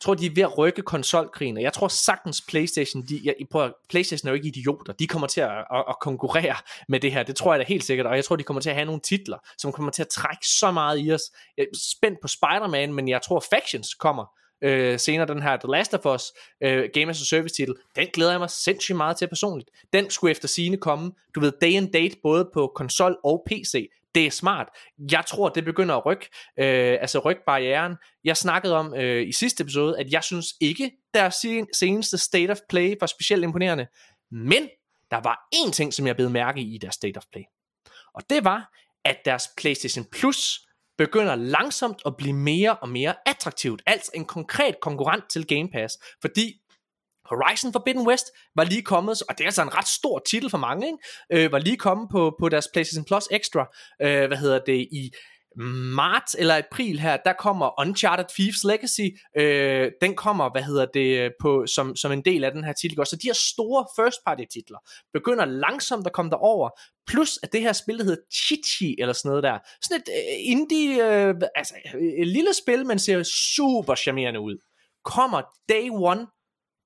tror, de er ved at rykke konsolkrigen, og jeg tror sagtens Playstation, de, jeg, prøver, Playstation er jo ikke idioter, de kommer til at, at, at konkurrere med det her, det tror jeg da helt sikkert, og jeg tror, de kommer til at have nogle titler, som kommer til at trække så meget i os. Jeg er spændt på Spider-Man, men jeg tror Factions kommer, øh, senere den her The Last of Us øh, Game as a Service titel, den glæder jeg mig sindssygt meget til personligt. Den skulle efter sine komme, du ved, day and date, både på konsol og PC det er smart. Jeg tror, det begynder at rykke, øh, altså rykke barrieren. Jeg snakkede om øh, i sidste episode, at jeg synes ikke, deres seneste State of Play var specielt imponerende. Men der var én ting, som jeg blev mærke i deres State of Play. Og det var, at deres PlayStation Plus begynder langsomt at blive mere og mere attraktivt. Altså en konkret konkurrent til Game Pass. Fordi Horizon Forbidden West var lige kommet, og det er altså en ret stor titel for mange, ikke? Øh, var lige kommet på, på deres PlayStation Plus Extra, øh, hvad hedder det, i marts eller april her, der kommer Uncharted Thieves Legacy, øh, den kommer, hvad hedder det, på, som, som en del af den her titel. Så de her store first party titler begynder langsomt at komme derover, plus at det her spil, der hedder Chichi, eller sådan noget der, sådan et øh, indie, øh, altså øh, et lille spil, men ser super charmerende ud, kommer day one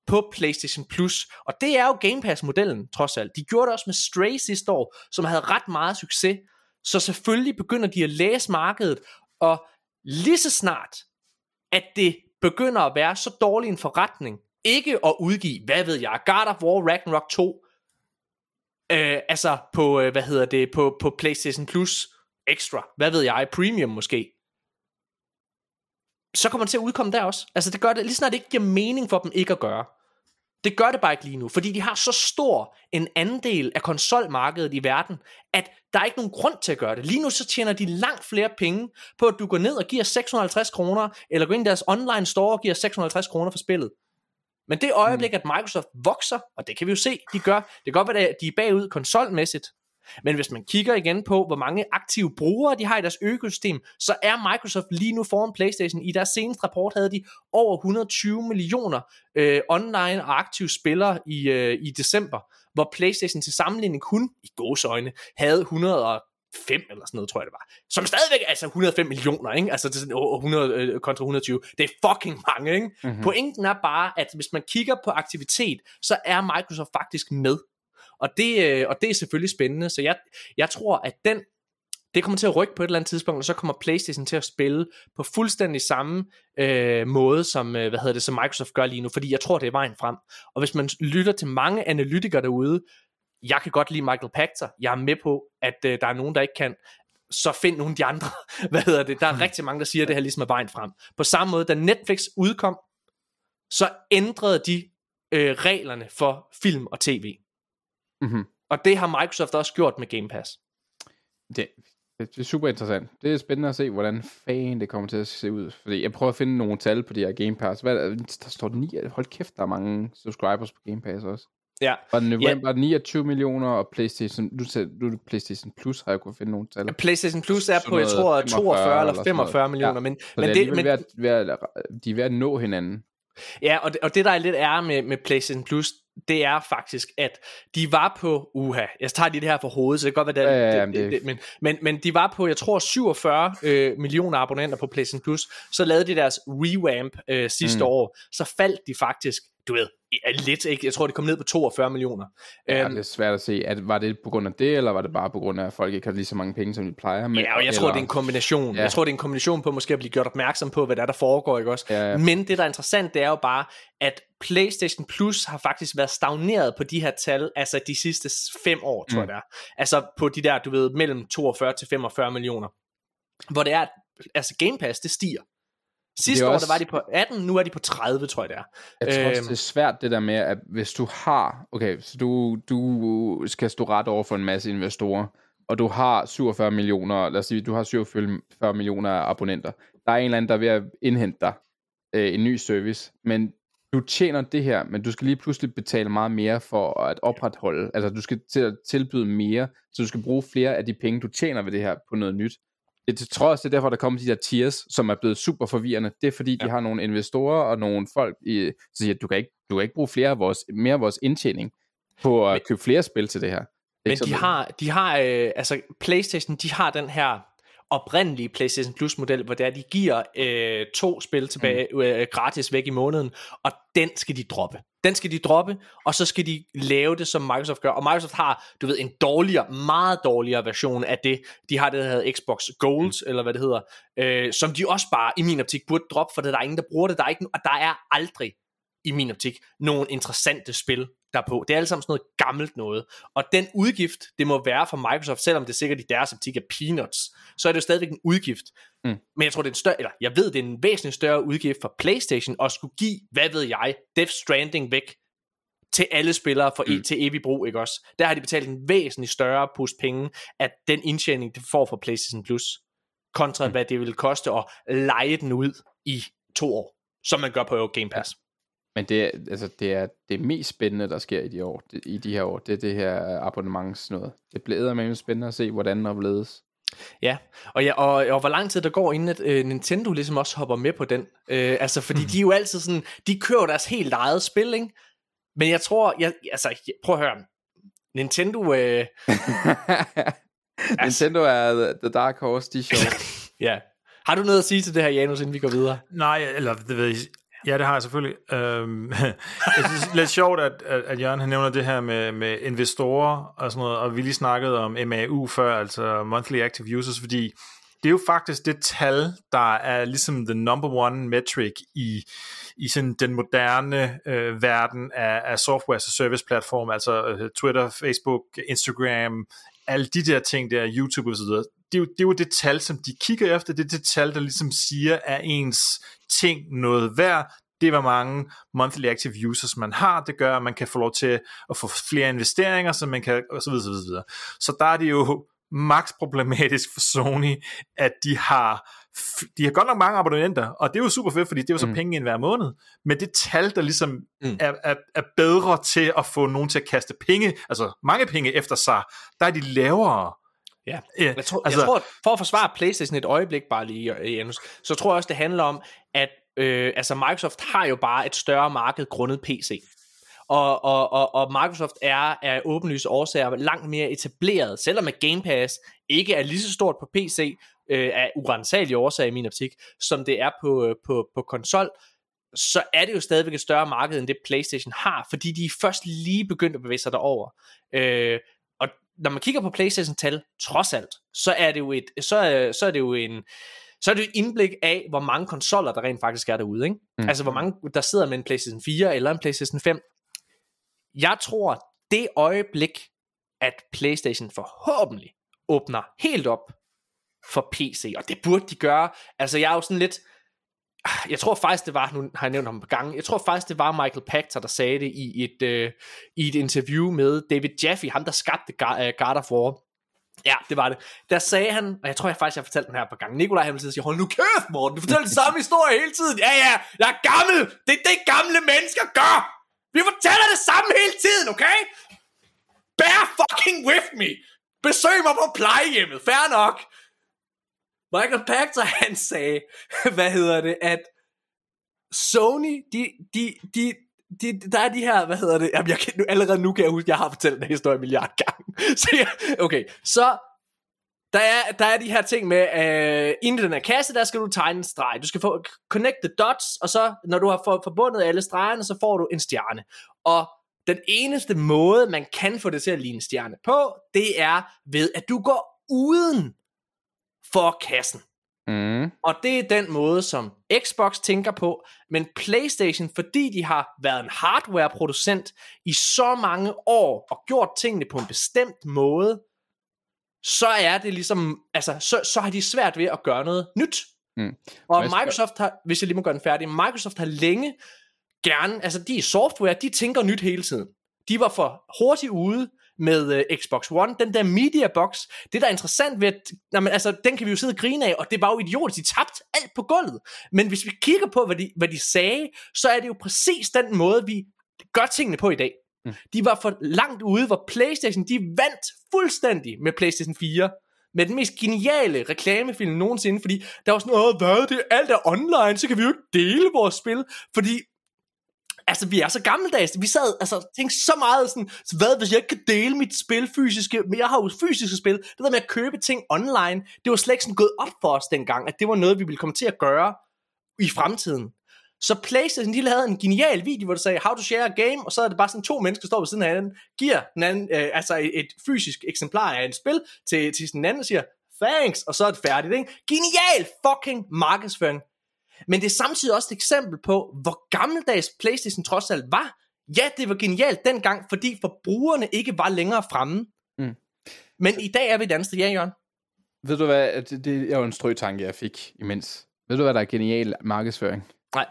på PlayStation Plus. Og det er jo Game Pass-modellen, trods alt. De gjorde det også med Stray sidste år, som havde ret meget succes. Så selvfølgelig begynder de at læse markedet, og lige så snart, at det begynder at være så dårlig en forretning, ikke at udgive, hvad ved jeg, God of War Ragnarok 2, øh, altså på, øh, hvad hedder det, på, på PlayStation Plus Extra, hvad ved jeg, Premium måske, så kommer det til at udkomme der også. Altså det gør det, lige snart det ikke giver mening for dem ikke at gøre. Det gør det bare ikke lige nu, fordi de har så stor en andel af konsolmarkedet i verden, at der er ikke nogen grund til at gøre det. Lige nu så tjener de langt flere penge på, at du går ned og giver 650 kroner, eller går ind i deres online store og giver 650 kroner for spillet. Men det øjeblik, mm. at Microsoft vokser, og det kan vi jo se, de gør, det kan godt være, at de er bagud konsolmæssigt, men hvis man kigger igen på, hvor mange aktive brugere de har i deres økosystem, så er Microsoft lige nu foran PlayStation. I deres seneste rapport havde de over 120 millioner øh, online og aktive spillere i, øh, i december, hvor PlayStation til sammenligning kun i gåsøjne havde 100 5 eller sådan noget, tror jeg det var. Som stadigvæk er altså 105 millioner, ikke? Altså det er 100 øh, kontra 120. Det er fucking mange, ikke? Mm-hmm. Pointen er bare, at hvis man kigger på aktivitet, så er Microsoft faktisk med. Og det, øh, og det er selvfølgelig spændende, så jeg, jeg tror, at den, det kommer til at rykke på et eller andet tidspunkt, og så kommer PlayStation til at spille på fuldstændig samme øh, måde, som, øh, hvad hedder det, som Microsoft gør lige nu, fordi jeg tror, det er vejen frem. Og hvis man lytter til mange analytikere derude, jeg kan godt lide Michael Pachter, jeg er med på, at øh, der er nogen, der ikke kan, så find nogle af de andre. Hvad hedder det? Der er hmm. rigtig mange, der siger, at det her ligesom er vejen frem. På samme måde, da Netflix udkom, så ændrede de øh, reglerne for film og tv. Mm-hmm. Og det har Microsoft også gjort med Game Pass. Det, det er super interessant. Det er spændende at se, hvordan fan det kommer til at se ud. Fordi jeg prøver at finde nogle tal på de her Game Pass. Hvad, der står 9, hold kæft, der er mange subscribers på Game Pass også. Ja. Og november ja. 29 millioner, og PlayStation, du sagde, du PlayStation Plus har jeg kunne finde nogle tal. PlayStation Plus er på, jeg tror, 42 eller 45 millioner, ja. men, men det, det men, ved, ved, de er ved at nå hinanden. Ja, og det, og det der er lidt er med, med PlayStation Plus, det er faktisk, at de var på, uha, jeg tager lige det her for hovedet, så det kan godt være, ja, ja, det, det, det, men, men, men de var på, jeg tror, 47 øh, millioner abonnenter på PlayStation Plus, så lavede de deres revamp øh, sidste mm. år, så faldt de faktisk, du ved, lidt, ikke? Jeg tror, det kom ned på 42 millioner. Ja, um, det er svært at se. At, var det på grund af det, eller var det bare på grund af, at folk ikke har lige så mange penge, som de plejer? Men, ja, og jeg eller... tror, det er en kombination. Ja. Jeg tror, det er en kombination på måske at blive gjort opmærksom på, hvad der, er, der foregår, ikke også? Ja, ja. Men det, der er interessant, det er jo bare, at PlayStation Plus har faktisk været stagneret på de her tal, altså de sidste fem år, tror mm. jeg det er. Altså på de der, du ved, mellem 42 til 45 millioner. Hvor det er, altså Game Pass, det stiger. Sidste år, også... der var de på 18, nu er de på 30, tror jeg det er. Jeg tror også, øhm. det er svært det der med, at hvis du har, okay, så du, du skal stå ret over for en masse investorer, og du har 47 millioner, lad os sige, du har 47 millioner abonnenter. Der er en eller anden, der er ved at indhente dig øh, en ny service, men du tjener det her, men du skal lige pludselig betale meget mere for at opretholde, altså du skal til at tilbyde mere, så du skal bruge flere af de penge, du tjener ved det her på noget nyt jeg tror også, det er derfor, der kommer de der tiers, som er blevet super forvirrende. Det er fordi, ja. de har nogle investorer og nogle folk, i, så siger, at du kan ikke, du kan ikke bruge flere af vores, mere af vores indtjening på at men, købe flere spil til det her. Det men de har, de har øh, altså Playstation, de har den her oprindelige PlayStation Plus model, hvor det er, de giver øh, to spil tilbage mm. øh, gratis væk i måneden, og den skal de droppe. Den skal de droppe, og så skal de lave det, som Microsoft gør. Og Microsoft har, du ved, en dårligere, meget dårligere version af det. De har det, der hedder Xbox Gold, mm. eller hvad det hedder, øh, som de også bare, i min optik, burde droppe, for der er ingen, der bruger det. Der er, ikke, og der er aldrig, i min optik, nogle interessante spil derpå. Det er alt sammen sådan noget gammelt noget. Og den udgift, det må være for Microsoft, selvom det sikkert i deres optik er peanuts, så er det jo stadigvæk en udgift. Mm. Men jeg tror, det er en større, eller jeg ved, det er en væsentlig større udgift for PlayStation at skulle give, hvad ved jeg, Death Stranding væk til alle spillere for mm. til evig brug, ikke også? Der har de betalt en væsentlig større pus penge, at den indtjening, det får fra PlayStation Plus, kontra mm. hvad det vil koste at lege den ud i to år, som man gør på Game Pass. Men det, altså, det er det mest spændende, der sker i de, år, i de her år, det er det her abonnements noget. Det bliver med spændende at se, hvordan der ledes. Ja, og, ja og, og hvor lang tid der går, inden at øh, Nintendo ligesom også hopper med på den. Øh, altså, fordi mm. de er jo altid sådan, de kører deres helt eget spil, ikke? Men jeg tror, jeg, altså, prøv at høre, Nintendo... Øh, altså, Nintendo er the, the dark horse, de er ja. Har du noget at sige til det her, Janus, inden vi går videre? Nej, eller det ved jeg, Ja, det har jeg selvfølgelig. Øhm, jeg synes, det er lidt sjovt, at, at, Jørgen han nævner det her med, med investorer og sådan noget, og vi lige snakkede om MAU før, altså Monthly Active Users, fordi det er jo faktisk det tal, der er ligesom the number one metric i, i sådan den moderne øh, verden af, af software as a service platform, altså øh, Twitter, Facebook, Instagram, alle de der ting der, YouTube og så. Det er, jo, det er jo det tal, som de kigger efter, det er det tal, der ligesom siger, at ens ting noget værd, det er, hvor mange monthly active users man har, det gør, at man kan få lov til at få flere investeringer, så man kan, og så videre, så videre. Så der er det jo max problematisk for Sony, at de har de har godt nok mange abonnenter, og det er jo super fedt, fordi det er jo så mm. penge ind hver måned, men det tal, der ligesom mm. er, er, er bedre til at få nogen til at kaste penge, altså mange penge efter sig, der er de lavere. Ja, jeg tror, altså, jeg tror for at forsvare Playstation et øjeblik bare lige, Janus, så tror jeg også, det handler om, at øh, altså Microsoft har jo bare et større marked grundet PC. Og, og, og, og Microsoft er af åbenlyse årsager langt mere etableret, selvom at Game Pass ikke er lige så stort på PC, øh, af urensagelige årsager i min optik, som det er på, øh, på, på konsol, så er det jo stadigvæk et større marked, end det PlayStation har, fordi de først lige begyndt at bevæge sig derover. Øh, når man kigger på PlayStation-tal, trods alt, så er det jo et, så er, så er det jo en, så er det et indblik af, hvor mange konsoller der rent faktisk er derude. Ikke? Mm. Altså hvor mange der sidder med en PlayStation 4 eller en PlayStation 5. Jeg tror, det øjeblik, at PlayStation forhåbentlig åbner helt op for PC, og det burde de gøre. Altså jeg er jo sådan lidt, jeg tror faktisk det var, nu har jeg nævnt ham på gang, jeg tror faktisk det var Michael Pachter, der sagde det i et, øh, i et interview med David Jaffe, ham der skabte øh, God of War. Ja, det var det. Der sagde han, og jeg tror jeg faktisk, jeg har fortalt den her på gang. Nikolaj han sige, hold nu kæft, Morten, du fortæller den samme historie hele tiden. Ja, ja, jeg er gammel. Det er det, gamle mennesker gør. Vi fortæller det samme hele tiden, okay? Bear fucking with me. Besøg mig på plejehjemmet, fair nok. Michael Pachter, han sagde, hvad hedder det, at Sony, de, de, de, de, der er de her, hvad hedder det, jamen jeg kan, nu, allerede nu kan jeg huske, jeg har fortalt den historie en milliard gange. Så jeg, okay, så der er, der er de her ting med, øh, inden den her kasse, der skal du tegne en streg. Du skal få connect the dots, og så, når du har forbundet alle stregerne, så får du en stjerne. Og den eneste måde, man kan få det til at ligne en stjerne på, det er ved, at du går uden for kassen. Mm. Og det er den måde, som Xbox tænker på, men PlayStation, fordi de har været en hardware-producent i så mange år, og gjort tingene på en bestemt måde, så er det ligesom, altså, så, så har de svært ved at gøre noget nyt. Mm. Og Microsoft har, hvis jeg lige må gøre den færdig, Microsoft har længe gerne, altså de er software, de tænker nyt hele tiden. De var for hurtigt ude med uh, Xbox One, den der media box, det der er interessant ved, at, jamen, altså, den kan vi jo sidde og grine af, og det var jo idiotisk, de tabte alt på gulvet. Men hvis vi kigger på, hvad de, hvad de sagde, så er det jo præcis den måde, vi gør tingene på i dag. Mm. De var for langt ude, hvor Playstation, de vandt fuldstændig med Playstation 4 med den mest geniale reklamefilm nogensinde, fordi der var sådan, åh, hvad, det alt er online, så kan vi jo ikke dele vores spil, fordi altså vi er så gammeldags, vi sad altså tænkte så meget sådan, så hvad hvis jeg ikke kan dele mit spil fysiske, men jeg har jo fysiske spil, det der med at købe ting online, det var slet ikke sådan gået op for os dengang, at det var noget, vi ville komme til at gøre i fremtiden. Så PlayStation, de lavede en genial video, hvor de sagde, how to share a game, og så er det bare sådan to mennesker, der står ved siden af hinanden, giver den anden, øh, altså et, et, fysisk eksemplar af et spil til, til den anden og siger, thanks, og så er det færdigt, ikke? Genial fucking markedsføring. Men det er samtidig også et eksempel på, hvor gammeldags PlayStation trods alt var. Ja, det var genialt dengang, fordi forbrugerne ikke var længere fremme. Mm. Men i dag er vi et andet sted, ja, Jørgen? Ved du hvad, det, det er jo en strøtanke, jeg fik imens. Ved du hvad, der er genial markedsføring? Nej.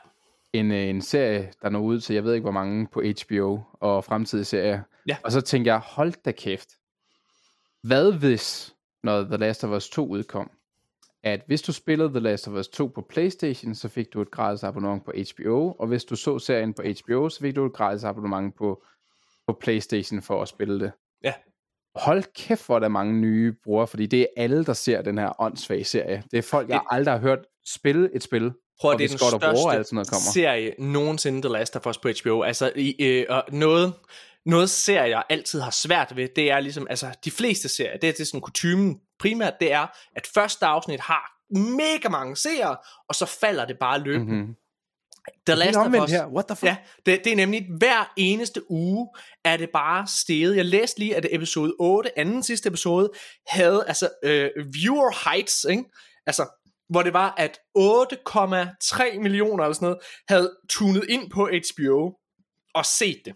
En, øh, en serie, der når ud til, jeg ved ikke hvor mange på HBO og fremtidige serier. Ja. Og så tænker jeg, hold da kæft. Hvad hvis, når The Last of Us 2 udkom, at hvis du spillede The Last of Us 2 på Playstation, så fik du et gratis abonnement på HBO, og hvis du så serien på HBO, så fik du et gratis abonnement på, på Playstation for at spille det. Ja. Hold kæft, hvor der er mange nye brugere, fordi det er alle, der ser den her åndssvage serie. Det er folk, jeg aldrig har hørt spille et spil. Prøv at det er den største bruger, alt sådan noget kommer. serie nogensinde, The Last of Us på HBO. Altså, i, øh, og noget, noget serier jeg altid har svært ved, det er ligesom, altså de fleste serier, det er, det er sådan kutumen primært, det er, at første afsnit har mega mange seere, og så falder det bare løbende. Mm-hmm. The Last of Us, her. What the fuck? Ja, det, det er nemlig hver eneste uge er det bare steget. Jeg læste lige, at episode 8, anden sidste episode, havde altså øh, viewer heights, ikke? Altså, hvor det var, at 8,3 millioner eller sådan noget, havde tunet ind på HBO og set det.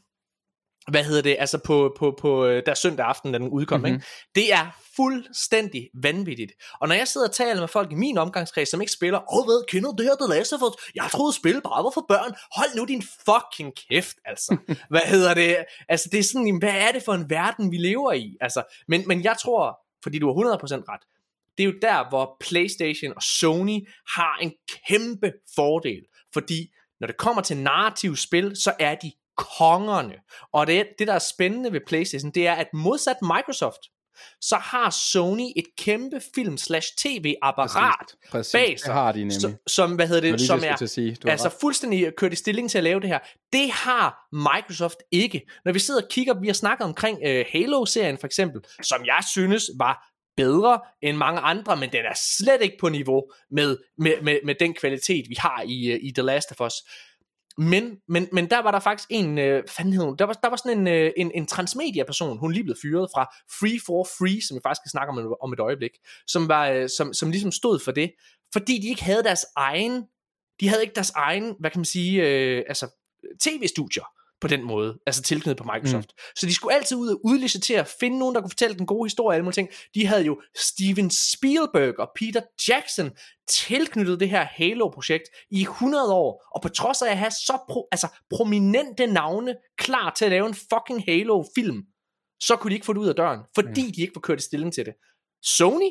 Hvad hedder det? Altså på, på, på øh, der søndag aften, da den udkom, mm-hmm. ikke? Det er fuldstændig vanvittigt. Og når jeg sidder og taler med folk i min omgangskreds, som ikke spiller, åh, oh, hvad, kender du det her, The Last of Us? Jeg troede, spil bare var for børn. Hold nu din fucking kæft, altså. hvad hedder det? Altså, det er sådan, hvad er det for en verden, vi lever i? Altså, men, men jeg tror, fordi du har 100% ret, det er jo der, hvor PlayStation og Sony har en kæmpe fordel. Fordi når det kommer til narrativ spil, så er de kongerne. Og det, det der er spændende ved PlayStation, det er, at modsat Microsoft, så har Sony et kæmpe film slash tv-apparat Præcis, bag det sig, har de nemlig. som, som, hvad hedder Det lige som er sige. Altså ret. fuldstændig kørt i stilling til at lave det her. Det har Microsoft ikke. Når vi sidder og kigger, vi har snakket omkring uh, Halo-serien for eksempel, som jeg synes var bedre end mange andre, men den er slet ikke på niveau med, med, med, med den kvalitet, vi har i, uh, i The Last of Us. Men, men, men der var der faktisk en, øh, fanden hed hun? Der var, der var sådan en, øh, en, en transmedia-person, hun lige blev fyret fra Free for Free, som vi faktisk skal snakke om, om et øjeblik, som, var, øh, som, som ligesom stod for det, fordi de ikke havde deres egen, de havde ikke deres egen, hvad kan man sige, øh, altså tv-studier på den måde, altså tilknyttet på Microsoft. Mm. Så de skulle altid ud og udlicitere, finde nogen, der kunne fortælle den gode historie, alle mulige ting. De havde jo Steven Spielberg og Peter Jackson tilknyttet det her Halo-projekt i 100 år, og på trods af at have så pro, altså, prominente navne klar til at lave en fucking Halo-film, så kunne de ikke få det ud af døren, fordi mm. de ikke var kørt i stilling til det. Sony,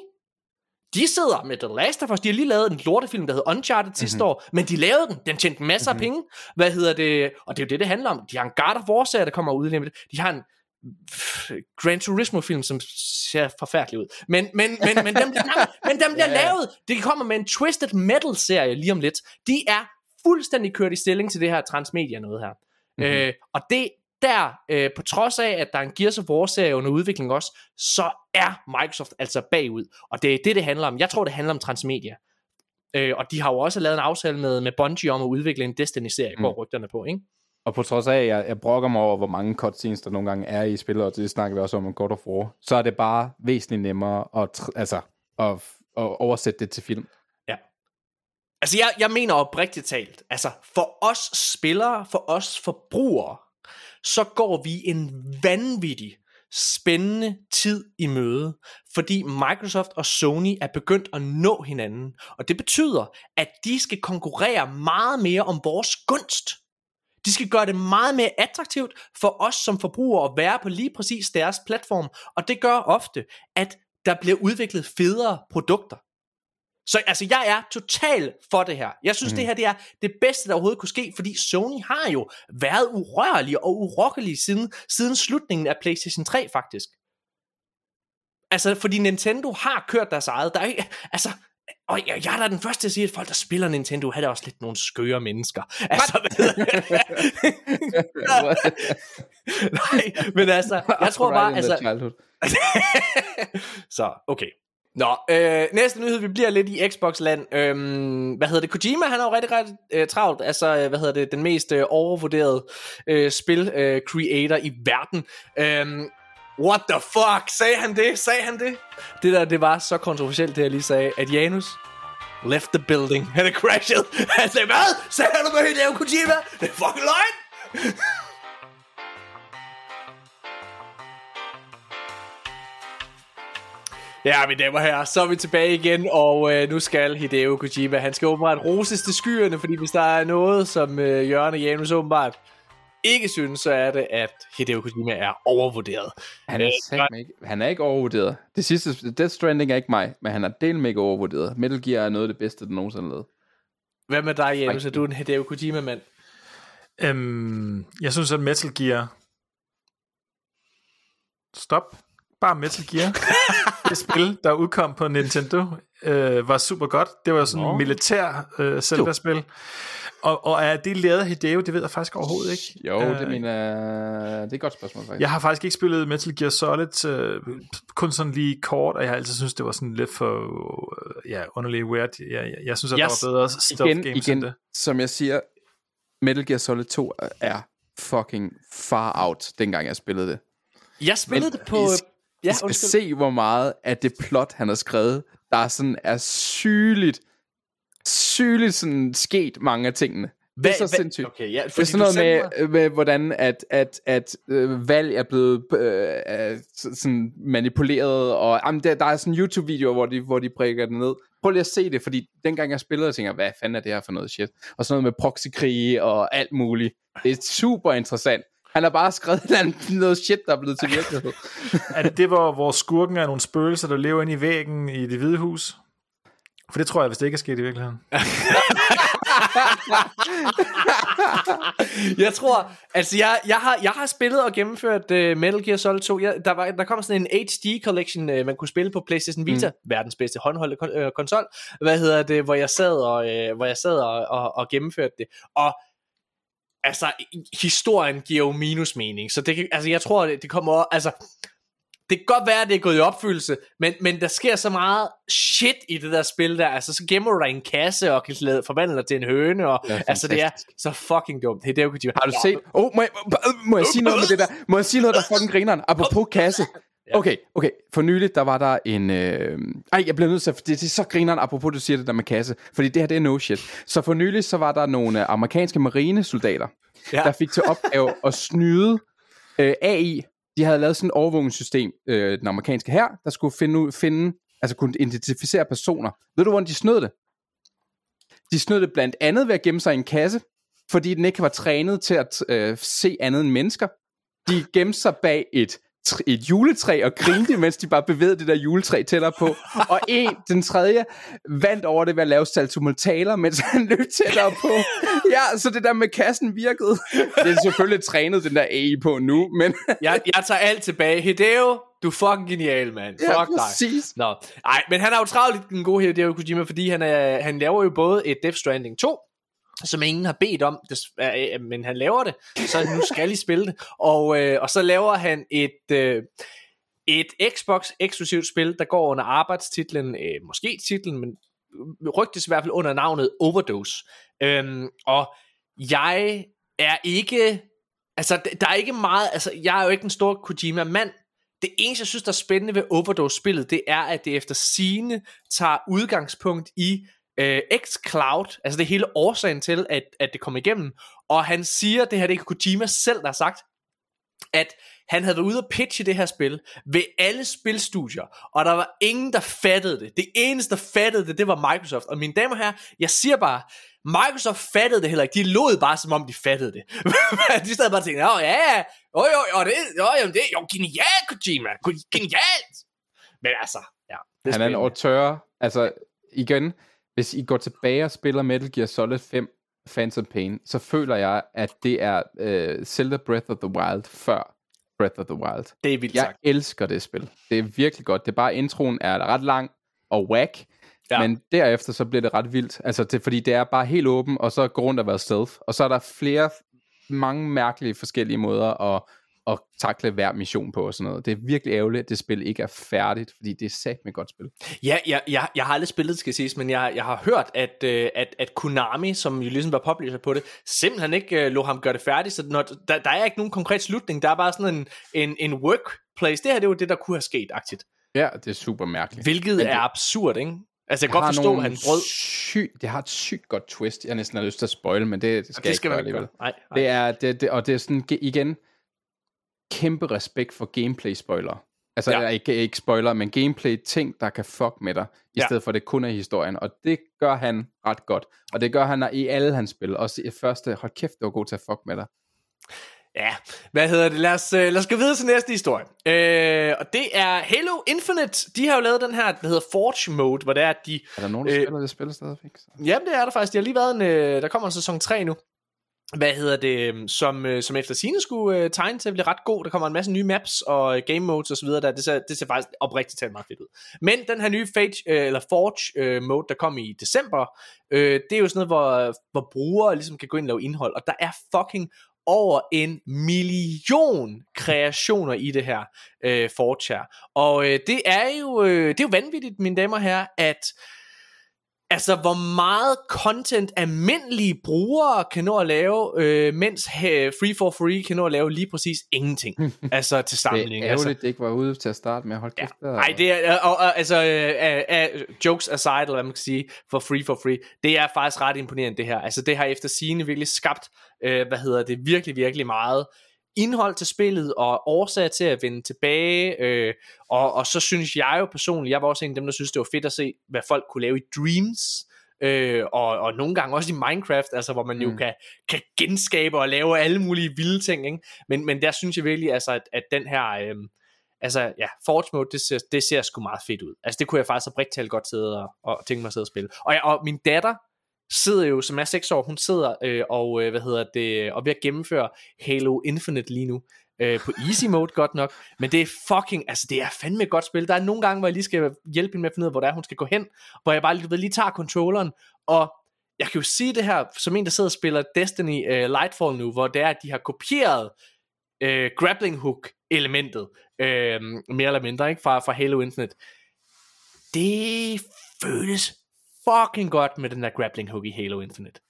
de sidder med The Last of Us, de har lige lavet en lortefilm, der hedder Uncharted sidste Mhm. år, men de lavede den, den tjente masser af penge, hvad hedder det, og det er jo det, det handler om, de har en God of War-serie, der kommer ud lige lidt. de har en pff, Gran Turismo film, som ser forfærdelig ud, men, men, men, men dem bliver, nej, men dem bliver ja. lavet, de kommer med en Twisted Metal serie lige om lidt, de er fuldstændig kørt i stilling til det her transmedia noget her, Mhm. øh, og det der, øh, på trods af, at der er en Gears of War-serie under udvikling også, så er Microsoft altså bagud. Og det er det, det handler om. Jeg tror, det handler om transmedia. Øh, og de har jo også lavet en aftale med, med Bungie om at udvikle en Destiny-serie, mm. går rygterne på, ikke? Og på trods af, at jeg, jeg brokker mig over, hvor mange cutscenes der nogle gange er i spillet, og det snakker vi også om i God of War, så er det bare væsentligt nemmere at, altså, at, at oversætte det til film. Altså, jeg, jeg mener oprigtigt talt, altså, for os spillere, for os forbrugere, så går vi en vanvittig spændende tid i møde, fordi Microsoft og Sony er begyndt at nå hinanden, og det betyder, at de skal konkurrere meget mere om vores gunst. De skal gøre det meget mere attraktivt for os som forbrugere at være på lige præcis deres platform, og det gør ofte, at der bliver udviklet federe produkter. Så altså, jeg er total for det her. Jeg synes, mm. det her det er det bedste, der overhovedet kunne ske, fordi Sony har jo været urørlig og urokkelig siden, siden slutningen af PlayStation 3, faktisk. Altså, fordi Nintendo har kørt deres eget. Der er ikke, altså, og jeg, jeg er da den første til at sige, at folk, der spiller Nintendo, har da også lidt nogle skøre mennesker. Altså, Nej, men altså, jeg tror bare, altså, så, okay. Nå, øh, næste nyhed, vi bliver lidt i Xbox-land. Øhm, hvad hedder det? Kojima, han er jo rigtig, rigtig øh, travlt. Altså, øh, hvad hedder det? Den mest øh, overvurderede øh, spil-creator øh, i verden. Øhm, what the fuck? Sagde han det? Sagde han det? Det der, det var så kontroversielt, det jeg lige sagde, at Janus left the building. Han er crashed. Han sagde, hvad? Sagde du det Hideo Kojima? Det er fucking løgn! Ja, mine damer og herrer, så er vi tilbage igen, og øh, nu skal Hideo Kojima, han skal åbenbart roses til skyerne, fordi hvis der er noget, som øh, Jørgen og Janus åbenbart ikke synes, så er det, at Hideo Kojima er overvurderet. Han er, Øh, ikke, han er ikke overvurderet. Det sidste, Death Stranding er ikke mig, men han er del med ikke overvurderet. Metal Gear er noget af det bedste, der nogensinde er lavet. Hvad med dig, Janus? Er du en Hideo Kojima-mand? Øhm, jeg synes, at Metal Gear... Stop. Bare Metal Gear. det spil, der udkom på Nintendo, øh, var super godt. Det var sådan et militær øh, Zelda-spil. Og, og er det lavet af Hideo? Det ved jeg faktisk overhovedet ikke. Jo, Øh, det mener det er et godt spørgsmål, faktisk. Jeg har faktisk ikke spillet Metal Gear Solid, øh, kun sådan lige kort, og jeg har altid synes det var sådan lidt for øh, ja, underligt weird. Jeg, jeg, jeg synes, at Yes. der var bedre stealth igen, games igen end det. som jeg siger, Metal Gear Solid 2 er fucking far out, dengang jeg spillede det. Jeg spillede Men det på... Ja, skal undskyld. se, hvor meget af det plot, han har skrevet, der er sådan er sygeligt, sygeligt sådan sket mange af tingene. det er så sindssygt. Okay, ja, Det er sådan noget med, med, hvordan at, at, at øh, valg er blevet øh, så- sådan manipuleret, og jamen, der, der er sådan YouTube-videoer, hvor de, hvor de brækker det ned. Prøv lige at se det, fordi dengang jeg spillede, jeg tænker, hvad fanden er det her for noget shit? Og sådan noget med proxykrige og alt muligt. Det er super interessant. Han har bare skrevet noget shit, der er blevet til virkelighed. Er det det, hvor, hvor skurken er nogle spøgelser, der lever inde i væggen i det hvide hus? For det tror jeg, hvis det ikke er sket i virkeligheden. jeg tror, altså jeg, jeg, har, jeg har spillet og gennemført uh, Metal Gear Solid 2. Jeg, der, var, der kom sådan en HD collection, uh, man kunne spille på PlayStation Vita, mm. verdens bedste håndholdte kon- øh, konsol, hvad hedder det, hvor jeg sad og, uh, hvor jeg sad og, og, og gennemførte det. Og altså, historien giver jo minus mening, så det kan, altså jeg tror, det, det kommer, altså, det kan godt være, at det er gået i opfyldelse, men, men der sker så meget shit i det der spil der. Altså, så gemmer du dig en kasse og kan forvandle dig til en høne, og Ja, altså, det er så fucking dumt. Hideo Kojima. Har du set? Oh, må, jeg, må jeg sige noget med det der? Må jeg sige noget, der er fucking grineren? Apropos kasse. Okay, okay. For nyligt, der var der en... Øh... Ej, jeg bliver nødt til at... Det, det er så grineren, apropos du siger det der med kasse. Fordi det her, det er no shit. Så for nyligt, så var der nogle øh, amerikanske marinesoldater, Ja. der fik til opgave at snyde øh, AI. De havde lavet sådan et overvågningssystem, øh, den amerikanske her, der skulle finde, ud- finde, altså kunne identificere personer. Ved du, hvordan de snød det? De snød det blandt andet ved at gemme sig i en kasse, fordi den ikke var trænet til at øh, se andet end mennesker. De gemte sig bag et, et juletræ og grinte, mens de bare bevægede det der juletræ tættere på. Og en, den tredje, vandt over det ved at lave saltomortaler, mens han løb tættere på. Ja, så det der med kassen virkede. Det er selvfølgelig trænet den der AI på nu, men jeg, jeg tager alt tilbage. Hideo, du er fucking genial, mand. Fuck ja, dig. præcis. Nå, ej, men han er jo travlt den gode Hideo Kojima, fordi han, er, han laver jo både et Death Stranding 2, som ingen har bedt om, det, men han laver det, så nu skal I spille det. Og, øh, og så laver han et, øh, et Xbox eksklusivt spil, der går under arbejdstitlen, øh, måske titlen, men rygtes i hvert fald under navnet Overdose. Øhm, og jeg er ikke, altså der er ikke meget, altså jeg er jo ikke en stor Kojima-mand, det eneste, jeg synes, der er spændende ved Overdose-spillet, det er, at det efter sine tager udgangspunkt i øh, xCloud, altså det hele årsagen til, at, at det kom igennem. Og han siger, det her det er Kojima selv, der har sagt, at han havde været ude og pitche det her spil ved alle spilstudier, og der var ingen, der fattede det. Det eneste, der fattede det, det var Microsoft. Og mine damer og herrer, jeg siger bare, Microsoft fattede det heller ikke. De lod bare, som om de fattede det. de sad bare og tænkte, ja, ja, jo jo, jo, det, jo, jo, det, jo, genialt, Kojima, Ko- genialt. Men altså, ja. Det Han er en auteur. Altså, igen, hvis I går tilbage og spiller Metal Gear Solid 5 Phantom Pain, så føler jeg, at det er øh, Zelda Breath of the Wild før Breath of the Wild. Det er vildt Jeg sagt. elsker det spil. Det er virkelig godt. Det er bare, introen er ret lang og whack, Ja. men derefter så bliver det ret vildt. Altså, det, fordi det er bare helt åben, og så går rundt og være stealth. Og så er der flere, mange mærkelige forskellige måder at, at takle hver mission på og sådan noget. Det er virkelig ærgerligt, at det spil ikke er færdigt, fordi det er sat med godt spil. Ja, jeg, jeg, jeg har aldrig spillet det, skal siges, men jeg, jeg har hørt, at, øh, at, at Konami, som jo ligesom var publisher på det, simpelthen ikke øh, lå ham gøre det færdigt, så når, der, der er ikke nogen konkret slutning, der er bare sådan en, en, en workplace. Det her, det er jo det, der kunne have sket, aktivt. Ja, det er super mærkeligt. Hvilket Men er det- absurd, ikke? Altså, jeg Det kan godt forstå, at han brød. Syg, det har et sygt godt twist. Jeg næsten har lyst til at spoil, men det, det skal, Det skal jeg ikke gøre alligevel. Nej, nej. Det er, det, det, og det er sådan, ge- igen, kæmpe respekt for gameplay-spoiler. Altså, Ja. ikke, ikke spoiler, men gameplay-ting, der kan fuck med dig, i Ja. stedet for, at det kun er historien. Og det gør han ret godt. Og det gør han i alle hans spil. Også i første, hold kæft, det var god til at fuck med dig. Ja, hvad hedder det? Lad os, øh, lad os gå videre til næste historie. Øh, og det er Halo Infinite. De har jo lavet den her, der hedder Forge Mode, hvor det er, at de... Er der nogen, der øh, spiller det spil stadigvæk? Så? Jamen, det er der faktisk. De har lige været en... Øh, der kommer en sæson 3 nu. Hvad hedder det? Øhm, som, øh, som efter sine skulle øh, tegne til at blive ret god. Der kommer en masse nye maps og øh, game modes osv. Der. Det, ser, det ser faktisk oprigtigt talt meget fedt ud. Men den her nye Fage, øh, eller Forge øh, mode, der kom i december, øh, det er jo sådan noget, hvor, hvor brugere ligesom kan gå ind og lave indhold. Og der er fucking over en million kreationer i det her øh, Forge her. Og øh, det er jo øh, det er jo vanvittigt, mine damer og herrer, at Altså, hvor meget content almindelige brugere kan nå at lave, øh, mens Free for Free kan nå at lave lige præcis ingenting. altså, til Det sammenligning. er altså. ærgerligt, det ikke var ude til at starte med. Hold kæft. Ja. Nej, det er, og, og, altså, uh, uh, jokes aside, eller hvad man kan sige, for free for free, det er faktisk ret imponerende, det her. Altså, det har efter sigende virkelig skabt, uh, hvad hedder det, virkelig, virkelig meget indhold til spillet, og årsager til at vende tilbage, øh, og, og så synes jeg jo personligt, jeg var også en af dem, der synes, det var fedt at se, hvad folk kunne lave i Dreams, øh, og, og nogle gange også i Minecraft, altså hvor man mm. jo kan, kan genskabe og lave alle mulige vilde ting, ikke? Men, men der synes jeg virkelig, altså, at, at den her, øh, altså ja, Forge Mode, det ser, det ser sgu meget fedt ud. Altså det kunne jeg faktisk oprigtigt godt sidde og, og tænke mig at sidde og spille. Og, jeg, og min datter sidder jo, som er 6 år, hun sidder øh, og, øh, hvad hedder det, og ved at gennemføre Halo Infinite lige nu. Øh, på easy mode godt nok, men det er fucking, altså det er fandme et godt spil. Der er nogle gange, hvor jeg lige skal hjælpe hende med at finde ud af, hvor det er, hun skal gå hen, hvor jeg bare lige, lige tager controlleren, og jeg kan jo sige det her, som en, der sidder og spiller Destiny uh, Lightfall nu, hvor det er, at de har kopieret uh, grappling hook elementet, uh, mere eller mindre, ikke, fra, fra Halo Infinite. Det føles fucking godt med den der grappling hook i Halo Infinite.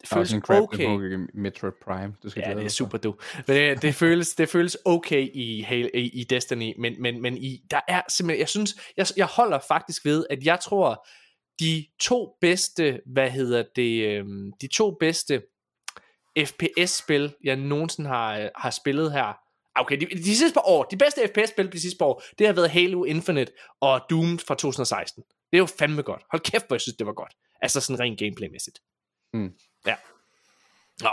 Det Der er også føles en okay. okay. i Metroid Prime. Du skal Ja, det er super du. Men det, det, føles, det føles okay i, Halo, i, i Destiny, men, men, men i, der er simpelthen, jeg synes, jeg, jeg holder faktisk ved, at jeg tror, de to bedste, hvad hedder det, øhm, de to bedste FPS-spil, jeg nogensinde har, øh, har spillet her, Ah, Okay, de, de sidste par år, de bedste FPS-spil de sidste par år, det har været Halo Infinite og Doom fra 2016. Det er jo fandme godt. Hold kæft, hvor jeg synes, det var godt. Altså sådan rent gameplaymæssigt. Mm. Ja. Nå,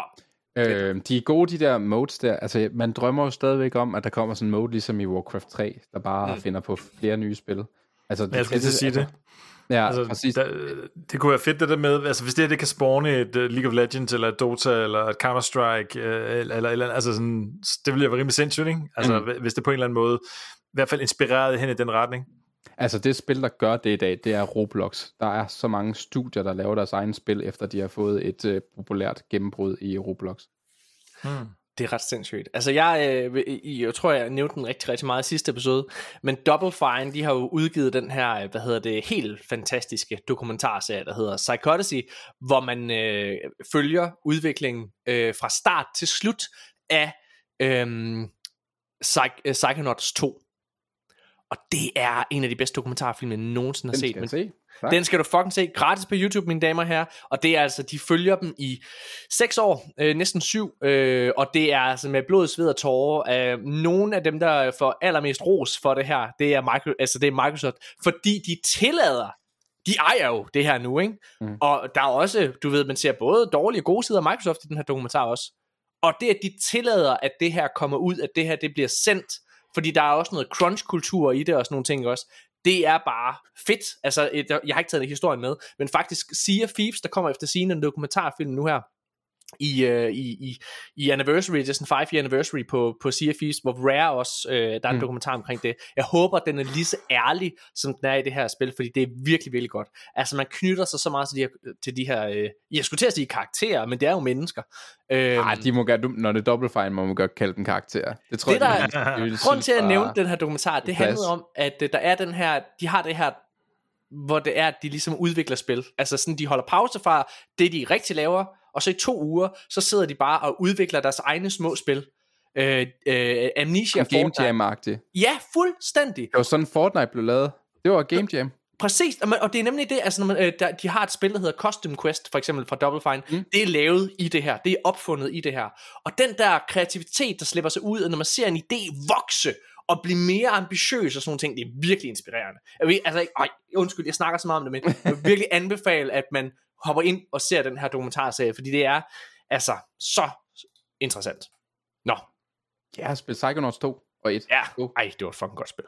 Øh, de er gode, de der modes der. Altså, man drømmer jo stadigvæk om, at der kommer sådan en mode, ligesom i Warcraft 3, der bare mm. finder på flere nye spil. Altså, Jeg skulle til at sige det. Ja, Altså, præcis. der, det kunne være fedt det der med, altså hvis det her, det kan spawne et uh, League of Legends, eller et Dota, eller et Counter-Strike, uh, eller, eller, eller altså sådan, det ville jo være rimelig sindssygt, ikke? Altså mm. hvis det på en eller anden måde, i hvert fald inspireret hen i den retning. Altså, det spil, der gør det i dag, det er Roblox. Der er så mange studier, der laver deres egen spil, efter de har fået et øh, populært gennembrud i Roblox. Hmm. Det er ret sindssygt. Altså jeg, øh, jeg, tror, jeg nævnte den rigtig, rigtig meget i sidste episode, men Double Fine, de har jo udgivet den her, øh, hvad hedder det, helt fantastiske dokumentarserie, der hedder Psychodicy, hvor man øh, følger udviklingen øh, fra start til slut af øhm, øh, Psych, Psychonauts 2. Og det er en af de bedste dokumentarfilm, jeg nogensinde har Den set. skal Men se. Tak. den skal du fucking se gratis på YouTube, mine damer og herrer. Og det er altså, de følger dem i 6 år, øh, næsten 7. Øh, og det er altså med blod, sved og tårer. Øh, nogle af dem, der får allermest ros for det her, det er, Micro, altså det er Microsoft. Fordi de tillader, de ejer jo det her nu, ikke? Mm. Og der er også, du ved, man ser både dårlige og gode sider af Microsoft i den her dokumentar også. Og det, at de tillader, at det her kommer ud, at det her det bliver sendt, fordi der er også noget crunch-kultur i det og sådan nogle ting også. Det er bare fedt. Altså, et, jeg har ikke taget historien med, men faktisk Sea of Thieves, der kommer efter sine en dokumentarfilm nu her, i, uh, i, i, i anniversary, det er sådan 5 year anniversary på, på Thieves, hvor Rare også, uh, der er en mm. dokumentar omkring det. Jeg håber, den er lige så ærlig, som den er i det her spil, fordi det er virkelig, virkelig godt. Altså, man knytter sig så meget til de her, til de her uh, jeg skulle til at sige karakterer, men det er jo mennesker. Uh, Ej, de må gøre, når det er Double Fine, må man godt kalde dem karakterer. Det tror Det, jeg, der- Grunden til at var- nævne den her dokumentar, det handlede om, at øh, der er den her, de har det her, hvor det er, at de ligesom udvikler spil. Altså sådan, de holder pause fra det, de rigtig laver, og så i to uger, så sidder de bare og udvikler deres egne små spil. Øh, øh, Amnesia Game Fortnite. Jam-agtigt. Ja, fuldstændig. Det var sådan Fortnite blev lavet. Det var Game Jam. Præcis, og, det er nemlig det, altså når man, øh, der, de har et spil, der hedder Custom Quest, for eksempel fra Double Fine, mm. det er lavet i det her, det er opfundet i det her. Og den der kreativitet, der slipper sig ud, når man ser en idé vokse, og blive mere ambitiøs og sådan nogle ting, det er virkelig inspirerende. Jeg vil, altså, ej, undskyld, jeg snakker så meget om det, men jeg vil virkelig anbefale, at man hopper ind og ser den her dokumentarserie, fordi det er altså så interessant. Nå, Jeg har spillet Psychonauts 2 og 1. Ja, ej, det var et fucking godt spil.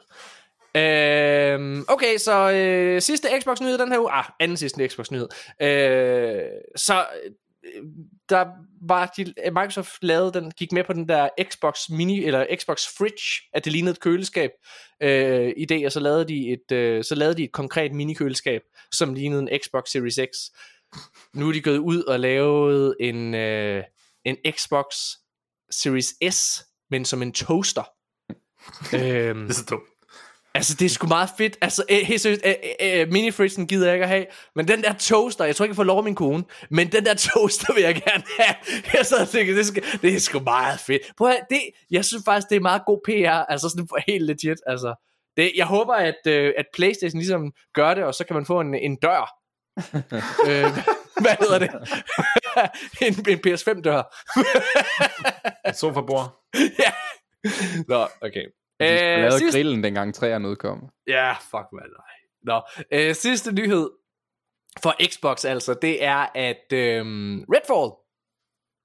Øhm, okay, så øh, sidste Xbox-nyhed den her uge. Ah, anden sidste Xbox-nyhed. Øh, så øh, der var de, Microsoft lavede den, gik med på den der Xbox Mini, eller Xbox Fridge, at det lignede et køleskab øh, idé, og så lavede de et, øh, så lavede de et konkret mini-køleskab, som lignede en Xbox Series X. Nu er de gået ud og lavet en, øh, en Xbox Series S, men som en toaster. øhm, Det er så dumt. Altså, det er sgu meget fedt. Altså, øh, helt seriøst, øh, øh, mini-fridgen gider jeg ikke at have, men den der toaster, jeg tror ikke, jeg får lov af min kone, men den der toaster vil jeg gerne have. Jeg sad og tænkte, det, skal, det er sgu meget fedt. Prøv at, det, jeg synes faktisk, det er meget god PR, altså sådan helt legit, altså. Det, jeg håber, at, øh, at Playstation ligesom gør det, og så kan man få en, en dør. Øh, hvad hedder det? en, en PS5-dør. Et sofabord. ja. Nå, okay. De Øh, lavede sidste- grillen, dengang træerne udkom. Ja, fuck man, nej. Nå, øh, sidste nyhed for Xbox altså, det er, at øh, Redfall,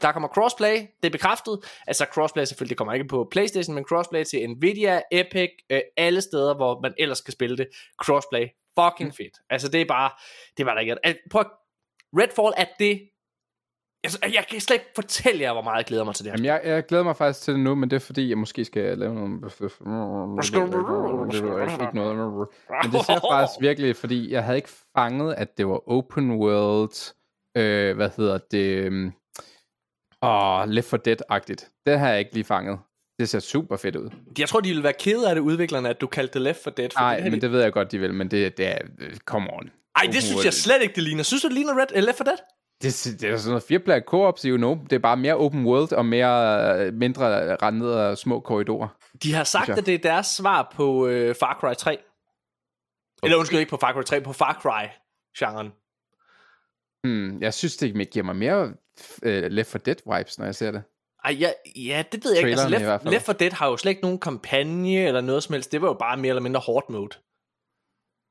der kommer crossplay, det er bekræftet. Altså crossplay selvfølgelig, det kommer ikke på Playstation, men crossplay til Nvidia, Epic, øh, alle steder, hvor man ellers skal spille det. Crossplay, fucking fedt. Altså det er bare, det var der ikke. Al- Prøv at, Redfall er det, altså, jeg kan slet ikke fortælle jer, hvor meget jeg glæder mig til det her. Jamen, jeg, jeg glæder mig faktisk til det nu, men det er fordi, jeg måske skal lave nogle... Ikke noget. Men det ser faktisk virkelig, fordi jeg havde ikke fanget, at det var open world, øh, hvad hedder det, øhm, åh, Left 4 Dead-agtigt. Det har jeg ikke lige fanget. Det ser super fedt ud. Jeg tror, de ville være kede af det, udviklerne, at du kaldte det Left for Dead. for Nej, men de- det ved jeg godt, de vil, men det, det er... Come on. Ej, det synes jeg slet ikke, det ligner. Synes du, det ligner Red, Left 4 Dead? Det, det er sådan noget fireplayer co-op, you know. Det er bare mere open world og mere øh, mindre rendet og små korridorer. De har sagt, at det er deres svar på øh, Far Cry 3. Eller undskyld, ikke på Far Cry 3, på Far Cry-genren. Hmm, jeg synes, det giver mig mere øh, Left 4 Dead vibes, når jeg ser det. Ej, ja, ja, det ved jeg ikke. Altså, Left. Left 4 Dead har jo slet ikke nogen kampagne eller noget som helst. Det var jo bare mere eller mindre hard mode.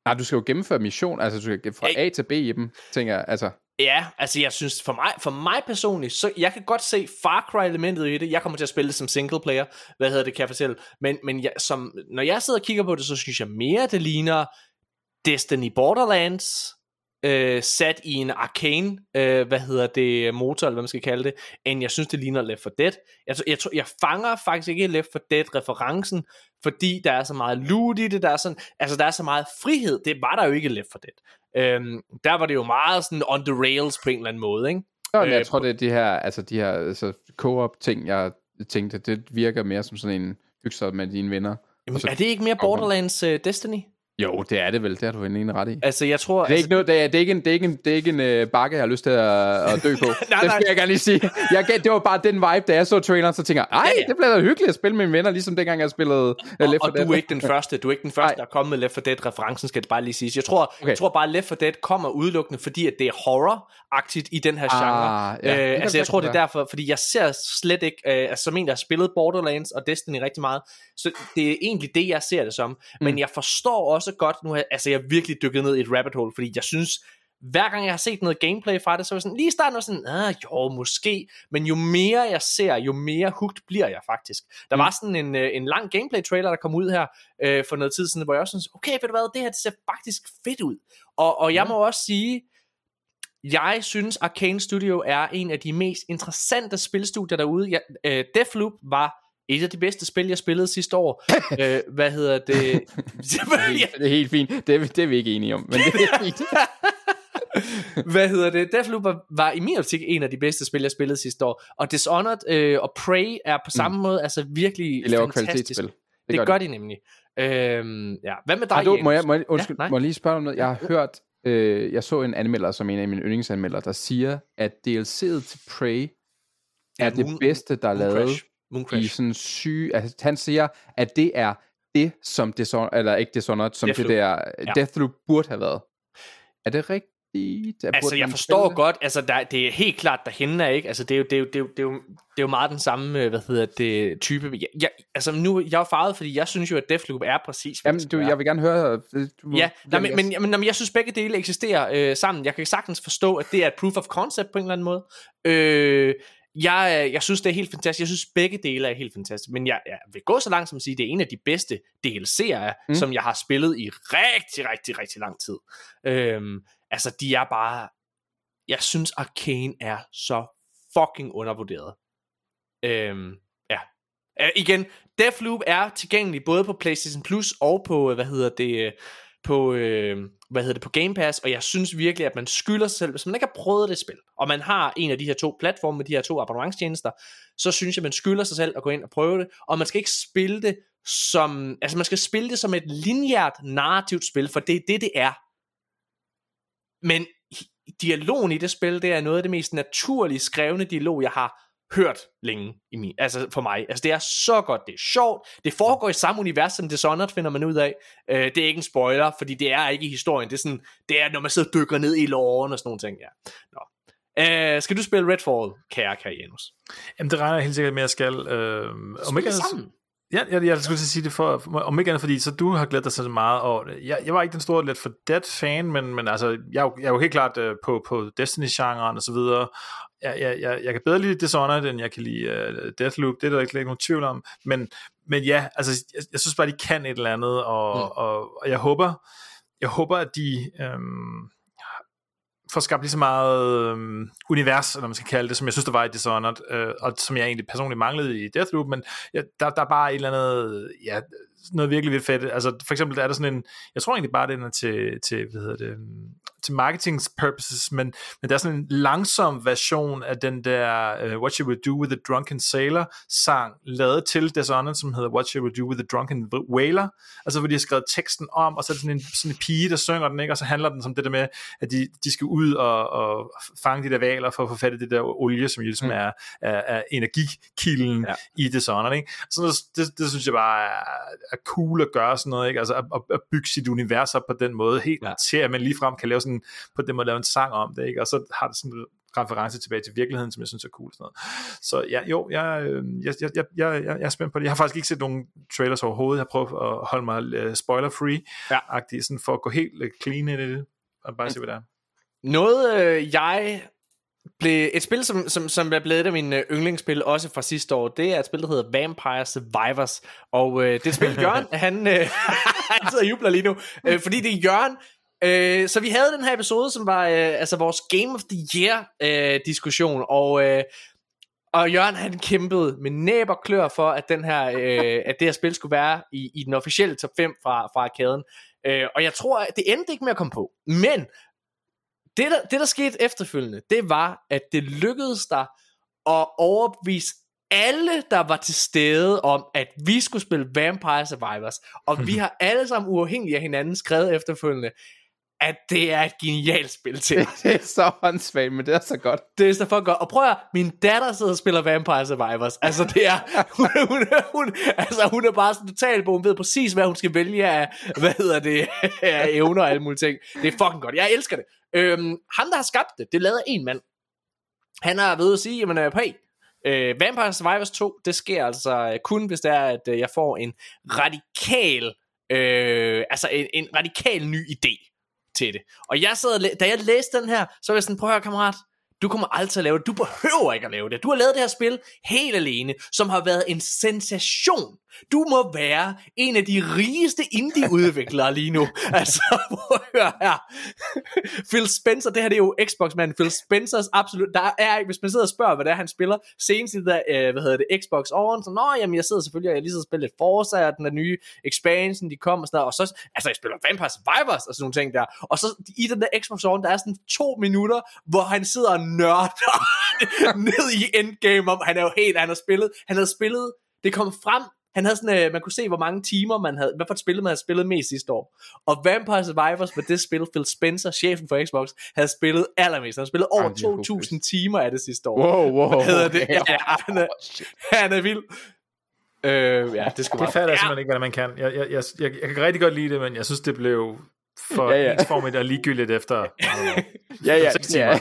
Nej, du skal jo gennemføre mission, altså du skal fra A til B i dem, tænker jeg. Altså, Ja, altså jeg synes, for mig, for mig personligt, så jeg kan godt se Far Cry-elementet i det. Jeg kommer til at spille det som single player. Hvad hedder det, kan jeg fortælle. Men, men jeg, som, når jeg sidder og kigger på det, så synes jeg mere, det ligner Destiny Borderlands, øh, sat i en arcane, øh, hvad hedder det, motor, eller hvad man skal kalde det, end jeg synes, det ligner Left 4 Dead. Jeg, jeg, tror- jeg fanger faktisk ikke Left 4 Dead-referencen, fordi der er så meget loot i det, der er, sådan, altså, der er så meget frihed. Det var der jo ikke i Left 4 Dead. Øhm, der var det jo meget sådan on the rails på en eller anden måde, ikke? Nå, men Øh, jeg tror, det er de her, altså de her altså, co-op ting, jeg tænkte, det virker mere som sådan en hygge med dine venner. Jamen, så- er det ikke mere Borderlands uh, Destiny? Jo, det er det vel, det har du en ret i. Altså, jeg tror... Det er ikke, noget, det er, det er ikke en, det er ikke en, det er ikke en øh, bakke, jeg har lyst til at, at dø på. Nej, det nej. skal jeg gerne lige sige. Jeg, det var bare den vibe, da jeg så traileren, så tænker jeg, ej, Ja, ja. det bliver da hyggeligt at spille med mine venner, ligesom dengang jeg spillede uh, Left 4 og du Dead. er ikke den første, du er ikke den første, Nej. der er kommet med Left 4 Dead referencen, skal det bare lige siges. Jeg tror, okay. Jeg tror bare, Left 4 Dead kommer udelukkende, fordi at det er horror-agtigt i den her Ah, genre. ja, det øh, altså, jeg tror, det er derfor, fordi jeg ser slet ikke, øh, altså som en, der har spillet Borderlands og Destiny rigtig meget, så det er egentlig det, jeg ser det som. Mm. Men jeg forstår også godt, nu har altså jeg har virkelig dykket ned i et rabbit hole, fordi jeg synes, hver gang jeg har set noget gameplay fra det, så var jeg sådan, lige i starten var sådan, ah, jo, måske, men jo mere jeg ser, jo mere hooked bliver jeg faktisk. Der Mm. var sådan en, øh, en lang gameplay trailer, der kom ud her øh, for noget tid siden, hvor jeg også synes, okay, ved du hvad, det her det ser faktisk fedt ud. Og, og jeg Ja. må også sige, jeg synes Arcane Studio er en af de mest interessante spilstudier derude. Jeg, øh, Deathloop var et af de bedste spil, jeg spillede sidste år. øh, hvad hedder det? Helt- Det er helt fint. Det er, det er vi ikke enige om, men det er fint. Hvad hedder det? Deathloop var, var i min optik en af de bedste spil, jeg spillede sidste år. Og Dishonored øh, og Prey er på samme måde altså virkelig De laver fantastisk. kvalitetsspil. Det, det gør de nemlig. Øhm, ja. Hvad med dig, Har du, må, jeg, må, jeg, undskyld, ja, må jeg lige spørge om noget? Jeg har hørt, øh, jeg så en anmelder, som en af mine yndlingsanmeldere, der siger, at DLC'et til Prey er Ja, det Moon- bedste, der er lavet Crash. Moon i sådan syge... Altså, han siger, at det er det, som Dishonored, eller ikke Dishonored, som Deathloop. det der Ja. Deathloop burde have været. Er det rigtigt? Er, Altså, jeg forstår spille godt, altså, der, det er helt klart derhenne er, ikke? Altså, det er jo, det er jo, det er jo, det er jo, det er jo meget den samme, øh, hvad hedder det, type. Jeg, jeg, altså, nu, jeg er farvet, fordi jeg synes jo, at Deathloop er præcis, hvad Jamen, du, jeg vil gerne høre... øh, Du, Ja, nej, men, jeg- men, men, men jeg synes begge dele eksisterer øh, sammen. Jeg kan sagtens forstå, at det er et proof of concept på en eller anden måde. Øh, jeg, jeg synes, det er helt fantastisk. Jeg synes, begge dele er helt fantastisk. Men jeg, jeg vil gå så langt som at sige, at det er en af de bedste DLC'er, Mm. mm. som jeg har spillet i rigtig, rigtig, rigtig lang tid. Øhm, altså, de er bare... Jeg synes, Arcane er så fucking undervurderet. Øhm, ja. Øh, igen, Deathloop er tilgængelig både på PlayStation Plus og på, øh, hvad hedder det, øh, på, øh, hvad hedder det, på Game Pass, og jeg synes virkelig, at man skylder sig selv, hvis man ikke har prøvet det spil, og man har en af de her to platforme med de her to abonnementstjenester, så synes jeg, man skylder sig selv at gå ind og prøve det, og man skal ikke spille det som, altså man skal spille det som et lineært narrativt spil, for det er det, det er. Men dialogen i det spil, det er noget af det mest naturligt skrevne dialog, jeg har hørt længe i min, altså for mig. Altså det er så godt, det er sjovt, det foregår i samme univers som Dishonored, finder man ud af. Uh, det er ikke en spoiler, fordi det er ikke i historien, det er sådan, det er når man sidder og dykker ned i loven og sådan nogle ting, ja. Nå. Uh, skal du spille Redfall, kære Karianus? Jamen det regner jeg helt sikkert med, at jeg skal. Øh, om ikke sammen. Ja, jeg, jeg skulle sige det for, om ikke andet, fordi så du har glædet dig så meget det. Jeg, jeg var ikke den store Let for Dead fan, men, men altså, jeg, jeg er jo helt klart uh, på, på Destiny-genren og så videre. Jeg, jeg, jeg, jeg kan bedre lide Dishonored, end jeg kan lide uh, Deathloop, det er der ikke, ikke nogen tvivl om. Men, men ja, altså, jeg, jeg synes bare, de kan et eller andet, og, mm. og, og jeg håber, jeg håber, at de... Øhm, får skabt lige så meget øhm, univers, eller man skal kalde det, som jeg synes, der var i Dishonored, øh, og som jeg egentlig personligt manglede i Deathloop, men ja, der, der er bare et eller andet, ja, noget virkelig vildt fedt. Altså, for eksempel, der er der sådan en, jeg tror egentlig bare, den er til, til hvad hedder det, til marketing purposes, men, men der er sådan en langsom version af den der uh, What You Would Do With a Drunken Sailor sang, lavet til Dishonored, som hedder What You Would Do With a Drunken Whaler, altså hvor de har skrevet teksten om, og så er det sådan en, sådan en pige, der synger den, ikke? og så handler den som det der med, at de, de skal ud og, og fange de der valer for at få fat i det der olie, som jo ligesom mm. er, er, er energikilden ja. i Dishonored. Ikke? Så det, det, synes jeg bare er, er cool at gøre sådan noget, ikke? altså at, at bygge sit univers op på den måde, helt ja. til at man ligefrem kan lave sådan på den måde lave en sang om det, ikke? og så har det sådan en reference tilbage til virkeligheden, som jeg synes er cool. Sådan noget. Så ja, jo, jeg, jeg, jeg, jeg, jeg, jeg er spændt på det. Jeg har faktisk ikke set nogen trailers overhovedet. Jeg har prøvet at holde mig uh, spoiler-free, ja. sådan for at gå helt uh, clean i det, og bare se, hvad det er. Noget, øh, jeg blev et spil, som, som, som er blevet et af mine yndlingsspil, også fra sidste år, det er et spil, der hedder Vampire Survivors. Og øh, det et spil, Jørgen, han, øh, han sidder og jubler lige nu, øh, fordi det er Jørgen, Øh, så vi havde den her episode, som var øh, altså vores Game of the Year øh, diskussion, og øh, og Jørgen han kæmpede med næb og klør for, at, den her, øh, at det her spil skulle være i, i den officielle top 5 fra, fra arkaden. Øh, og jeg tror, at det endte ikke med at komme på. Men det der, det, der skete efterfølgende, det var, at det lykkedes der at overbevise alle, der var til stede om, at vi skulle spille Vampire Survivors. Og vi har alle sammen uafhængigt af hinanden skrevet efterfølgende, at det er et genialt spil til. det er så håndsvagt, men det er så godt. Det er så for godt. Og prøv at min datter sidder og spiller Vampire Survivors. Altså det er, hun, hun, hun, altså, hun er bare sådan totalt på, hun ved præcis, hvad hun skal vælge af, hvad hedder det, af evner og alle mulige ting. Det er fucking godt. Jeg elsker det. Øhm, han, der har skabt det, det lavede en mand. Han har ved at sige, jamen, øh, hey, uh, Vampire Survivors 2, det sker altså kun, hvis det er, at uh, jeg får en radikal, uh, altså en, en radikal ny idé til det. Og jeg sad, da jeg læste den her, så var jeg sådan, prøv at høre kammerat, du kommer aldrig til at lave det. Du behøver ikke at lave det. Du har lavet det her spil helt alene, som har været en sensation. Du må være en af de rigeste indie-udviklere lige nu. altså, hør her. Phil Spencer, det her det er jo Xbox-manden. Phil Spencers absolut, der er hvis man sidder og spørger, hvad det er, han spiller, senest i der, øh, hvad hedder det, Xbox over, så nå, jamen, jeg sidder selvfølgelig, jeg lige så spillet lidt Forza, og den der nye expansion, de kommer og sådan der, og så, altså, jeg spiller Vampire Survivors, og sådan nogle ting der, og så i den der Xbox over, der er sådan to minutter, hvor han sidder og nørder ned i endgame om, han er jo helt, han har spillet, han har spillet, det kom frem han havde sådan, øh, man kunne se, hvor mange timer man havde, hvad for et spil man havde spillet mest sidste år. Og Vampire Survivors var det spil, Phil Spencer, chefen for Xbox, havde spillet allermest. Han havde spillet over 2.000 timer af det sidste år. Wow, wow. Hvad hedder det? Ja, han er, han er vild. Øh, ja, det skal Det fatter jeg simpelthen ikke, hvad man kan. Jeg, jeg, jeg, jeg, jeg kan rigtig godt lide det, men jeg synes, det blev for ja, ja. ensformigt og ligegyldigt efter ja, ja, ja,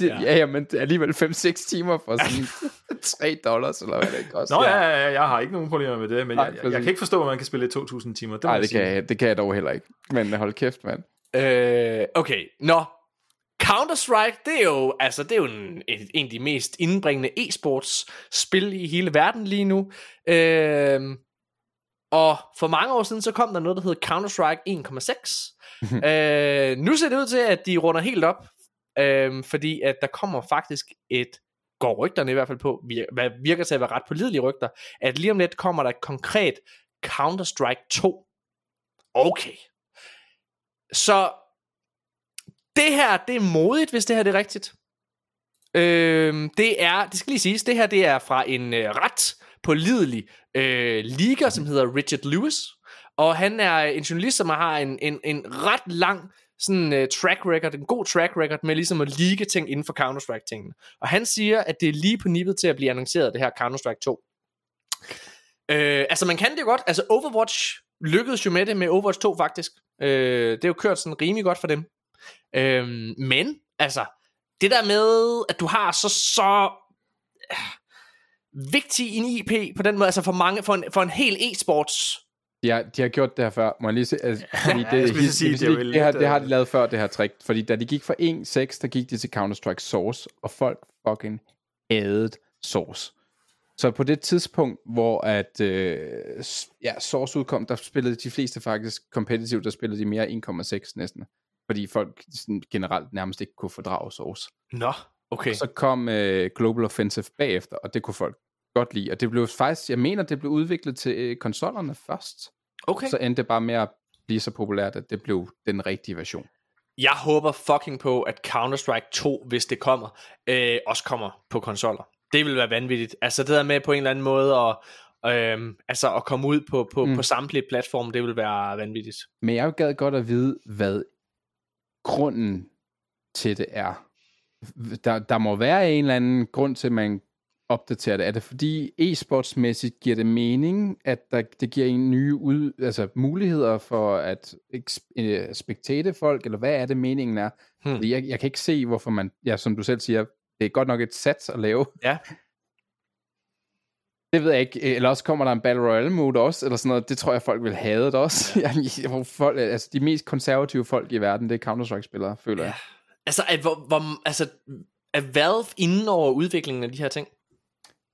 ja. ja, ja, men alligevel 5-6 timer for sådan 3 dollars, eller hvad det koster. Nå ja, ja, ja, jeg har ikke nogen problemer med det, men Nej, jeg, jeg, jeg, kan ikke forstå, at man kan spille 2.000 timer. Det Nej, det kan, jeg, det kan jeg dog heller ikke. Men hold kæft, mand. Øh, okay, nå. Counter-Strike, det er jo, altså, det er jo en, en, en af de mest indbringende e-sports spil i hele verden lige nu. Øh, og for mange år siden, så kom der noget, der hedder Counter-Strike 1.6. øh, nu ser det ud til, at de runder helt op, øh, fordi at der kommer faktisk et, går rygterne i hvert fald på, hvad virker til at være ret pålidelige rygter, at lige om lidt kommer der et konkret Counter-Strike 2. Okay. Så det her, det er modigt, hvis det her det er rigtigt. Øh, det er, det skal lige siges, det her det er fra en øh, ret pålidelig øh, liga, som hedder Richard Lewis. Og han er en journalist, som har en, en, en ret lang sådan uh, track record, en god track record med ligesom at ligge ting inden for Counter-Strike tingene. Og han siger, at det er lige på nippet til at blive annonceret, det her Counter-Strike 2. Øh, altså man kan det jo godt, altså Overwatch lykkedes jo med det med Overwatch 2 faktisk. Øh, det er jo kørt sådan rimelig godt for dem. Øh, men, altså, det der med, at du har så, så vigtig en IP på den måde, altså for mange, for en, for en hel e-sports de har, de har gjort det her før, må jeg lige se. Altså, fordi Ja, jeg lige sige, det det, det, har, det har de øh, lavet før, det her trick. Fordi da de gik fra 1.6, der gik de til Counter-Strike Source, og folk fucking hadet Source. Så på det tidspunkt, hvor at øh, ja, Source udkom, der spillede de fleste faktisk competitive, der spillede de mere 1,6 næsten. Fordi folk sådan, generelt nærmest ikke kunne fordrage Source. Nå, okay. Og så kom øh, Global Offensive bagefter, og det kunne folk godt lide. Og det blev faktisk, jeg mener, det blev udviklet til øh, konsollerne først. okay. Så endte det bare med at blive så populært, at det blev den rigtige version. Jeg håber fucking på, at Counter-Strike 2, hvis det kommer, øh, også kommer på konsoller. Det vil være vanvittigt. Altså det der med på en eller anden måde at, øh, altså at komme ud på, på. Mm. på samtlige platforme, det vil være vanvittigt. Men jeg gad godt at vide, hvad grunden til det er. Der, der må være en eller anden grund til, at man opdaterer det. Er det fordi e-sportsmæssigt giver det mening, at der, det giver en nye ud, altså muligheder for at øh, spektate folk, eller hvad er det meningen er? Hmm. Jeg, jeg kan ikke se, hvorfor man, ja, som du selv siger, det er godt nok et sats at lave. Ja. Det ved jeg ikke. Eller også kommer der en Battle Royale mode også, eller sådan noget. Det tror jeg, folk vil have det også. Hvor folk, altså, de mest konservative folk i verden, det er Counter-Strike-spillere, føler jeg. Altså, at, hvor, hvor, altså, er Valve inden over udviklingen af de her ting?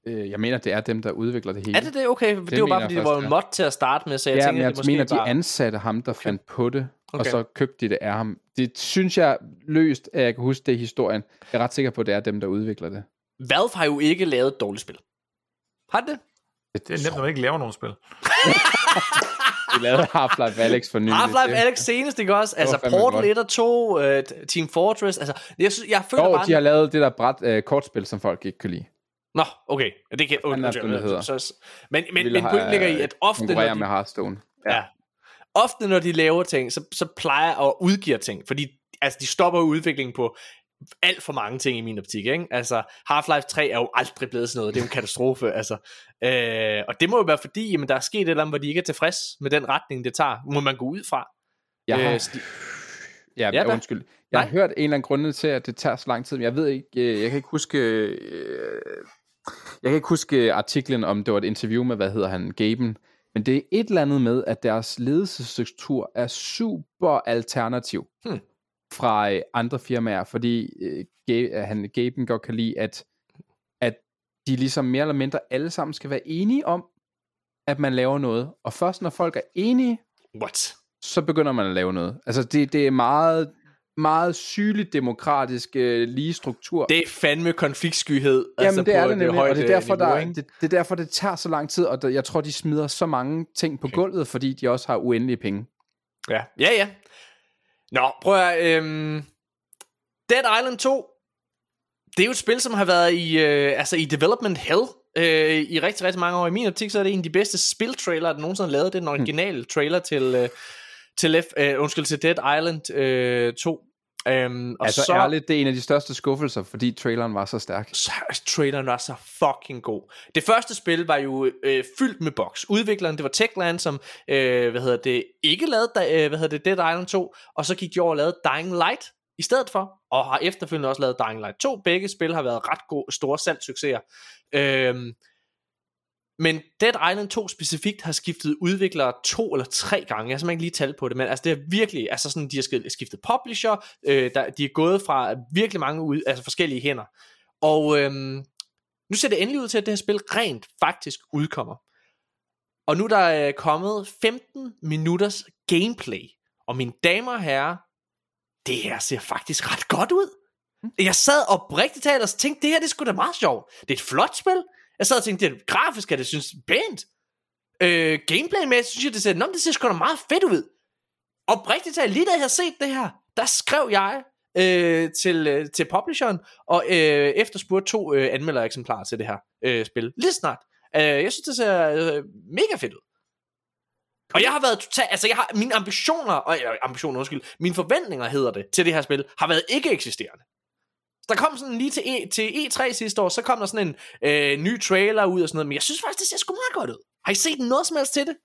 Øh, Jeg mener, det er dem, der udvikler det hele. Er det det? Okay, det, det var bare fordi, det var en mod til at starte med, så jeg ja, tænker, men jeg det måske mener, de bare... ansatte ham, der fandt på det, og Okay. så købte de det af ham. Det synes jeg løst, at jeg kan huske det i historien. Jeg er ret sikker på, at det er dem, der udvikler det. Valve har jo ikke lavet et dårligt spil. Har det? Det er nemt, når man ikke laver nogen spil. De lavede Half-Life Alex for nylig. Half-Life Det- Alex senest, ikke også? Altså Portal godt. 1 og 2, uh, Team Fortress, altså, jeg, synes, jeg føler Jo, bare... de har lavet det der bræt, øh, kortspil, som folk ikke kan lide. Nå, okay. Det kan, det, det hedder? så, men, men, men pointen ligger i, at ofte, når de, med Hearthstone. ja, ofte når de laver ting, så, så plejer at udgive ting, fordi altså, de stopper udviklingen på alt for mange ting i min optik, ikke? Altså, Half-Life 3 er jo aldrig blevet sådan noget, det er jo en katastrofe, altså. Øh, og det må jo være fordi, jamen, der er sket et eller andet, hvor de ikke er tilfreds med den retning, det tager, må man gå ud fra. Jeg har, Øh, de- ja, Ja, ja da. undskyld. Jeg har Nej. hørt en eller anden grund til, at det tager så lang tid, men jeg ved ikke, øh, jeg kan ikke huske, øh, jeg kan ikke huske artiklen, om det var et interview med, hvad hedder han, Gaben, men det er et eller andet med, at deres ledelsesstruktur er super alternativ Hmm. fra øh, andre firmaer, fordi øh, han, Gaben godt kan lide, at, at de ligesom mere eller mindre alle sammen skal være enige om, at man laver noget. Og først når folk er enige, What? så begynder man at lave noget. Altså det, det er meget, meget sygeligt demokratisk øh, lige struktur. Det er fandme konfliktskyhed. Jamen altså det er det et nemlig, højt, og det er, derfor, niveau, der, det, det er derfor, det tager så lang tid, og der, jeg tror, de smider så mange ting på gulvet, fordi de også har uendelige penge. Ja, ja, ja. Nå, prøv at øhm, Dead Island 2, det er jo et spil, som har været i, øh, altså i development hell øh, i rigtig, rigtig mange år. I min optik, så er det en af de bedste spiltrailer, der nogensinde har lavet. Det er den originale trailer til, øh, til, F, øh, undskyld, til Dead Island øh, 2. Øhm, og Altså så, ærligt, det er en af de største skuffelser, fordi traileren var så stærk. så traileren var så fucking god. Det første spil var jo øh, fyldt med box. Udvikleren, det var Techland, som øh, hvad hedder det, ikke lavede øh, hvad hedder det, Dead Island 2, og så gik de over og lavede Dying Light i stedet for, og har efterfølgende også lavet Dying Light 2. Begge spil har været ret gode, store salgssucceser. Øhm, men Dead Island 2 specifikt har skiftet udviklere to eller tre gange. Jeg har simpelthen ikke lige tal på det, men altså det er virkelig, altså sådan, de har skiftet- publisher, øh, der, de er gået fra virkelig mange ud, altså forskellige hænder. Og øhm, nu ser det endelig ud til, at det her spil rent faktisk udkommer. Og nu er der øh, kommet 15 minutters gameplay. Og mine damer og herrer, det her ser faktisk ret godt ud. Jeg sad oprigtigt talt og tænkte, det her det er sgu da meget sjovt. Det er et flot spil. Jeg sad og tænkte, det er grafisk, at det synes pænt. Øh, gameplay med, synes jeg, det ser, nå, det ser sgu da meget fedt ud. Oprigtigt talt, lige da jeg havde set det her, der skrev jeg øh, til, øh, til publisheren, og øh, efterspurgte to øh, anmeldereksemplarer til det her øh, spil. Lige snart, Øh, jeg synes, det ser øh, mega fedt ud. Og jeg har været totalt, altså jeg har, mine ambitioner, og øh, ambitioner, undskyld, mine forventninger hedder det, til det her spil, har været ikke eksisterende. Der kom sådan lige til, e, til E3 sidste år, så kom der sådan en øh, ny trailer ud og sådan noget, men jeg synes faktisk, det ser sgu meget godt ud. Har I set noget som helst til det?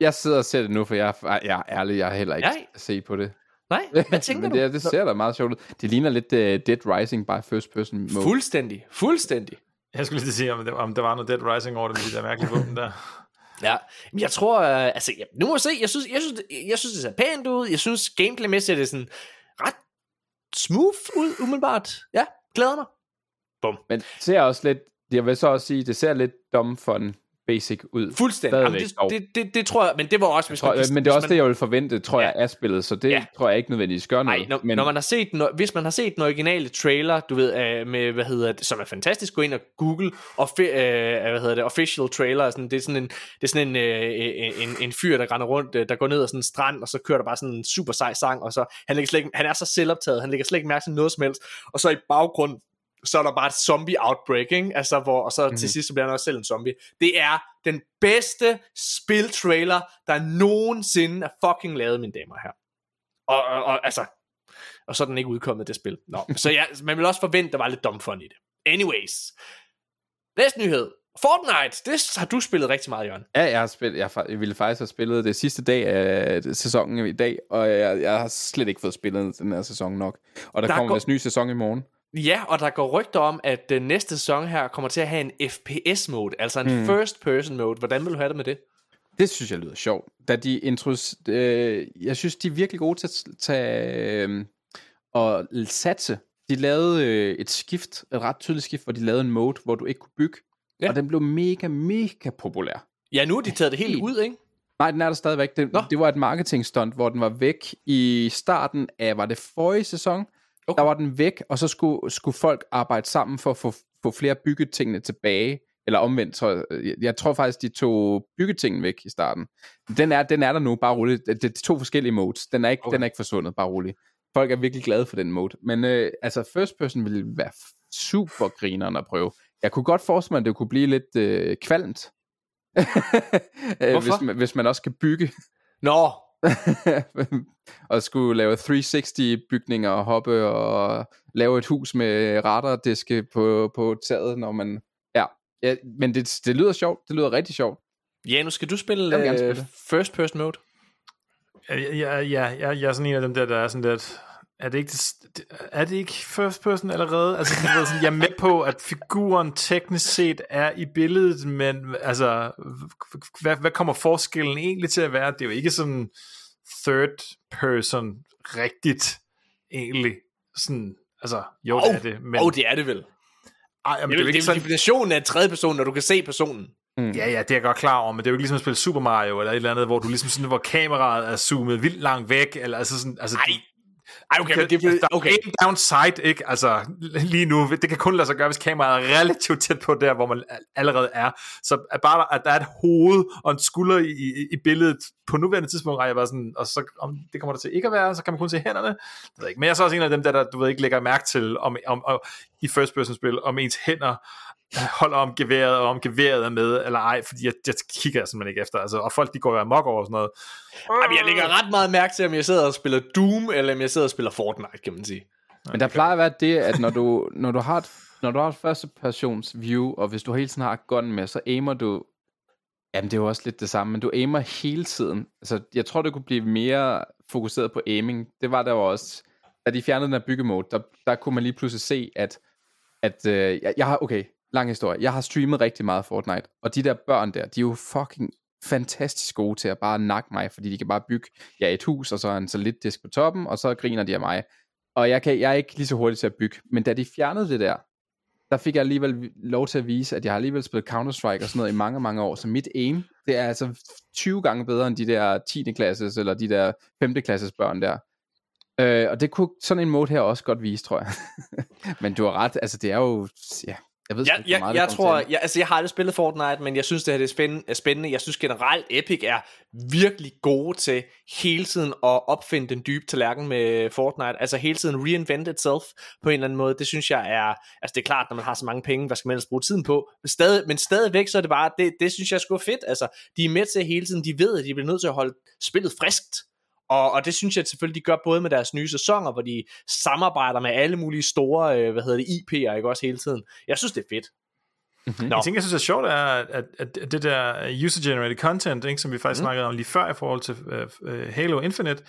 Jeg sidder og ser det nu, for jeg, er- jeg er ærlig, jeg har heller ikke Nej. set på det. Nej, hvad tænker Men du? det, det ser da meget sjovt ud. Det ligner lidt uh, Dead Rising by first person mode. Fuldstændig, fuldstændig. Jeg skulle lige sige, om, det, om der var noget Dead Rising over det med de der mærkelige våben der. Ja, men jeg tror, øh, altså, ja, nu må vi se, jeg synes, jeg synes, det- jeg synes, det ser pænt ud, jeg synes, gameplaymæssigt er det sådan ret smooth ud, umiddelbart. Ja, glæder mig. Men det ser også lidt, jeg vil så også sige, det ser lidt dumb fun basic ud. Fuldstændig. Jamen, det, dog. det, det, det, tror jeg, men det var også, hvis Tror, man, jeg, men det er også hvis det, man, jeg vil forvente, tror Ja. jeg, af spillet, så det Ja. tror jeg ikke nødvendigvis gør noget. Nej, når, men når man har set, den, hvis man har set den originale trailer, du ved, øh, med, hvad hedder det, som er fantastisk, gå ind og google, og, øh, hvad hedder det, official trailer, sådan, det er sådan en, det er sådan en, øh, en, en fyr, der render rundt, øh, der går ned ad sådan en strand, og så kører der bare sådan en super sej sang, og så, han, lægger slet ikke, han er så selvoptaget, han lægger slet ikke mærke til noget som helst, og så i baggrunden, så er der bare et zombie outbreak, ikke? Altså, hvor, og så mm-hmm. til sidst så bliver han også selv en zombie. Det er den bedste spiltrailer, der nogensinde er fucking lavet, mine damer herrer. Og, og, og altså, og så er den ikke udkommet, det spil. Nå, så ja, man vil også forvente, der var lidt dumb fun i det. Anyways. Næste nyhed. Fortnite, det har du spillet rigtig meget, Jørgen. Ja, jeg, har spillet, jeg, jeg ville faktisk have spillet det sidste dag af sæsonen i dag, og jeg, jeg har slet ikke fået spillet den her sæson nok. Og der, Der kommer går- ny sæson i morgen. Ja, og der går rygter om, at den næste sæson her kommer til at have en FPS-mode, altså en mm. first-person-mode. Hvordan vil du have det med det? Det synes jeg lyder sjovt. Da de intros, øh, jeg synes, de er virkelig gode til at tage øh, og satse. De lavede øh, et skift, et ret tydeligt skift, hvor de lavede en mode, hvor du ikke kunne bygge. Ja. Og den blev mega, mega populær. Ja, nu har de taget det helt ud, ikke? Nej, den er der stadigvæk. Det, Nå. det var et marketing stunt, hvor den var væk i starten af, var det forrige sæson? Okay. Der var den væk, og så skulle, skulle folk arbejde sammen for at få, få flere byggetingene tilbage. Eller omvendt, tror jeg. Jeg, tror faktisk, de tog byggetingene væk i starten. Den er, den er der nu, bare roligt. Det, er to forskellige modes. Den er, ikke, Okay. den er ikke forsvundet, bare roligt. Folk er virkelig glade for den mode. Men øh, altså, first person ville være super grineren at prøve. Jeg kunne godt forestille mig, at det kunne blive lidt øh, kvalmt. Øh, hvis, man, hvis man også kan bygge Nå, og skulle lave 360 bygninger og hoppe og lave et hus med radardiske på, på taget, når man... Ja, ja men det, det lyder sjovt. Det lyder rigtig sjovt. ja, nu skal du spille, Jeg gerne øh, spille. first-person-mode. Ja, ja, ja, ja, jeg er sådan en af dem der, der er sådan lidt... Er det ikke, det- er det ikke first person allerede? Altså, ved, sådan, jeg er med på, at figuren teknisk set er i billedet, men altså, hvad, hvad kommer forskellen egentlig til at være? Det er jo ikke sådan third person rigtigt, egentlig. Sådan, altså, jo, det Åh, er det, men... Åh, oh, det er det vel. ej, jamen, Det det er er jo jo ikke sådan, definitionen af en tredje person, når du kan se personen. Mm. Ja, ja, det er jeg godt klar over, men det er jo ikke ligesom at spille Super Mario, eller et eller andet, hvor du ligesom sådan, hvor kameraet er zoomet vildt langt væk, eller altså sådan, altså, Ej, Ej, okay, men det der er okay. en downside, ikke? Altså, lige nu, det kan kun lade sig gøre, hvis kameraet er relativt tæt på der, hvor man allerede er. Så at bare, at der er et hoved og en skulder i, i, i billedet, på nuværende tidspunkt, er jeg bare sådan, og så om det kommer der til ikke at være, så kan man kun se hænderne. Det ved ikke. Men jeg er så også en af dem, der, der du ved ikke, lægger mærke til, om, om, om i first person spil, om ens hænder holder om geværet, og om geværet er med, eller ej, fordi jeg, jeg kigger simpelthen ikke efter, altså, og folk de går jo amok over sådan noget. Jamen, jeg lægger ret meget mærke til, om jeg sidder og spiller Doom, eller om jeg sidder og spiller Fortnite, kan man sige. Men der plejer at være det, at når du, når du har et, når du har et første persons view, og hvis du hele tiden har gun med, så aimer du... Jamen, det er jo også lidt det samme, men du aimer hele tiden. Altså, jeg tror, det kunne blive mere fokuseret på aiming. Det var der jo også... Da de fjernede den her byggemode, der, der kunne man lige pludselig se, at... at øh, jeg, jeg har... Okay, lang historie. Jeg har streamet rigtig meget Fortnite, og de der børn der, de er jo fucking fantastisk gode til at bare nakke mig, fordi de kan bare bygge ja, et hus, og så en soliddisk på toppen, og så griner de af mig. Og jeg, kan, jeg er ikke lige så hurtig til at bygge. Men da de fjernede det der, der fik jeg alligevel lov til at vise, at jeg har alligevel spillet Counter-Strike og sådan noget i mange, mange år. Så mit aim, det er altså 20 gange bedre end de der 10. klasses, eller de der 5. klasses børn der. Øh, og det kunne sådan en mode her også godt vise, tror jeg. Men du har ret, altså det er jo, ja, jeg ved Ja, ikke, jeg, meget jeg tror, jeg, altså jeg har aldrig spillet Fortnite, men jeg synes, det her det er spændende, spændende. Jeg synes generelt, Epic er virkelig gode til hele tiden at opfinde den dybe tallerken med Fortnite. Altså hele tiden reinvent itself på en eller anden måde. Det synes jeg er, altså det er klart, når man har så mange penge, hvad skal man ellers bruge tiden på? Men, stadig, men stadigvæk, så er det bare, det, det synes jeg er sgu fedt. Altså, de er med til hele tiden, de ved, at de bliver nødt til at holde spillet friskt. Og, og det synes jeg selvfølgelig, de gør både med deres nye sæsoner, hvor de samarbejder med alle mulige store, øh, hvad hedder det, IP'er, ikke også hele tiden. Jeg synes, det er fedt. Mhm. Nå. Jeg tænker, jeg synes er sjovt, er, at, at, at det der user-generated content, ikke, som vi faktisk mm. snakkede om lige før i forhold til uh, Halo Infinite,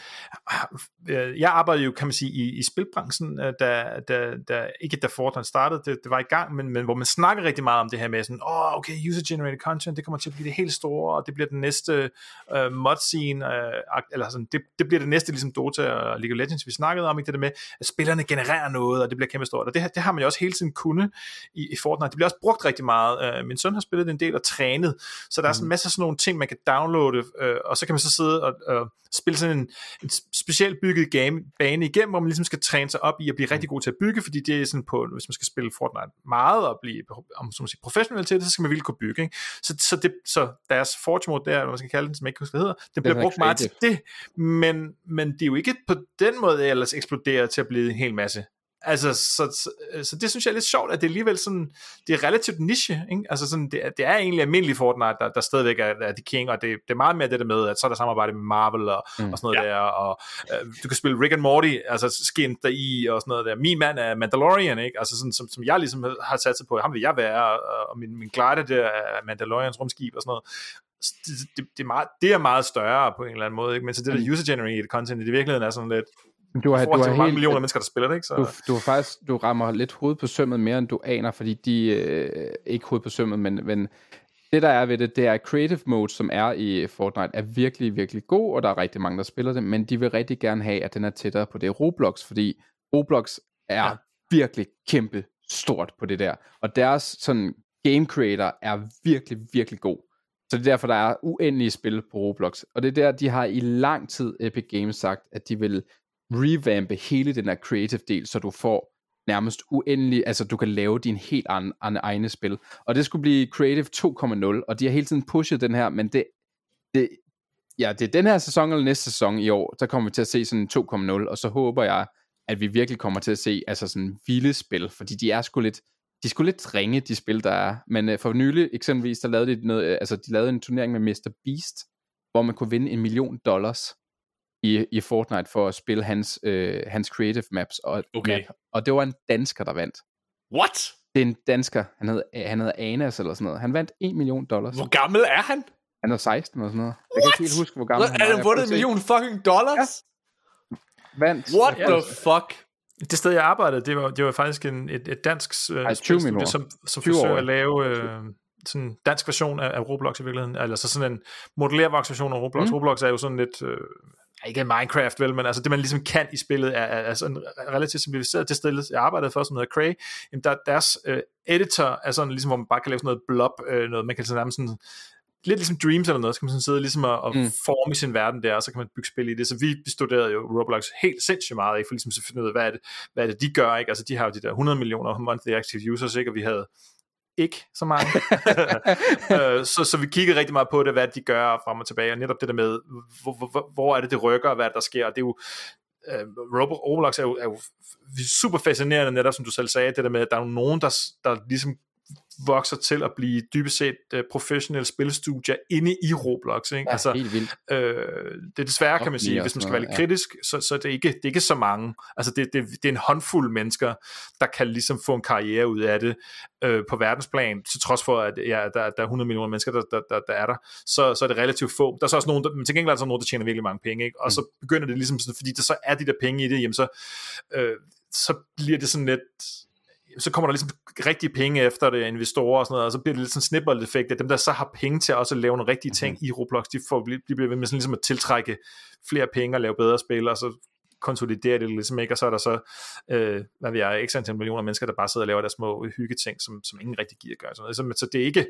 uh, jeg arbejdede jo, kan man sige, i, i spilbranchen, uh, da, da, da, ikke da Fortnite startede, det, det var i gang, men, men hvor man snakker rigtig meget om det her med sådan, åh, oh, okay, user-generated content, det kommer til at blive det helt store, og det bliver den næste uh, mod-scene, uh, eller sådan, det, det bliver det næste, ligesom Dota og League of Legends, vi snakkede om, ikke det der med, at spillerne genererer noget, og det bliver kæmpe stort, og det, det har man jo også hele tiden kunne i, i Fortnite. Det bliver også brugt rigtig meget. Uh, min søn har spillet en del og trænet, så der er sådan en masse af sådan nogle ting, man kan downloade, uh, og så kan man så sidde og uh, spille sådan en, en specielt bygget game, bane igennem, hvor man ligesom skal træne sig op i at blive rigtig god til at bygge, fordi det er sådan på, hvis man skal spille Fortnite meget og blive om, som man siger, professionel til det, så skal man virkelig kunne bygge. Ikke? Så, så, det, så deres Forge mode der, eller man skal kalde den, som jeg ikke husker, hvad hedder, det bliver er brugt meget til det, men, men det er jo ikke på den måde ellers eksploderet til at blive en hel masse Altså, så, så, så det synes jeg er lidt sjovt, at det alligevel sådan, det er relativt niche, ikke? Altså sådan, det, er, det er egentlig almindelig Fortnite, der, der stadigvæk er, er the king, og det, det er meget mere det der med, at så er der samarbejde med Marvel og, mm. og sådan noget ja. der, og øh, du kan spille Rick and Morty, altså skin der i, og sådan noget der. Min mand er Mandalorian, ikke? Altså sådan, som, som jeg ligesom har sat sig på, ham vil jeg være, og, og min, min glider der er Mandalorians rumskib og sådan noget det, det, det, er meget, det er meget større på en eller anden måde, ikke? men så det der mm. user-generated content i virkeligheden er sådan lidt, du har, du har mange helt, millioner mennesker, der spiller det, ikke? Så... Du, du har faktisk, du rammer lidt hoved på sømmet mere, end du aner, fordi de, øh, ikke hoved på sømmet, men, men det der er ved det, det er creative mode, som er i Fortnite, er virkelig, virkelig god, og der er rigtig mange, der spiller det, men de vil rigtig gerne have, at den er tættere på det Roblox, fordi Roblox er ja. virkelig kæmpe stort på det der, og deres sådan game creator er virkelig, virkelig god. Så det er derfor, der er uendelige spil på Roblox. Og det er der, de har i lang tid Epic Games sagt, at de vil revampe hele den her creative del, så du får nærmest uendelig, altså du kan lave din helt an, an egne spil. Og det skulle blive Creative 2.0, og de har hele tiden pushet den her, men det, det, ja, det er den her sæson eller næste sæson i år, der kommer vi til at se sådan 2.0, og så håber jeg, at vi virkelig kommer til at se altså sådan vilde spil, fordi de er sgu lidt, de skulle lidt ringe, de spil, der er. Men øh, for nylig eksempelvis, der lavede de noget, øh, altså de lavede en turnering med Mr. Beast, hvor man kunne vinde en million dollars i, i Fortnite for at spille hans, øh, hans creative maps. Og, Okay. map, og det var en dansker, der vandt. What? Det er en dansker, han hed, han hed Anas eller sådan noget. Han vandt 1 million dollars. Hvor gammel er han? Han er 16 eller sådan noget. Jeg kan ikke helt huske, hvor gammel Hvad, han er han Jeg vundet en million fucking dollars? Vandt. What Ja, the fuck? Det sted, jeg arbejdede, det var, det var faktisk en, et, et dansk øh, Ej, 20 spilstudie, millioner. som, som 20 forsøger år. at lave øh, sådan en dansk version af, af Roblox i virkeligheden. Altså så sådan en modellervaks version af Roblox. Mm. Roblox er jo sådan lidt... Øh, ikke Minecraft vel, men altså det man ligesom kan i spillet er, er, er sådan relativt simplificeret. Det sted, jeg arbejdede for, som hedder Cray, jamen der, deres øh, editor er sådan ligesom, hvor man bare kan lave sådan noget blob, øh, noget, man kan sådan nærmest sådan, lidt ligesom Dreams eller noget, så kan man sådan sidde ligesom og, og Mm. forme sin verden der, og så kan man bygge spil i det. Så vi studerede jo Roblox helt sindssygt meget, ikke? for ligesom at finde ud af, hvad er, det, hvad er det, de gør, ikke? Altså de har jo de der 100 millioner monthly active users, ikke? Og vi havde ikke så mange. Øh, så, så vi kiggede rigtig meget på det, hvad de gør frem og tilbage, og netop det der med, hvor, hvor, hvor er det, det rykker, og hvad der sker, og det er jo, øh, Roblox er jo, er jo super fascinerende, netop som du selv sagde, det der med, at der er nogen, der, der ligesom vokser til at blive dybest set uh, professionelle spilstudier inde i Roblox. Ikke? Ja, altså, helt vildt. øh, det er desværre, kan man sige, hvis man skal være lidt noget, ja. kritisk, så, så det er ikke, det er ikke så mange. Altså, det, det, det er en håndfuld mennesker, der kan ligesom få en karriere ud af det øh, på verdensplan, til trods for, at ja, der, der er 100 millioner mennesker, der, der, der, der er der, så, så er det relativt få. Der er så også nogen, der, men til gengæld er der så nogen, der tjener virkelig mange penge, ikke? og så begynder det ligesom sådan, fordi der så er de der penge i det, jamen så, øh, så bliver det sådan lidt, så kommer der ligesom rigtige penge efter det, investorer og sådan noget, og så bliver det lidt sådan en snibbold-effekt, at dem, der så har penge til også at lave nogle rigtige ting i Roblox, de, får, de bliver ved med sådan ligesom at tiltrække flere penge og lave bedre spil, og så konsoliderer det ligesom ikke, og så er der så, øh, hvad ved jeg, ikke antal millioner mennesker, der bare sidder og laver deres små hyggeting, som, som ingen rigtig gider gøre. Sådan noget. Så, så det er ikke,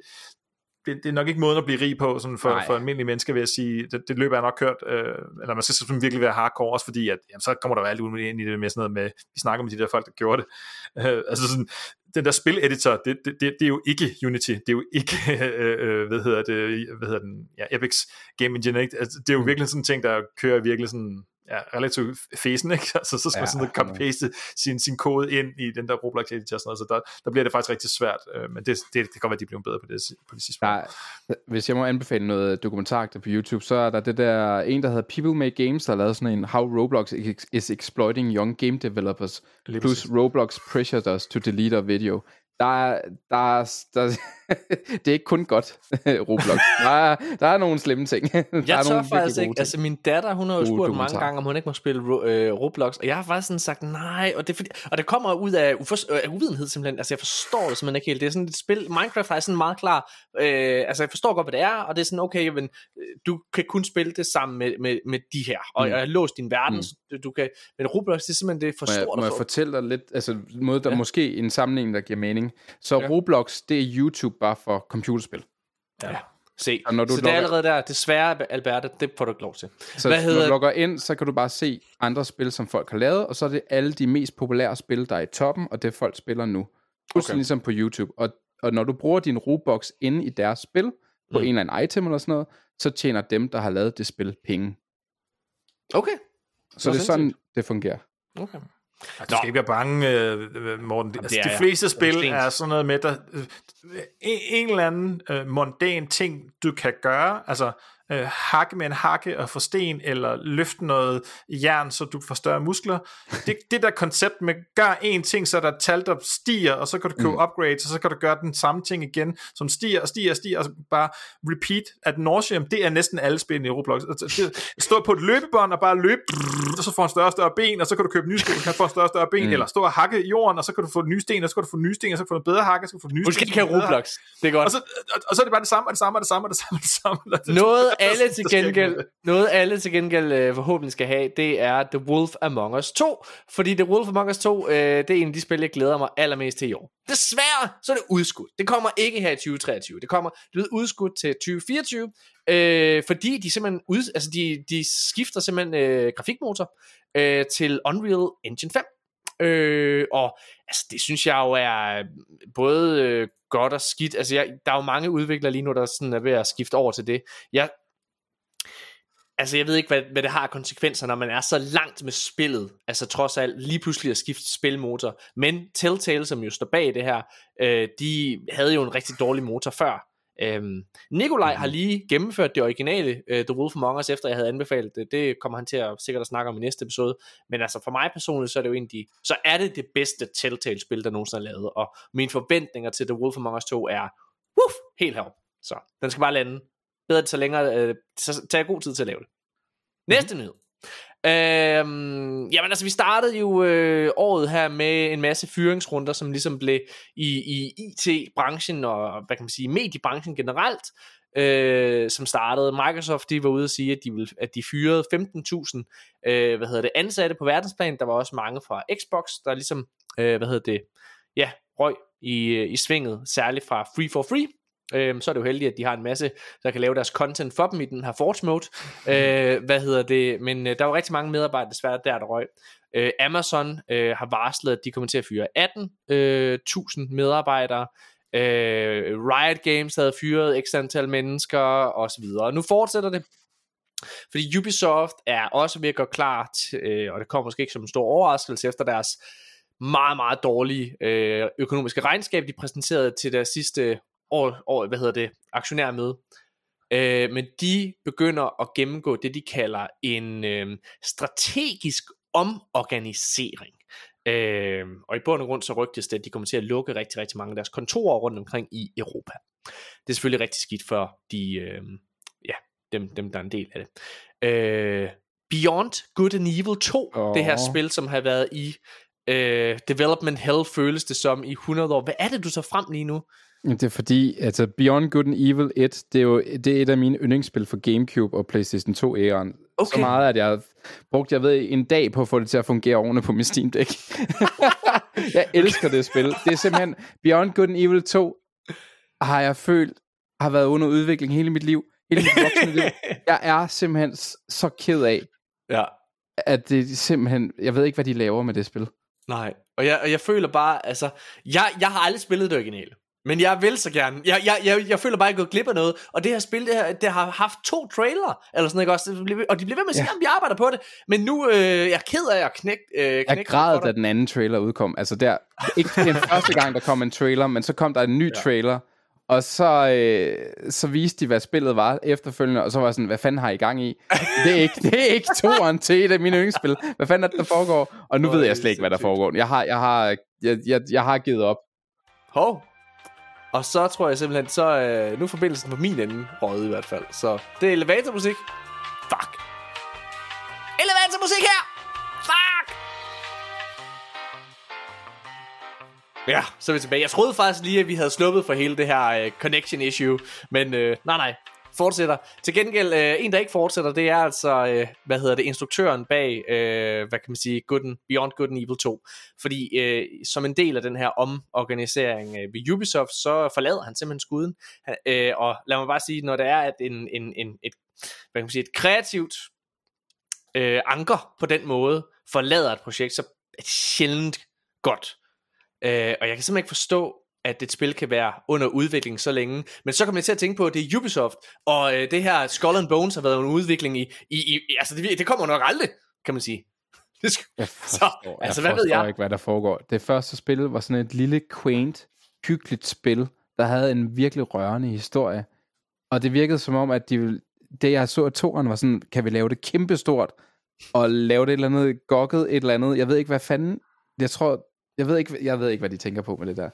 det, det er nok ikke måden at blive rig på, sådan for, Nej. for almindelige mennesker, vil jeg sige. Det, det løber jeg nok kørt, øh, eller man skal sådan virkelig være hardcore, også fordi, at jamen, så kommer der jo alt muligt ind i det med sådan noget med, vi snakker med de der folk, der gjorde det. Øh, altså sådan, den der spileditor, det, det, det, det er jo ikke Unity, det er jo ikke, øh, øh, hvad hedder det, hvad hedder den, ja, Epic's Game Engine, ikke? Altså, det er jo Mm. virkelig sådan en ting, der kører virkelig sådan, ja, relativt fesen, ikke? Altså, så skal man Ja, sådan copy-paste sin, sin kode ind i den der Roblox editor og sådan noget, så der, der bliver det faktisk rigtig svært, øh, men det, det, det kan godt være, at de bliver bedre på det, på det sidste. Der, er- hvis jeg må anbefale noget dokumentaragtigt på YouTube, så er der det der en, der hedder People Make Games, der har lavet sådan en How Roblox is Exploiting Young Game Developers, plus. Roblox pressured us to delete a video. Der er, der er, der, det er ikke kun godt, Roblox. Der er, der er nogle slemme ting. der Jeg er tør faktisk ikke, ting. altså min datter, hun har jo Gode spurgt mange gange, om hun ikke må spille øh, Roblox, og jeg har faktisk sådan sagt nej, og det, fordi, og det kommer ud af, ufors- øh, af uvidenhed simpelthen, altså jeg forstår det simpelthen ikke helt, det er sådan et spil, Minecraft er sådan meget klar, øh, altså jeg forstår godt, hvad det er, og det er sådan, okay, men, øh, du kan kun spille det sammen med, med, med de her, og Mm. jeg har låst din verden, Mm. så du, kan, men Roblox, det er simpelthen, det er for Må jeg, stort må jeg få. fortælle dig lidt, altså måde, der Ja. måske en sammenligning, der giver mening. Så ja. Roblox, det er YouTube bare for computerspil. Ja. Se, Og når du så det er logger- allerede der, desværre Alberte, det får du ikke lov til. Så Hvad hedder- når du logger ind, så kan du bare se andre spil, som folk har lavet, og så er det alle de mest populære spil, der er i toppen, og det folk spiller nu. Fuldstændig Okay. ligesom på YouTube. Og, og når du bruger din Robux inde i deres spil, på Mm. en eller anden item eller sådan noget, så tjener dem, der har lavet det spil, penge. Okay. Så Nå, det er sådan, det fungerer. Okay. Altså, du skal ikke være bange, øh, Morten. Altså, det er de fleste Jeg er spil stengt. er sådan noget med, der, øh, en, en eller anden øh, mondæn ting, du kan gøre, altså øh, hakke med en hakke og få sten, eller løfte noget jern, så du får større muskler. Det, det der koncept med, gør en ting, så er der et tal, der stiger, og så kan du købe mm. upgrades, og så kan du gøre den samme ting igen, som stiger og stiger og stiger, og bare repeat at nauseam, det er næsten alle spillene i Roblox. Altså, Stå på et løbebånd og bare løbe, og så får en større og større ben, og så kan du købe nye sten, og kan få en større og større ben, mm. eller stå og hakke i jorden, og så kan du få nye sten, og så kan du få nye sten, og så kan du få noget bedre hakke, og så kan du få nye Du sten. så bedre Roblox. Det er godt. og så, og, og så er det bare det samme, og det samme, og det samme, og det samme, og det samme. Noget alle til gengæld, noget. noget alle til gengæld øh, forhåbentlig skal have, det er The Wolf Among Us 2. Fordi The Wolf Among Us 2, øh, det er en af de spil, jeg glæder mig allermest til i år. Desværre, så er det udskudt. Det kommer ikke her i 2023. Det kommer det er udskudt til 2024, øh, fordi de simpelthen ud, altså de, de skifter simpelthen øh, grafikmotor øh, til Unreal Engine 5. Øh, og altså, det synes jeg jo er både øh, godt og skidt. Altså, jeg, der er jo mange udviklere lige nu, der sådan er ved at skifte over til det. Jeg, altså, jeg ved ikke, hvad, hvad det har konsekvenser, når man er så langt med spillet. Altså, trods alt lige pludselig at skifte spilmotor. Men Telltale, som jo står bag det her, øh, de havde jo en rigtig dårlig motor før. Øhm, Nikolaj har lige gennemført det originale uh, The Wolf Among Us, efter jeg havde anbefalet det. Det kommer han til at sikkert at snakke om i næste episode. Men altså for mig personligt, så er det jo egentlig, så er det det bedste Telltale-spil, der nogensinde er lavet. Og mine forventninger til The Wolf Among Us 2 er, woof, helt herop. Så den skal bare lande. Bedre det så længere, øh, så tager god tid til at lave det. Næste nyhed. Øhm, jamen altså vi startede jo øh, året her med en masse fyringsrunder Som ligesom blev i, i IT-branchen Og hvad kan man sige, mediebranchen generelt øh, Som startede. Microsoft de var ude at sige At de, ville, at de fyrede 15.000 øh, Hvad hedder det, ansatte på verdensplan. Der var også mange fra Xbox Der ligesom, øh, hvad hedder det Ja, røg i, i svinget. Særligt fra Free for Free Øhm, så er det jo heldigt, at de har en masse, der kan lave deres content for dem i den her Forge mode. Øh, hvad hedder det? Men øh, der var rigtig mange medarbejdere desværre der, der røg. Øh, Amazon øh, har varslet, at de kommer til at fyre 18.000 øh, medarbejdere. Øh, Riot Games havde fyret x antal mennesker og så videre. Og nu fortsætter det. Fordi Ubisoft er også ved at gøre klar, øh, og det kommer måske ikke som en stor overraskelse efter deres meget, meget dårlige øh, økonomiske regnskab, de præsenterede til deres sidste år, år hvad hedder det, aktionærmøde. Øh, men de begynder at gennemgå det, de kalder en øh, strategisk omorganisering. Øh, og i bund og grund så rygtes det, at de kommer til at lukke rigtig, rigtig mange af deres kontorer rundt omkring i Europa. Det er selvfølgelig rigtig skidt for de, øh, ja, dem, dem, der er en del af det. Øh, Beyond Good and Evil 2, oh. det her spil, som har været i øh, development hell, føles det som i 100 år. Hvad er det, du så frem lige nu? Det er fordi, altså Beyond Good and Evil 1, det er jo det er et af mine yndlingsspil for Gamecube og PlayStation 2 æren. Okay. Så meget, at jeg har brugt, jeg ved, en dag på at få det til at fungere ordentligt på min Steam Deck. jeg elsker det spil. Det er simpelthen, Beyond Good and Evil 2 har jeg følt, har været under udvikling hele mit liv. Hele mit voksne liv. Jeg er simpelthen så ked af, Ja. at det simpelthen... Jeg ved ikke, hvad de laver med det spil. Nej, og jeg, og jeg føler bare, altså, jeg, jeg har aldrig spillet det originale. Men jeg vil så gerne. Jeg, jeg, jeg, jeg føler bare, at jeg er gået glip af noget. Og det her spil, det, her, det har haft to trailer, eller sådan noget, også? Og de bliver ved med at sige, Ja. at vi arbejder på det. Men nu øh, jeg er ked af at knække øh, Jeg knække græd, da den anden trailer udkom. Altså der, ikke den første gang, der kom en trailer, men så kom der en ny ja. trailer, og så, øh, så viste de, hvad spillet var efterfølgende, og så var jeg sådan, hvad fanden har I gang i? Det er ikke, det er ikke toeren til et af mine yndlingsspil. Hvad fanden er det, der foregår? Og nu Hvor ved jeg slet ikke, hvad der foregår. Jeg har, jeg har, jeg, jeg, jeg har givet op. Hov. Og så tror jeg simpelthen, så øh, nu er forbindelsen på min ende røget i hvert fald. Så det er elevatormusik. Fuck. Elevatormusik her! Fuck! Ja, så er vi tilbage. Jeg troede faktisk lige, at vi havde sluppet for hele det her øh, connection issue. Men øh, nej, nej. Fortsætter. Til gengæld, øh, en der ikke fortsætter, det er altså, øh, hvad hedder det, instruktøren bag, øh, hvad kan man sige, Good and, Beyond Good and Evil 2. Fordi øh, som en del af den her omorganisering øh, ved Ubisoft, så forlader han simpelthen skuden. Han, øh, og lad mig bare sige, når det er at en, en, en, et, hvad kan man sige, et kreativt øh, anker på den måde forlader et projekt, så er det sjældent godt. Øh, og jeg kan simpelthen ikke forstå, at et spil kan være under udvikling så længe. Men så kommer jeg til at tænke på, at det er Ubisoft, og øh, det her Skull and Bones har været under udvikling i, i, i altså det, det kommer nok aldrig, kan man sige. Det skal, Jeg så, forstår, altså jeg hvad ved jeg? ikke, hvad der foregår. Det første spil var sådan et lille, quaint, hyggeligt spil, der havde en virkelig rørende historie. Og det virkede som om, at de ville, det jeg så af toren var sådan, kan vi lave det kæmpestort, og lave det et eller andet, gokket et eller andet. Jeg ved ikke, hvad fanden, jeg tror, jeg ved ikke, jeg ved ikke hvad de tænker på med det der.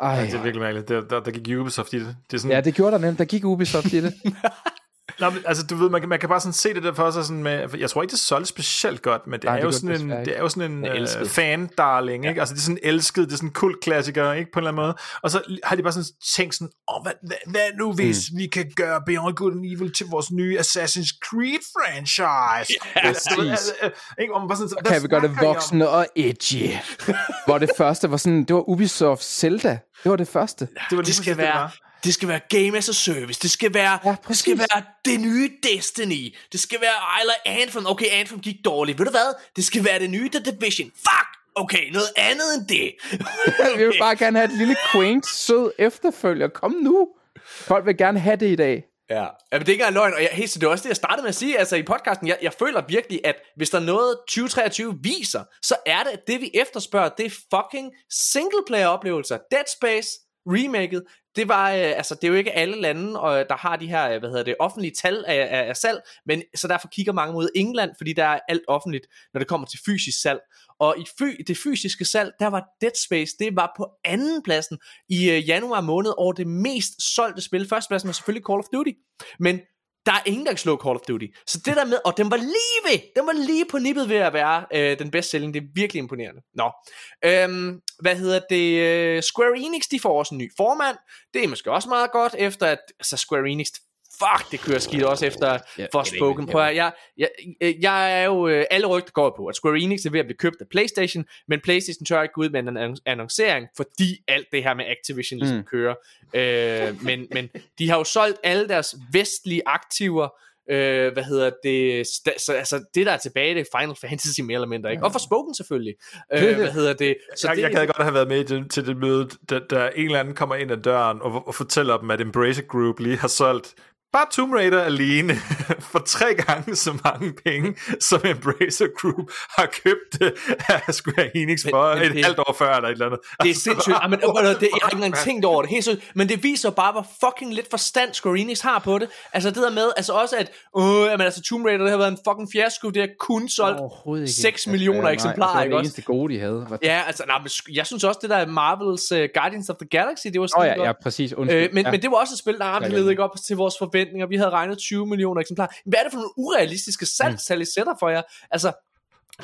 Ej, Ja, det er virkelig mærkeligt. Der, der, der gik Ubisoft i det. Det er sådan, ja, det gjorde der nemt. Der gik Ubisoft i det. Nå, men, altså, du ved, man, kan- man kan bare sådan se det der for sig sådan med, jeg tror ikke, det solgte specielt godt, men det, Nej, er, det jo sådan det en, det er jo sådan en Det er uh, fan-darling, ikke? Altså, det er sådan elsket, det er sådan en kult klassiker, ikke? På en eller anden måde. Og så har de bare sådan tænkt sådan, åh, hvad, hvad, hvad nu hvis mm. vi kan gøre Beyond Good and Evil til vores nye Assassin's Creed-franchise? Ja, Altså, du ved, præcis. øh, øh, ikke? Hvor man bare sådan, Så kan vi gøre det voksne og edgy. Hvor det første var sådan, det var Ubisoft Zelda. Det var det første. Det, var det præcis skal det, være var. Det skal være game as a service. Det skal være Ja, det skal være det nye Destiny. Det skal være eller Anthem. Okay, Anthem gik dårligt. Ved du hvad? Det skal være det nye The Division. Fuck. Okay, noget andet end det. Vi vil bare gerne have et lille quaint, sød efterfølger. Kom nu. Folk vil gerne have det i dag. Ja, Jamen, det er ikke engang løgn, og jeg, helt, det er også det, jeg startede med at sige, altså i podcasten, jeg, jeg føler virkelig, at hvis der er noget 2023 viser, så er det, at det vi efterspørger, det er fucking singleplayer oplevelser. Dead Space, remaket, det var, øh, altså det er jo ikke alle lande, og, øh, der har de her, øh, hvad hedder det, offentlige tal af, af, af salg, men så derfor kigger mange mod England, fordi der er alt offentligt, når det kommer til fysisk salg. Og i fy, det fysiske salg, der var Dead Space, det var på anden pladsen i øh, januar måned over det mest solgte spil. Førstepladsen var selvfølgelig Call of Duty, men der er ingen, der kan slå Call of Duty. Så det der med, og den var lige ved, den var lige på nippet ved at være øh, den bedst sælgende, Det er virkelig imponerende. Nå, øhm, hvad hedder det? Øh, Square Enix, de får også en ny formand. Det er måske også meget godt, efter at altså Square Enix, fuck, det kører skidt også efter Ja, Forspoken. Prøv at, jeg, jeg, jeg, er jo, øh, alle rygter går på, at Square Enix er ved at blive købt af Playstation, men Playstation tør ikke gå ud med en annon- annoncering, fordi alt det her med Activision ligesom Mm. kører. Øh, men, men de har jo solgt alle deres vestlige aktiver, øh, hvad hedder det, så, altså det der er tilbage, det er Final Fantasy mere eller mindre, ikke? Og for Spoken selvfølgelig. Øh, hvad hedder det? Så jeg, det, jeg gad godt have været med det, til det møde, da, da en eller anden kommer ind ad døren og, og fortæller dem, at Embracer Group lige har solgt bare Tomb Raider alene for tre gange så mange penge, som Embracer Group har købt af Square Enix Men- for men et det- halvt år før, eller et eller andet. Det er sindssygt. Ja, men, øh, det, jeg har ikke engang tænkt over det. Helt seriøst. Men det viser bare, hvor fucking lidt forstand Square Enix har på det. Altså det der med, altså også at, øh, jamen, altså Tomb Raider, det har været en fucking fiasko. Det har kun solgt Overhovedet ikke. 6 millioner Nej, eksemplarer, Det var det eneste gode, de havde. Var- Ja, altså, nej, men jeg synes også, det der Marvels uh, Guardians of the Galaxy, det var Åh sådan oh, ja, ja, præcis. Undskyld. Øh, men, ja. men det var også et spil, der led ja. ikke op til vores forventninger. Vi havde regnet 20 millioner eksemplarer. Hvad er det for nogle urealistiske salgstal, I sætter for jer? Altså,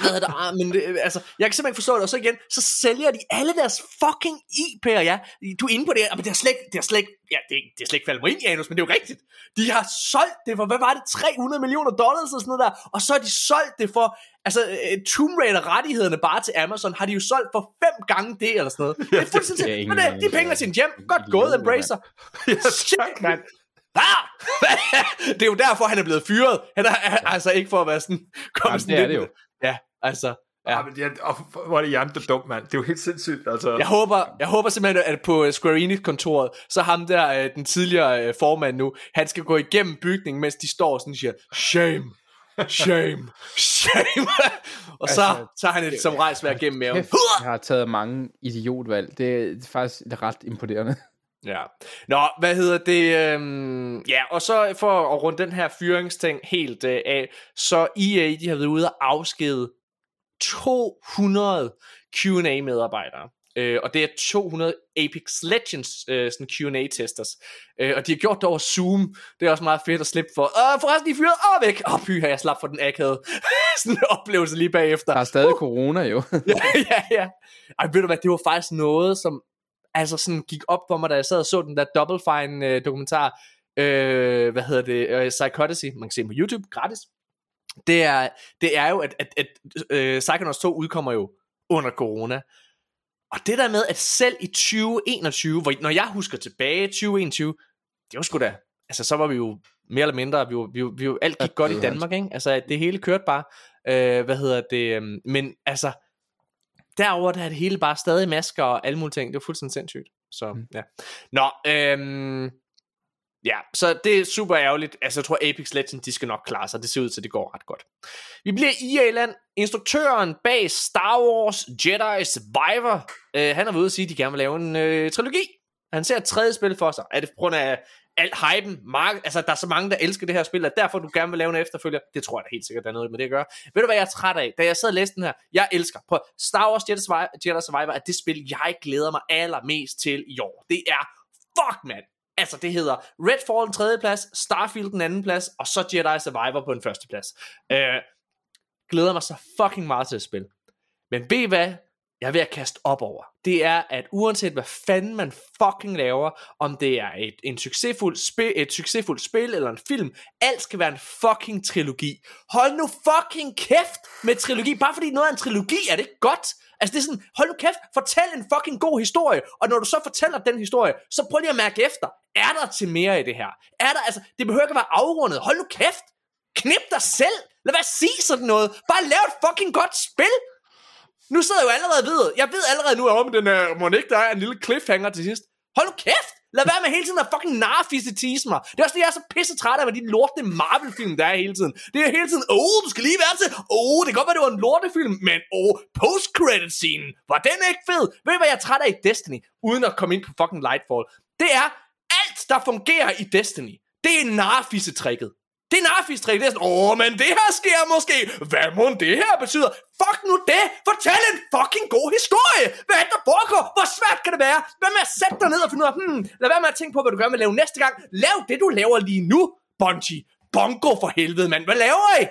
hvad hedder det, ah, men det, altså, jeg kan simpelthen ikke forstå det, og så igen, så sælger de alle deres fucking IP'er, ja, du er inde på det, men det har slet ikke, det har slet ikke, ja, det, det har slet ikke faldet mig ind, Janus, men det er jo rigtigt, de har solgt det for, hvad var det, 300 millioner dollars og sådan noget der, og så har de solgt det for, altså, uh, Tomb Raider rettighederne bare til Amazon, har de jo solgt for fem gange det, eller sådan noget, det er fuldstændig, det er men det, de penge er sin hjem, godt gået, Embracer, shit, mand, Ah! det er jo derfor, han er blevet fyret. Han er, er altså ikke for at være sådan... Kom Jamen, sådan det er det jo. Ja, altså... Ja. Ja, men jeg, og, hvor er det hjernedødt dumt, mand. Det er jo helt sindssygt, altså. Jeg håber, jeg håber simpelthen, at på Square Enix-kontoret, så ham der, øh, den tidligere øh, formand nu, han skal gå igennem bygningen, mens de står sådan og siger, shame, shame, shame. og så Altså, tager han et som rejsvær gennem maven. Kæft, jeg har taget mange idiotvalg. Det er faktisk ret imponerende. Ja. Nå, hvad hedder det? Øhm, ja, og så for at runde den her fyringsting helt øh, af, så EA, de har været ude og afskede 200 Q&A medarbejdere. Øh, og det er 200 Apex Legends øh, sådan Q&A-testers. Øh, og de har gjort det over Zoom. Det er også meget fedt at slippe for. Øh, forresten, de fyret. Åh, væk. Åh, py, har jeg slap for den akavede. sådan en oplevelse lige bagefter. Der er stadig corona jo. ja, ja, ja. Ej, ved du hvad, det var faktisk noget, som altså sådan gik op for mig, da jeg sad og så den der Double Fine øh, dokumentar, øh, hvad hedder det, øh, Psychodacy, man kan se den på YouTube, gratis. Det er, det er jo, at, at, at øh, Psychonauts 2 udkommer jo under corona. Og det der med, at selv i 2021, hvor, når jeg husker tilbage 2021, det var sgu da, altså så var vi jo mere eller mindre, vi var, vi var, vi var alt gik Ja, godt i Danmark, ikke? Altså det hele kørte bare, øh, hvad hedder det, øh, men altså, derover der er det hele bare stadig masker og alle mulige ting. Det var fuldstændig sindssygt. Så Mm. ja. Nå, øhm, ja, så det er super ærgerligt. Altså jeg tror Apex Legends, de skal nok klare sig. Det ser ud til, at det går ret godt. Vi bliver i EA-land. Instruktøren bag Star Wars Jedi Survivor, øh, han har været ude at sige, at de gerne vil lave en øh, trilogi. Han ser et tredje spil for sig. Er det på grund af alt hypen? Mark, altså der er så mange, der elsker det her spil, at derfor du gerne vil lave en efterfølger. Det tror jeg da helt sikkert, der er noget med det at gøre. Ved du hvad jeg er træt af? Da jeg sad og læste den her, jeg elsker på Star Wars Jedi Survivor, Jedi Survivor er det spil, jeg glæder mig allermest til i år. Det er, fuck mand, Altså, det hedder Redfall den tredje plads, Starfield den anden plads, og så Jedi Survivor på den første plads. Øh, glæder mig så fucking meget til at spille. Men ved I hvad? Jeg er ved at kaste op over. Det er, at uanset hvad fanden man fucking laver, om det er et, en succesfuld spil, et succesfuldt spil eller en film, alt skal være en fucking trilogi. Hold nu fucking kæft med trilogi. Bare fordi noget er en trilogi, er det ikke godt? Altså det er sådan, hold nu kæft, fortæl en fucking god historie, og når du så fortæller den historie, så prøv lige at mærke efter, er der til mere i det her? Er der, altså, det behøver ikke at være afrundet, hold nu kæft, knip dig selv, lad være at sige sådan noget, bare lav et fucking godt spil, nu sidder jeg jo allerede ved, jeg ved allerede nu, om den øh, her, må ikke der er en lille cliffhanger til sidst. Hold nu kæft! Lad være med hele tiden at fucking narfisse tease mig. Det er også det, jeg er så pisse træt af med de lorte Marvel-film, der er hele tiden. Det er hele tiden, åh, oh, du skal lige være til, åh, oh, det kan godt være, det var en lortefilm, men åh, oh, post-credit-scenen, var den ikke fed? Ved du, hvad jeg er træt af i Destiny, uden at komme ind på fucking Lightfall? Det er alt, der fungerer i Destiny. Det er narfisse-tricket. Det er narfis-trick. Det er sådan, åh, men det her sker måske. Hvad må det her betyder? Fuck nu det. Fortæl en fucking god historie. Hvad er det, der foregår? Hvor svært kan det være? Hvad med at sætte dig ned og finde ud af, hmm, lad være med at tænke på, hvad du gerne vil lave næste gang. Lav det, du laver lige nu, Bungie. Bongo for helvede, mand. Hvad laver I?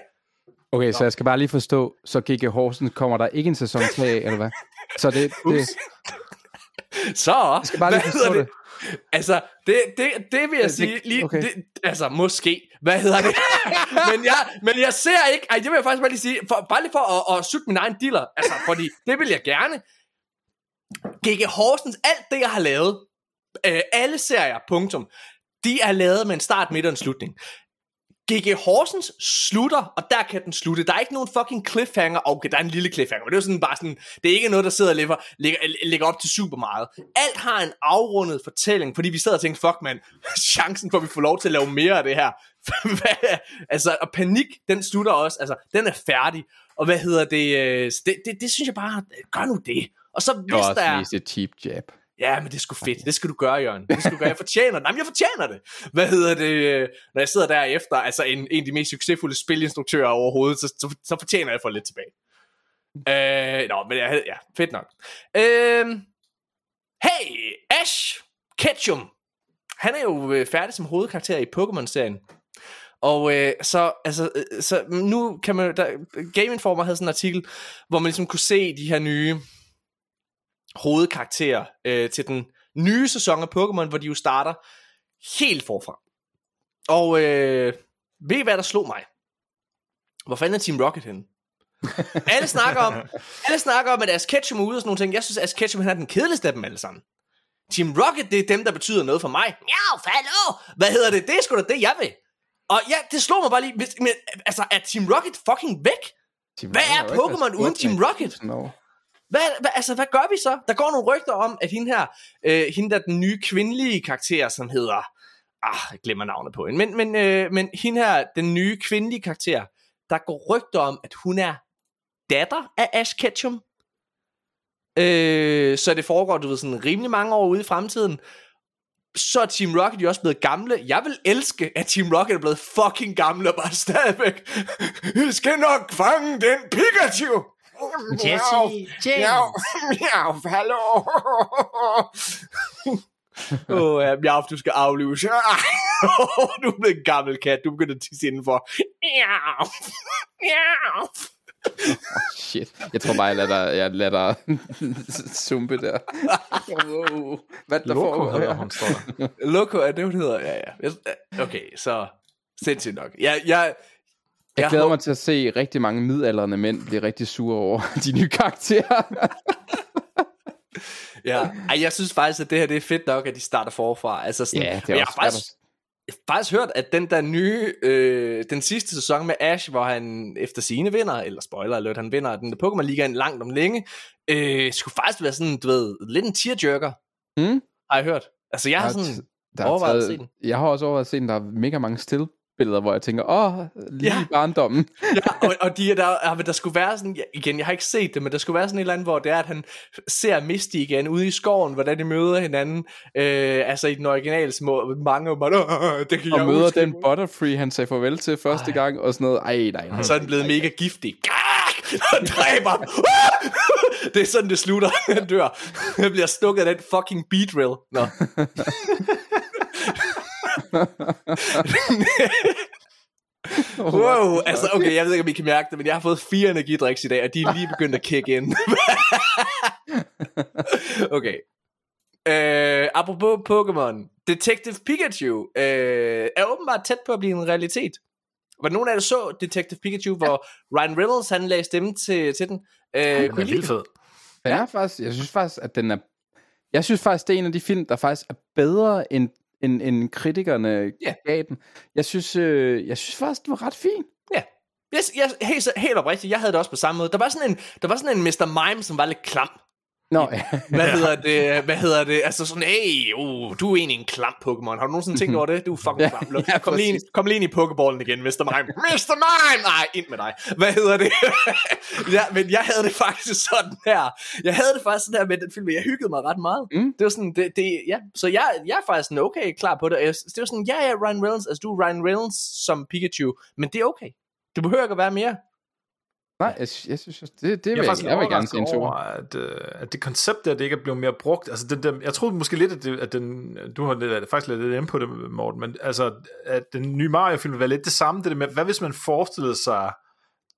Okay, så jeg skal bare lige forstå, så G.G. Horsen kommer der ikke en sæson 3 af, eller hvad? Så det, det, Så, jeg skal bare lige hvad forstå hedder det. Altså, det, det, det vil jeg det- sige lige, okay. det, altså måske, hvad hedder det? men, jeg, men jeg ser ikke, ej, det vil jeg faktisk bare lige sige, for, bare lige for at, at sutte min egen dealer, altså, fordi det vil jeg gerne. G.G. Horsens, alt det jeg har lavet, øh, alle serier, punktum, de er lavet med en start, midt og en slutning. G.G. Horsens slutter, og der kan den slutte. Der er ikke nogen fucking cliffhanger. Okay, der er en lille cliffhanger, men det er jo sådan bare sådan, det er ikke noget, der sidder og lægger, lægger, lægger op til super meget. Alt har en afrundet fortælling, fordi vi sidder og tænker, fuck mand, chancen for, at vi får lov til at lave mere af det her. Altså, og panik, den slutter også, altså, den er færdig. Og hvad hedder det, øh, det, det, det synes jeg bare, gør nu det. Og så det var hvis også der er... mest et cheap jab. Ja, men det er sgu fedt. Det skal du gøre, Jørgen. Det skal du gøre. Jeg fortjener det. Nej, men jeg fortjener det. Hvad hedder det? Øh, når jeg sidder derefter, altså en, en af de mest succesfulde spilinstruktører overhovedet, så, så, så fortjener jeg for få lidt tilbage. Øh, nå, men ja, ja, fedt nok. Øh, hey, Ash Ketchum. Han er jo øh, færdig som hovedkarakter i Pokémon-serien. Og øh, så, altså, øh, så nu kan man, der, Game Informer havde sådan en artikel, hvor man ligesom kunne se de her nye hovedkarakterer øh, til den nye sæson af Pokémon, hvor de jo starter helt forfra. Og øh, ved I, hvad der slog mig? Hvor fanden er Team Rocket henne? alle snakker om, alle snakker om, at Ash Ketchum er ude og sådan nogle ting. Jeg synes, at Ash Ketchum han er den kedeligste af dem alle sammen. Team Rocket, det er dem, der betyder noget for mig. Ja, fallo! Hvad hedder det? Det er sgu da det, jeg vil. Og ja, det slår mig bare lige. Men, altså, er Team Rocket fucking væk? Team Hvad er Pokémon uden Team. Rocket? No. Hvad, hvad, altså, hvad gør vi så? Der går nogle rygter om, at hende her, øh, hende der den nye kvindelige karakter, som hedder, ah, jeg glemmer navnet på hende, men, men, øh, men hende her, den nye kvindelige karakter, der går rygter om, at hun er datter af Ash Ketchum. Øh, så det foregår, du ved, sådan rimelig mange år ude i fremtiden. Så er Team Rocket jo også blevet gamle. Jeg vil elske, at Team Rocket er blevet fucking gamle og bare stadigvæk. Vi skal nok fange den Pikachu! Jesse, Miau, miau, hallo. Åh, oh, ja, miau, du skal aflives. Du er blevet en gammel kat, du begynder at tisse indenfor. Miau, miau. Shit. Jeg tror bare, jeg lader jeg lader dig sumpe der. Wow. Hvad der Loco foregår hedder hun, står der. Loco er det, hun hedder. Ja, ja. Okay, så sindssygt nok. Jeg, jeg, Jeg glæder håber- mig til at se rigtig mange midaldrende mænd blive rigtig sure over de nye karakterer. Ja, Ej, jeg synes faktisk, at det her det er fedt nok, at de starter forfra. Altså sådan, Ja, det er jeg har faktisk, jeg har faktisk hørt, at den der nye, øh, den sidste sæson med Ash, hvor han efter sine vinder, eller spoiler alert, han vinder den der Pokémon Ligaen langt om længe, øh, skulle faktisk være sådan, du ved, lidt en tearjerker, Mm? har jeg hørt. Altså, jeg har Der er sådan, Der er overvejet at taget- se den. Jeg har også overvejet at se den. Der er mega mange stillbilleder, hvor jeg tænker, åh, lige Ja. barndommen. ja, og, og de, der, ja, men der skulle være sådan, ja, igen, jeg har ikke set det, men der skulle være sådan et eller andet, hvor det er, at han ser Misty igen ude i skoven, hvordan de møder hinanden, øh, altså i den originale små, mange og man, "Åh, det kan Og jeg møder huske." den Butterfree, han sagde farvel til første Ej. gang, og sådan noget. Ej, nej, nej. så er den blevet mega giftig. Og dræber ham. Det er sådan, det slutter. Han dør. Han bliver stukket af den fucking beat drill. Nå. Wow, altså okay, jeg ved ikke, om I kan mærke det, men jeg har fået fire energidriks i dag, og de er lige begyndt at kick ind. okay. Øh, apropos Pokémon, Detective Pikachu øh, er åbenbart tæt på at blive en realitet. Var nogen af jer, så Detective Pikachu, hvor Ryan Reynolds han lagde stemme til, til den? Øh, Den kunne er vildt den? fed. Den er faktisk, jeg synes faktisk, at den er... Jeg synes faktisk, det er en af de film, der faktisk er bedre, end, end, end kritikerne Ja. gav den. Jeg synes, øh, jeg synes faktisk, det var ret fint. Ja. Yes, yes, helt, helt oprigtigt, jeg havde det også på samme måde. Der var sådan en, der var sådan en Mr. Mime, som var lidt klam. Nå, ja. Hvad hedder det? Hvad hedder det? Altså sådan, hey, uh, du er egentlig en klam Pokémon. Har du nogensinde tænkt over det? Du er fucking klam. Luk- ja, kom, lige ind, kom lige ind i Pokéballen igen, Mr. Mime. Mr. Mime! Nej, ind med dig. Hvad hedder det? ja, men jeg havde det faktisk sådan her. Jeg havde det faktisk sådan her med den film, jeg hyggede mig ret meget. Mm. Det var sådan, det, det, ja. Så jeg, jeg er faktisk sådan okay klar på det. Det var sådan, ja, ja, Ryan Reynolds, altså du er Ryan Reynolds som Pikachu, men det er okay. Det behøver ikke at være mere. Nej, jeg, jeg synes, det, det Jeg vil er jeg, faktisk jeg vil gerne se en over, at, øh, at det koncept der, det ikke er blevet mere brugt. Altså, den, den, jeg troede måske lidt, at, det, at den, du har lidt, faktisk lidt inde på det, Morten, men altså, at den nye Mario-film være lidt det samme, det der med, hvad hvis man forestillede sig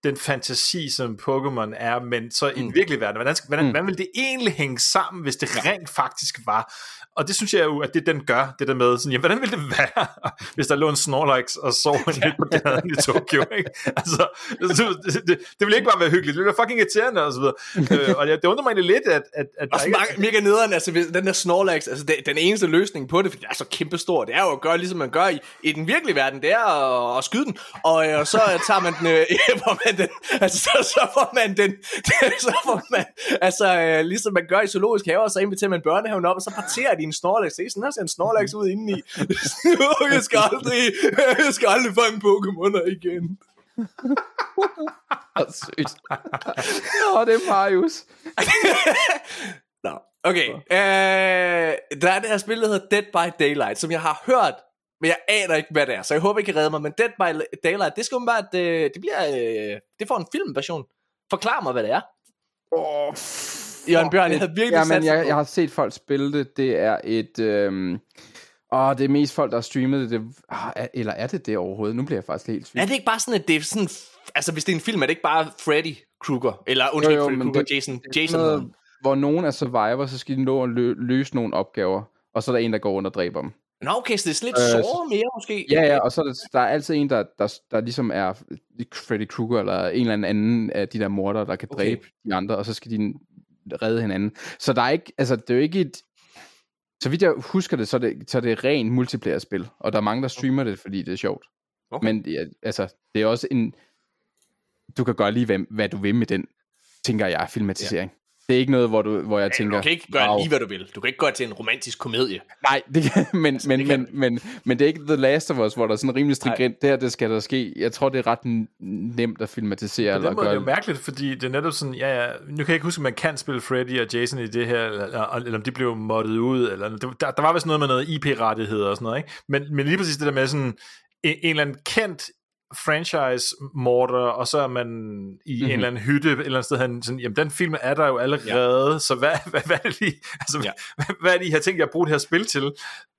den fantasi, som Pokémon er, men så i Mm. den virkelige verden. Hvordan, hvordan, Mm. hvordan vil det egentlig hænge sammen, hvis det rent faktisk var? Og det synes jeg jo, at det den gør, det der med, sådan, jamen, hvordan ville det være, hvis der lå en Snorlax og sov lidt på gaden i Tokyo, ikke? Altså, det, det, det, det ville ikke bare være hyggeligt, det ville være fucking irriterende, og så videre. øh, og jeg, det undrer mig egentlig lidt, at, at, at der Også ikke mega nederen, altså den der Snorlax, altså det, den eneste løsning på det, fordi det er så kæmpe stor, det er jo at gøre ligesom man gør i, i den virkelige verden, det er at, at skyde den, og, øh, og så tager man den, øh, får man den, altså så, så får man den, så får man, altså øh, ligesom man gør i zoologisk haver, så inviterer man børnehaven op, og så parterer de en Snorlax, se sådan her ser en Snorlax ud indeni, jeg skal aldrig, jeg skal aldrig fange Pokémoner igen. Hvor sygt. Nå, det er Marius. Nå, okay. Øh, der er det her spil, der hedder Dead by Daylight, som jeg har hørt, men jeg aner ikke, hvad det er, så jeg håber, I kan redde mig. Men Dead by Daylight, det skal åbenbart, øh, det bliver, øh, det får en filmversion. Forklar mig, hvad det er. Oh, Jørgen Bjørn, jeg havde virkelig Ja, men jeg, jeg har set folk spille det. Det er et... Øhm, Åh, det er mest folk, der har streamet det. det ah, er- eller er det det overhovedet? Nu bliver jeg faktisk helt tvivl. Er det ikke bare sådan, at det er sådan... Altså, hvis det er en film, er det ikke bare Freddy Krueger? Eller undskyld, Jo, jo, Freddy Krueger, det- Jason, Det Jason. noget, hvor nogen er survivor, så skal de nå at lø- løse nogle opgaver, og så er der en, der går rundt og dræber dem. Nå, okay, så det er lidt Øh, såret mere, måske. Ja, ja, og så er der, der er altid en, der, der, der ligesom er Freddy Krueger, eller en eller anden af de der mordere, der kan Okay. dræbe de andre, og så skal de redde hinanden. Så der er ikke, altså det er jo ikke et, så vidt jeg husker det, så er det, så er det rent multiplayer-spil, og der er mange, der streamer det, fordi det er sjovt. Okay. Men ja, altså, det er også en, du kan gøre lige, hvad, hvad du vil med den, tænker jeg, filmatisering. Ja. Det er ikke noget, hvor, du, hvor jeg tænker, Du kan ikke gøre wow. lige, hvad du vil. Du kan ikke gøre det til en romantisk komedie. Nej, det kan, men, altså, men, det kan men, men, men det er ikke The Last of Us, hvor der er sådan rimelig stringent, det her, det skal der ske. Jeg tror, det er ret nemt at filmatisere. På Eller den måde er det jo gøre, mærkeligt, fordi det er netop sådan, ja, ja, nu kan jeg ikke huske, om man kan spille Freddy og Jason i det her, eller, eller, eller om de blev moddet ud, eller der, der var vist noget med noget IP-rettigheder og sådan noget, ikke? Men, men lige præcis det der med sådan, en, en eller anden kendt franchise-morder, og så er man i mm-hmm. en eller anden hytte et eller andet sted, han sådan, jamen den film er der jo allerede, ja. så hvad, hvad, hvad, er det lige, altså, Ja. hvad, hvad er det, I har tænkt jer at bruge det her spil til?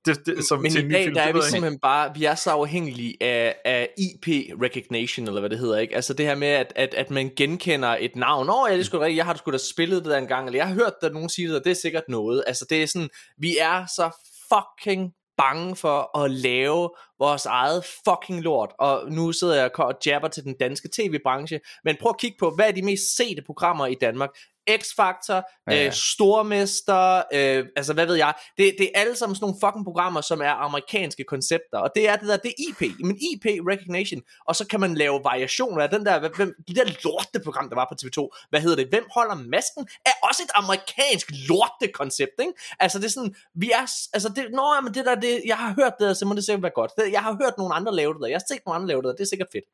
Det, det, som Men til i en ny dag, film, der er vi jeg simpelthen bare, vi er så afhængige af, af IP recognition, eller hvad det hedder, ikke? Altså det her med, at, at, at man genkender et navn. Åh, ja, det sgu jeg har sgu da spillet det der engang, eller jeg har hørt, at nogen sige det, og det er sikkert noget. Altså det er sådan, vi er så fucking bange for at lave vores eget fucking lort. Og nu sidder jeg og jabber til den danske tv-branche, men prøv at kigge på, hvad er de mest sete programmer i Danmark? X-Factor, Ja, øh, Stormester, øh, altså hvad ved jeg. Det, det er alle sammen sådan nogle fucking programmer, som er amerikanske koncepter. Og det er det der, det er IP. Men IP recognition. Og så kan man lave variationer af den der, hvem, de der lorte program, der var på TV2. Hvad hedder det? Hvem holder masken? Er også et amerikansk lorte koncept, ikke? Altså det er sådan, vi er, altså det, nå, men det der, det, jeg har hørt det, så må det sikkert være godt. Det, jeg har hørt nogle andre lave det der. Jeg har set nogle andre lave det der. Det er sikkert fedt.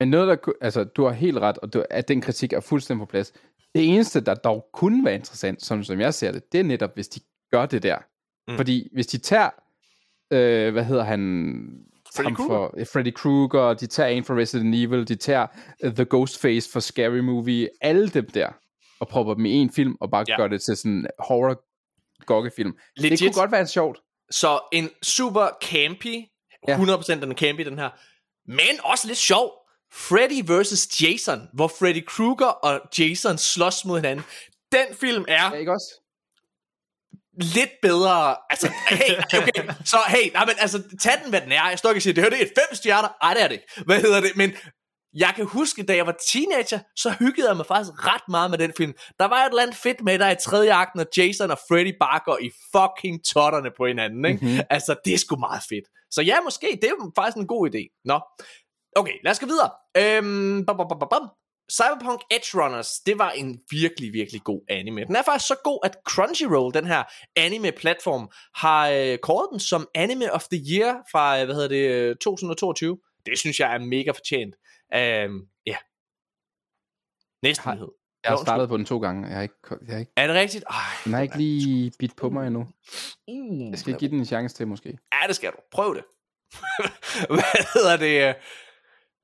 Men noget, der, altså, du har helt ret, og du, at den kritik er fuldstændig på plads. Det eneste, der dog kunne være interessant, som, som jeg ser det, det er netop, hvis de gør det der. Mm. Fordi hvis de tager, øh, hvad hedder han? Freddy ham? For, eh, Freddy Krueger, de tager en fra Resident Evil, de tager uh, The Ghostface fra Scary Movie, alle dem der, og propper dem i en film, og bare Ja. ja. gør det til sådan en horror goggefilm. Legit. Det kunne godt være sjovt. Så en super campy, 100% den er campy den her, men også lidt sjov. Freddy vs. Jason, hvor Freddy Krueger og Jason slås mod hinanden. Den film er Ja, ikke også? lidt bedre. Altså, hey, okay, så hey, nej, men altså, tag den, hvad den er. Jeg står ikke og siger, det her det er et fem stjerner. Ej, det er det ikke. Hvad hedder det? Men jeg kan huske, da jeg var teenager, så hyggede jeg mig faktisk ret meget med den film. Der var et eller andet fedt med, der i tredje akt, når Jason og Freddy bare går i fucking totterne på hinanden. Ikke? Mm-hmm. Altså, det er sgu meget fedt. Så ja, måske, det er faktisk en god idé. Nå, okay, lad os gå videre. Øhm, bum, bum, bum, bum. Cyberpunk Edge Runners, det var en virkelig, virkelig god anime. Den er faktisk så god, at Crunchyroll, den her anime-platform, har øh, kåret den som Anime of the Year fra, øh, hvad hedder det, øh, 2022. Det synes jeg er mega fortjent. Øhm, ja. Næste Har- nyhed. Jeg har Nå, startet på den to gange. Jeg har ikke, jeg har ikke, Er det rigtigt? Ej, den har ikke lige bidt på mig endnu. mm, Jeg skal give den en chance til, måske. Ja, det skal du. Prøv det. hvad hedder det?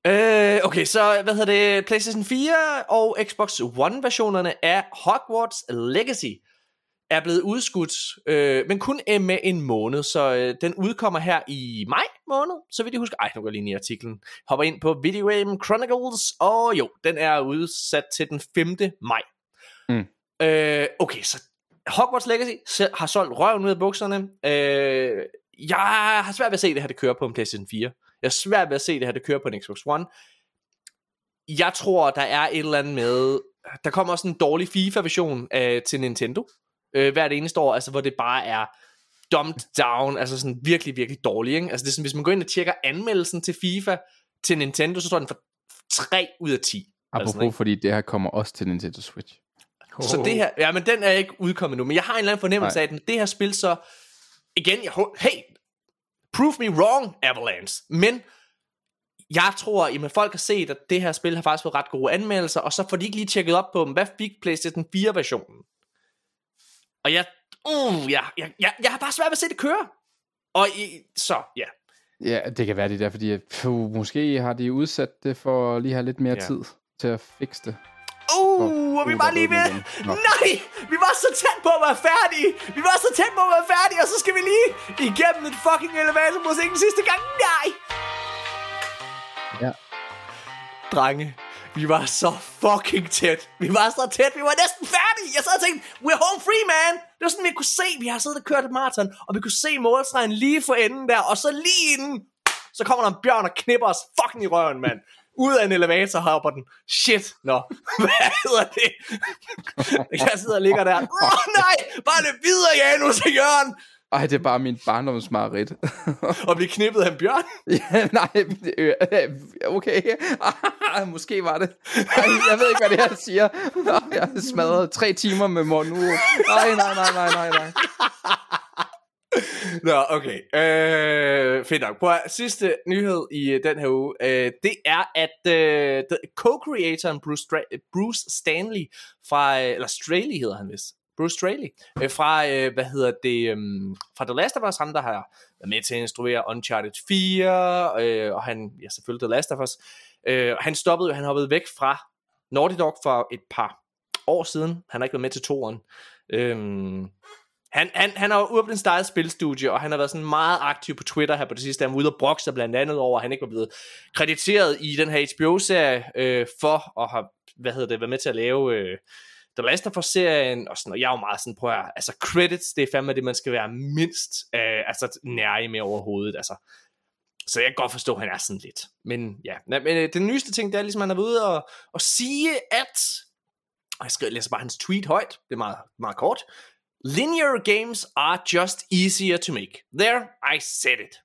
Øh, okay, så hvad hedder det? PlayStation 4 og Xbox One versionerne af Hogwarts Legacy er blevet udskudt, øh, men kun øh, med en måned, så øh, den udkommer her i maj måned, så vidt jeg husker. Ej, nu går jeg lige ind i artiklen. Hopper ind på Video Game Chronicles, og jo, den er udsat til den 5. maj. Mm. Øh, okay, så Hogwarts Legacy har solgt røven ud af bukserne. Øh, jeg har svært ved at se det her, det kører på en PlayStation 4. Jeg har svært ved at se det her, det kører på en Xbox One. Jeg tror, der er et eller andet med... Der kommer også en dårlig FIFA-version øh, til Nintendo øh, hvert eneste år, altså hvor det bare er dumped down, altså sådan virkelig, virkelig dårlig. Ikke? Altså det er sådan, hvis man går ind og tjekker anmeldelsen til FIFA til Nintendo, så står den for 3 ud af 10. Apropos, sådan, ikke? fordi det her kommer også til Nintendo Switch. Så det her, ja, men den er ikke udkommet nu, men jeg har en eller anden fornemmelse Nej. af, at det her spil så, igen, jeg, hey, prove me wrong, Avalanche, men jeg tror, at folk har set, at det her spil har faktisk fået ret gode anmeldelser, og så får de ikke lige tjekket op på dem, hvad fik PlayStation 4-versionen? Og jeg, uh, jeg, jeg, jeg, jeg har bare svært ved at se det køre. Og i, så, ja. Ja, det kan være det der, fordi puh, måske har de udsat det for at lige have lidt mere ja. tid til at fikse det. Uh, og vi var lige ved. Nej, vi var så tæt på at være færdige. Vi var så tæt på at være færdige, og så skal vi lige igennem et fucking elevatormusik den sidste gang. Nej! Ja. Drenge, vi var så fucking tæt. Vi var så tæt, vi var næsten færdige. Jeg sad og tænkte, we're home free, man. Det var sådan, vi kunne se, vi har siddet og kørt et maraton, og vi kunne se målstregen lige for enden der, og så lige inden, så kommer der en bjørn og knipper os fucking i røven, mand. Ud af en elevator hopper den. Shit, nå. Hvad hedder det? Jeg sidder og ligger der. Åh oh, nej, bare løb videre, Janus og Jørgen. Ej, det er bare min barndomsmareridt. Og blive knippet af en bjørn. ja, nej, øh, okay. Ah, måske var det. Ej, jeg ved ikke, hvad det her siger. Jeg har smadret tre timer med mor nu. Nej, nej, nej, nej, nej, nej. Nå, okay. Øh, fedt nok. På sidste nyhed i øh, den her uge, øh, det er, at øh, co-creatoren Bruce, Stra- Bruce Stanley fra, øh, eller Straley hedder han vist, Bruce Straley, øh, fra, øh, hvad hedder det, øh, fra The Last of Us, ham der har været med til at instruere Uncharted 4, øh, og han, ja selvfølgelig The Last of Us, øh, han stoppede jo, han hoppede væk fra Naughty Dog for et par år siden, han har ikke været med til toeren, øh, han, han, han har åbnet sit eget spilstudie, og han har været sådan meget aktiv på Twitter her på det sidste. Han var ude og brokke sig blandt andet over, at han ikke var blevet krediteret i den her HBO-serie øh, for at have, hvad hedder det, været med til at lave øh, The Last of Us-serien, og sådan, og jeg er jo meget sådan, på at, altså credits, det er fandme det, man skal være mindst øh, altså, nære med overhovedet, altså. Så jeg kan godt forstå, at han er sådan lidt. Men ja, men øh, den nyeste ting, det er ligesom, at han er ude og, og sige, at, og jeg skal læser bare hans tweet højt, det er meget, meget kort, Linear games are just easier to make. There, I said it.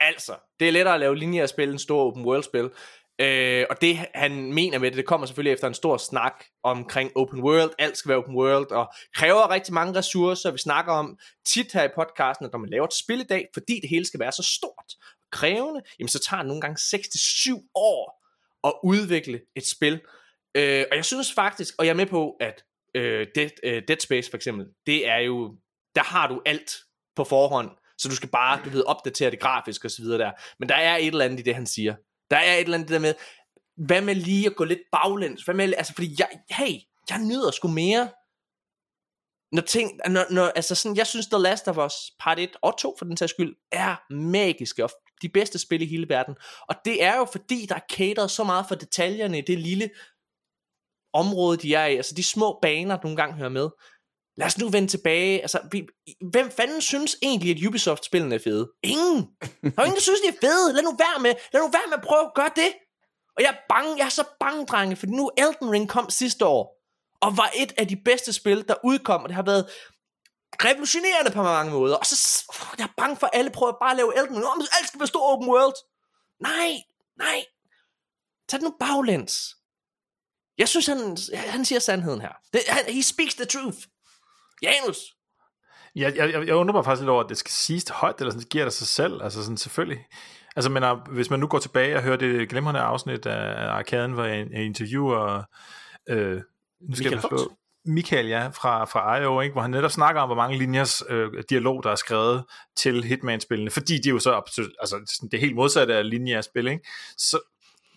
Altså, det er lettere at lave lineære spil end store open world spil. Øh, og det han mener med det, det kommer selvfølgelig efter en stor snak omkring open world. Alt skal være open world, og kræver rigtig mange ressourcer. Vi snakker om tit her i podcasten, at når man laver et spil i dag, fordi det hele skal være så stort og krævende, jamen så tager det nogle gange 6-7 år at udvikle et spil. Øh, og jeg synes faktisk, og jeg er med på, at øh, Dead, øh, Dead Space for eksempel, det er jo, der har du alt på forhånd, så du skal bare, du ved, opdatere det grafisk og så videre der. Men der er et eller andet i det, han siger. Der er et eller andet det der med, hvad med lige at gå lidt baglæns? Hvad med, altså, fordi jeg, hey, jeg nyder sgu mere, når ting, når, når, altså sådan, jeg synes The Last of Us part 1 og 2 for den sags skyld, er magiske og de bedste spil i hele verden. Og det er jo fordi, der er cateret så meget for detaljerne i det lille område, de er i. Altså de små baner, du nogle gange hører med. Lad os nu vende tilbage. Altså, vi, hvem fanden synes egentlig, at Ubisoft-spillene er fede? Ingen. Der er ingen, der synes, de er fede. Lad nu være med. Lad nu være med at prøve at gøre det. Og jeg er bange, jeg er så bange, drenge, for nu Elden Ring kom sidste år, og var et af de bedste spil, der udkom, og det har været revolutionerende på mange måder. Og så, uh, jeg er bange for, at alle prøver bare at lave Elden Ring. Om alt skal være stor open world. Nej, nej. Tag det nu baglæns. Jeg synes, han, han siger sandheden her. Det, han, he speaks the truth. Janus. Jeg, jeg, jeg undrer mig faktisk lidt over, at det skal siges højt, eller sådan, det giver det sig selv. Altså sådan, selvfølgelig. Altså, men uh, hvis man nu går tilbage og hører det glimrende afsnit af Arkaden, hvor jeg, jeg interviewer øh, nu skal Michael jeg? Michael, ja, fra, fra IO, ikke, hvor han netop snakker om, hvor mange linjers øh, dialog, der er skrevet til Hitman-spillene, fordi de er jo så absolut, altså det er helt modsatte af linjer-spil, ikke? Så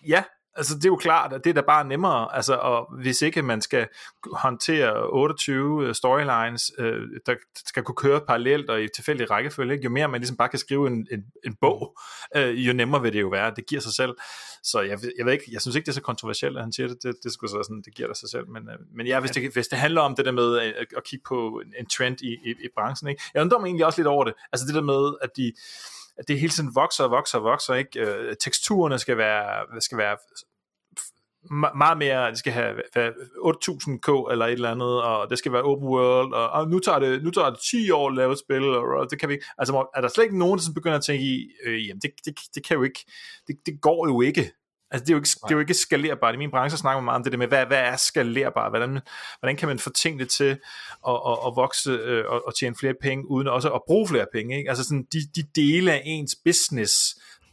ja, altså det er jo klart, at det er da bare nemmere, altså, og hvis ikke man skal håndtere 28 øh, storylines, øh, der skal kunne køre parallelt og i tilfældig rækkefølge, ikke? jo mere man ligesom bare kan skrive en, en, en bog, øh, jo nemmere vil det jo være, det giver sig selv. Så jeg, jeg ved ikke, jeg synes ikke, det er så kontroversielt, at han siger det, det, det skulle så sådan, det giver det sig selv, men, øh, men ja, hvis det, hvis det handler om det der med at, at kigge på en, en trend i, i, i branchen, ikke? jeg undrer mig egentlig også lidt over det, altså det der med, at de at det hele tiden vokser og vokser og vokser, ikke? Øh, teksturerne skal være, skal være meget mere, det skal have 8000k eller et eller andet, og det skal være open world, og, og nu, tager det, nu tager det 10 år at lave et spil, og, og det kan vi ikke, altså er der slet ikke nogen, der begynder at tænke i, øh, jamen det, det, det kan jo ikke, det, det går jo ikke, Altså det er, jo ikke, det er jo ikke skalerbart. I min branche snakker man meget om det der med, hvad, hvad er skalerbart? Hvordan, hvordan kan man få tingene til at, at, at vokse øh, og, og tjene flere penge, uden også at bruge flere penge? Ikke? Altså sådan de, de dele af ens business,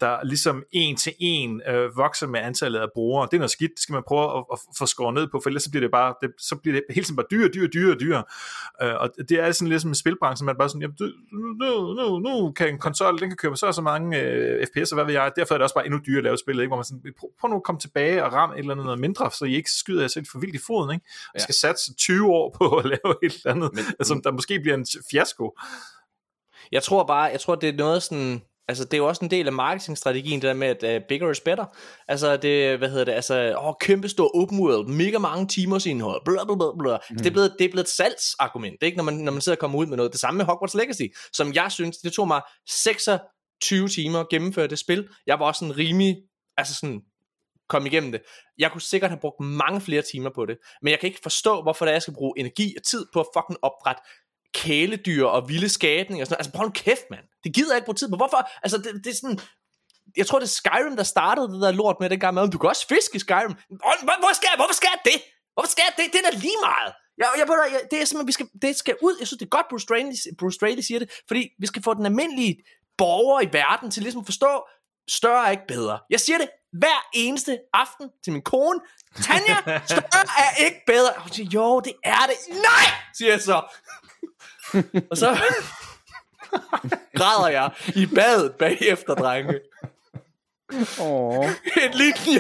der ligesom en til en øh, vokser med antallet af brugere. Det er noget skidt, det skal man prøve at, at få skåret ned på, for ellers så bliver det bare, det, så bliver det hele tiden bare dyre, dyre, dyre, dyre. Øh, og det er sådan lidt som en spilbranche, man bare sådan, jamen, nu, nu, nu kan en konsol, den kan købe så og så mange øh, FPS, og hvad ved jeg, derfor er det også bare endnu dyrere at lave spillet, ikke? hvor man sådan, prøv, prøv nu at komme tilbage og ramme et eller andet noget mindre, så I ikke skyder jer selv for vildt i foden, ikke? Jeg skal satse 20 år på at lave et eller andet, Men, som der måske bliver en fiasko. Jeg tror bare, jeg tror det er noget sådan, Altså, det er jo også en del af marketingstrategien, det der med, at uh, bigger is better. Altså, det, hvad hedder det, altså, åh, kæmpe stor open world, mega mange timers indhold, bla bla bla bla. Mm. Det, er blevet, det er blevet et salgsargument, ikke? Når, man, når man sidder og kommer ud med noget. Det samme med Hogwarts Legacy, som jeg synes, det tog mig 26 timer at gennemføre det spil. Jeg var også sådan rimelig, altså sådan, kom igennem det. Jeg kunne sikkert have brugt mange flere timer på det, men jeg kan ikke forstå, hvorfor det er, jeg skal bruge energi og tid på at fucking opdrætte kæledyr og vilde skabninger og sådan Altså prøv nu kæft, mand. Det gider jeg ikke bruge tid på. Hvorfor? Altså det, det er sådan... Jeg tror, det er Skyrim, der startede det der lort med den gang med, du kan også fiske i Skyrim. Hvor, hvor skal jeg, hvorfor skal jeg det? Hvorfor skal jeg det? Det er da lige meget. Jeg, jeg, jeg, jeg, det er simpelthen, vi skal, det skal ud. Jeg synes, det er godt, Bruce Straley, Bruce Straley siger det, fordi vi skal få den almindelige borger i verden til ligesom at forstå, større er ikke bedre. Jeg siger det hver eneste aften til min kone. Tanja, større er ikke bedre. Hun siger, jo, det er det. Nej, siger jeg så. Og så græder jeg i badet bagefter, drenge. Åh. En linje,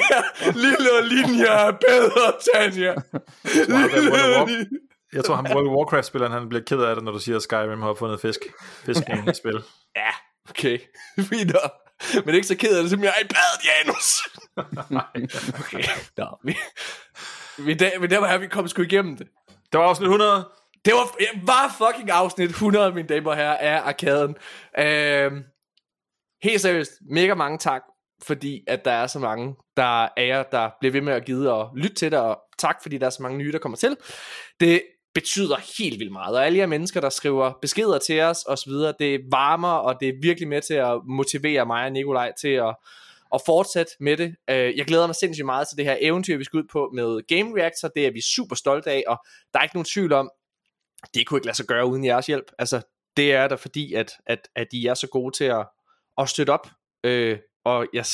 lille linje er bedre, Tanja. Jeg tror, han World Warcraft-spilleren, han bliver ked af det, når du siger, at Skyrim har fundet fisk. Fiskning i spil. Ja, okay. Fint Men ikke så ked af det, som jeg er i badet, Janus. okay, Nå, vi, vi, der, vi der var her, vi kom sgu igennem det. Det var afsnit 100. Det var, var fucking afsnit 100, mine damer og herrer, af Arkaden. Øhm, helt seriøst, mega mange tak, fordi at der er så mange, der er jer, der bliver ved med at give og lytte til det, og tak, fordi der er så mange nye, der kommer til. Det betyder helt vildt meget, og alle jer mennesker, der skriver beskeder til os osv., det varmer, og det er virkelig med til at motivere mig og Nikolaj til at, at fortsætte med det. Øh, jeg glæder mig sindssygt meget til det her eventyr, vi skal ud på med Game Reactor. Det er vi super stolte af, og der er ikke nogen tvivl om, det kunne ikke lade sig gøre uden jeres hjælp. Altså, det er der fordi, at, at, at I er så gode til at, at støtte op. Øh, og jeg,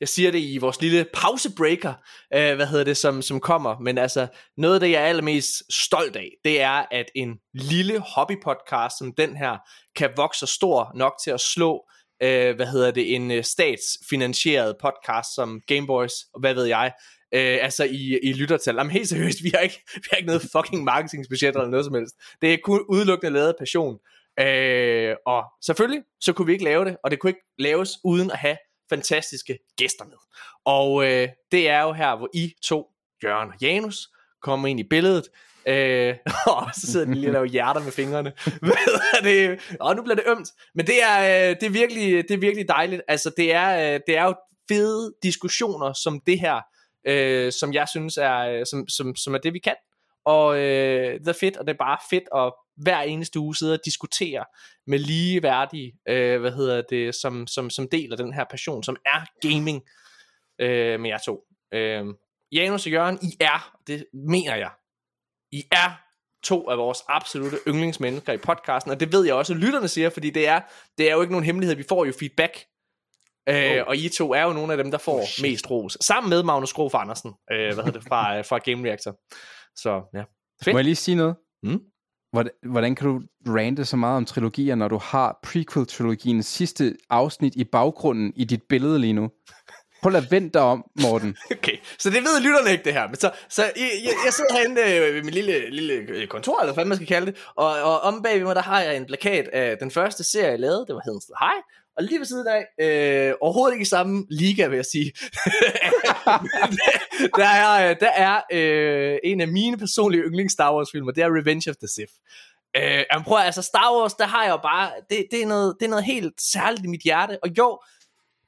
jeg siger det i vores lille pausebreaker, øh, hvad hedder det, som, som kommer. Men altså, noget af det, jeg er allermest stolt af, det er, at en lille hobbypodcast som den her, kan vokse stor nok til at slå, øh, hvad hedder det, en øh, statsfinansieret podcast som Gameboys, og hvad ved jeg, øh, altså i, i lyttertal. Jamen helt seriøst, vi har ikke, vi har ikke noget fucking marketingbudget eller noget som helst. Det er kun udelukkende lavet af passion. Øh, og selvfølgelig, så kunne vi ikke lave det, og det kunne ikke laves uden at have fantastiske gæster med. Og øh, det er jo her, hvor I to, Jørgen og Janus, kommer ind i billedet. Øh, og så sidder de lige og laver hjerter med fingrene. Hvad er det? Og nu bliver det ømt. Men det er, øh, det er, virkelig, det er virkelig dejligt. Altså, det er, øh, det er jo fede diskussioner som det her, øh, som jeg synes er, øh, som, som, som er det, vi kan. Og øh, det er fedt, og det er bare fedt at hver eneste uge sidde og diskutere med ligeværdige, øh, hvad hedder det, som, som, som deler den her passion, som er gaming øh, med jer to. Øh, Janus og Jørgen, I er, det mener jeg, I er to af vores absolute yndlingsmennesker i podcasten, og det ved jeg også, at lytterne siger, fordi det er, det er jo ikke nogen hemmelighed, vi får jo feedback Øh, og I to er jo nogle af dem, der får oh, mest ros. Sammen med Magnus Grof Andersen, øh, hvad hedder det, fra, øh, fra Game Reactor. Så ja, fedt. Må jeg lige sige noget? Mm? Hvordan, hvordan kan du rante så meget om trilogier, når du har prequel-trilogiens sidste afsnit i baggrunden i dit billede lige nu? Prøv at vente dig om, Morten. Okay, så det ved lytterne ikke, det her. Men så, så jeg, jeg, jeg sidder herinde øh, ved min lille, lille kontor, eller hvad man skal kalde det, og, og om bagved mig, der har jeg en plakat af den første serie, jeg lavede. Det var Hedensted Hej. Og lige ved siden af, øh, overhovedet ikke i samme liga, vil jeg sige. der er, der er øh, en af mine personlige yndlings Star Wars filmer, det er Revenge of the Sith. Øh, jeg prøver, altså Star Wars, der har jeg jo bare, det, det, er noget, det er noget helt særligt i mit hjerte. Og jo,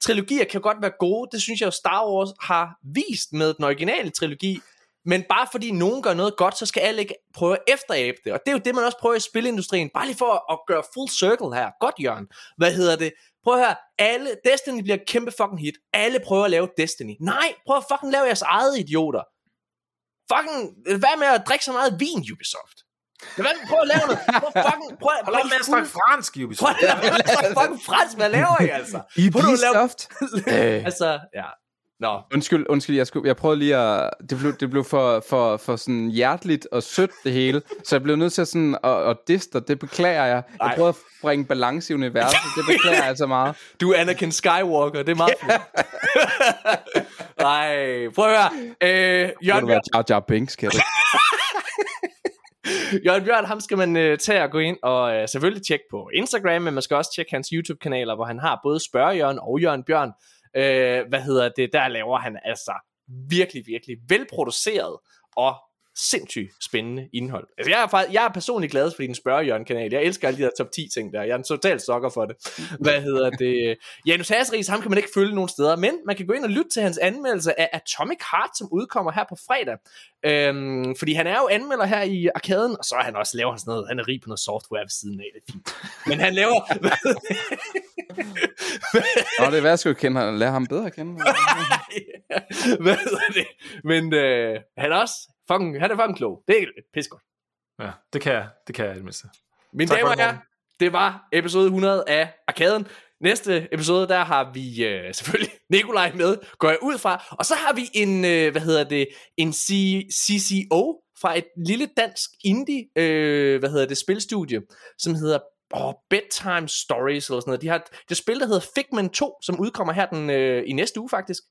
trilogier kan godt være gode, det synes jeg jo Star Wars har vist med den originale trilogi, men bare fordi nogen gør noget godt, så skal alle ikke prøve at efterabe det. Og det er jo det, man også prøver i spilindustrien. Bare lige for at gøre full circle her. Godt, Jørgen. Hvad hedder det? Prøv at høre, alle, Destiny bliver et kæmpe fucking hit. Alle prøver at lave Destiny. Nej, prøv at fucking lave jeres eget idioter. Fucking, hvad med at drikke så meget vin, Ubisoft? Hvad prøv at lave noget. Prøv at fucking, prøv Hold op med at snakke fransk, Ubisoft. Prøv at noget fucking fransk, hvad laver I altså? Prøv at lave, Ubisoft. Øh. altså, ja. Nå, Undskyld, undskyld, jeg, skulle, jeg prøvede lige at... Det blev, det blev for, for, for sådan hjerteligt og sødt, det hele. Så jeg blev nødt til sådan at, at diste, og det beklager jeg. Jeg Ej. prøvede at bringe balance i universet, det beklager jeg altså meget. du er Anakin Skywalker, det er meget. Nej, prøv at høre. Øh, Jørgen, du være Jar Jar Binks, kan du? Jørgen Bjørn, ham skal man øh, tage og gå ind og øh, selvfølgelig tjekke på Instagram, men man skal også tjekke hans YouTube-kanaler, hvor han har både Spørge Jørgen og Jørgen Bjørn. Øh, hvad hedder det? Der laver han altså virkelig, virkelig velproduceret og sindssygt spændende indhold. Altså, jeg er, faktisk, jeg er personligt glad for din Spørge kanal. Jeg elsker alle de der top 10 ting der. Jeg er en total sokker for det. Hvad hedder det? Janus Hasseris, ham kan man ikke følge nogen steder, men man kan gå ind og lytte til hans anmeldelse af Atomic Heart, som udkommer her på fredag. Øhm, fordi han er jo anmelder her i arkaden, og så er han også laver han sådan noget, han er rig på noget software ved siden af, det er fint. Men han laver... Nå, det er værd, at skulle kende ham. Lær ham bedre at kende. Hvad hedder det? Men øh, han er også fucking, han er fucking klog. Det er pissegodt. Ja, det kan jeg. Det kan jeg i det mindste. Mine Tak damer og det, herrer, det var episode 100 af Arkaden. Næste episode, der har vi øh, selvfølgelig Nikolaj med, går jeg ud fra. Og så har vi en, øh, hvad hedder det, en C- CCO fra et lille dansk indie, øh, hvad hedder det, spilstudie, som hedder oh, Bedtime Stories eller sådan noget. De har et, det spil, der hedder Figment 2, som udkommer her den, øh, i næste uge faktisk.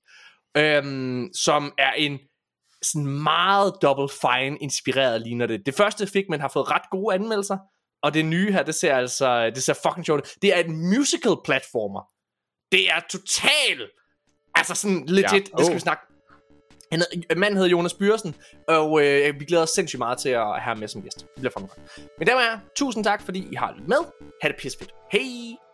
Øhm, som er en sådan meget Double Fine inspireret ligner det. Det første Figment har fået ret gode anmeldelser, og det nye her, det ser altså, det ser fucking sjovt. Det er et musical platformer. Det er total, altså sådan legit, Ja. ja. det skal Oh. vi snakke. Han hed, øh, manden hedder Jonas Byrsen, og øh, vi glæder os sindssygt meget til at have ham med som gæst. Det bliver fucking. Men der er tusind tak, fordi I har lyttet med. Ha' det pissefedt. Hej!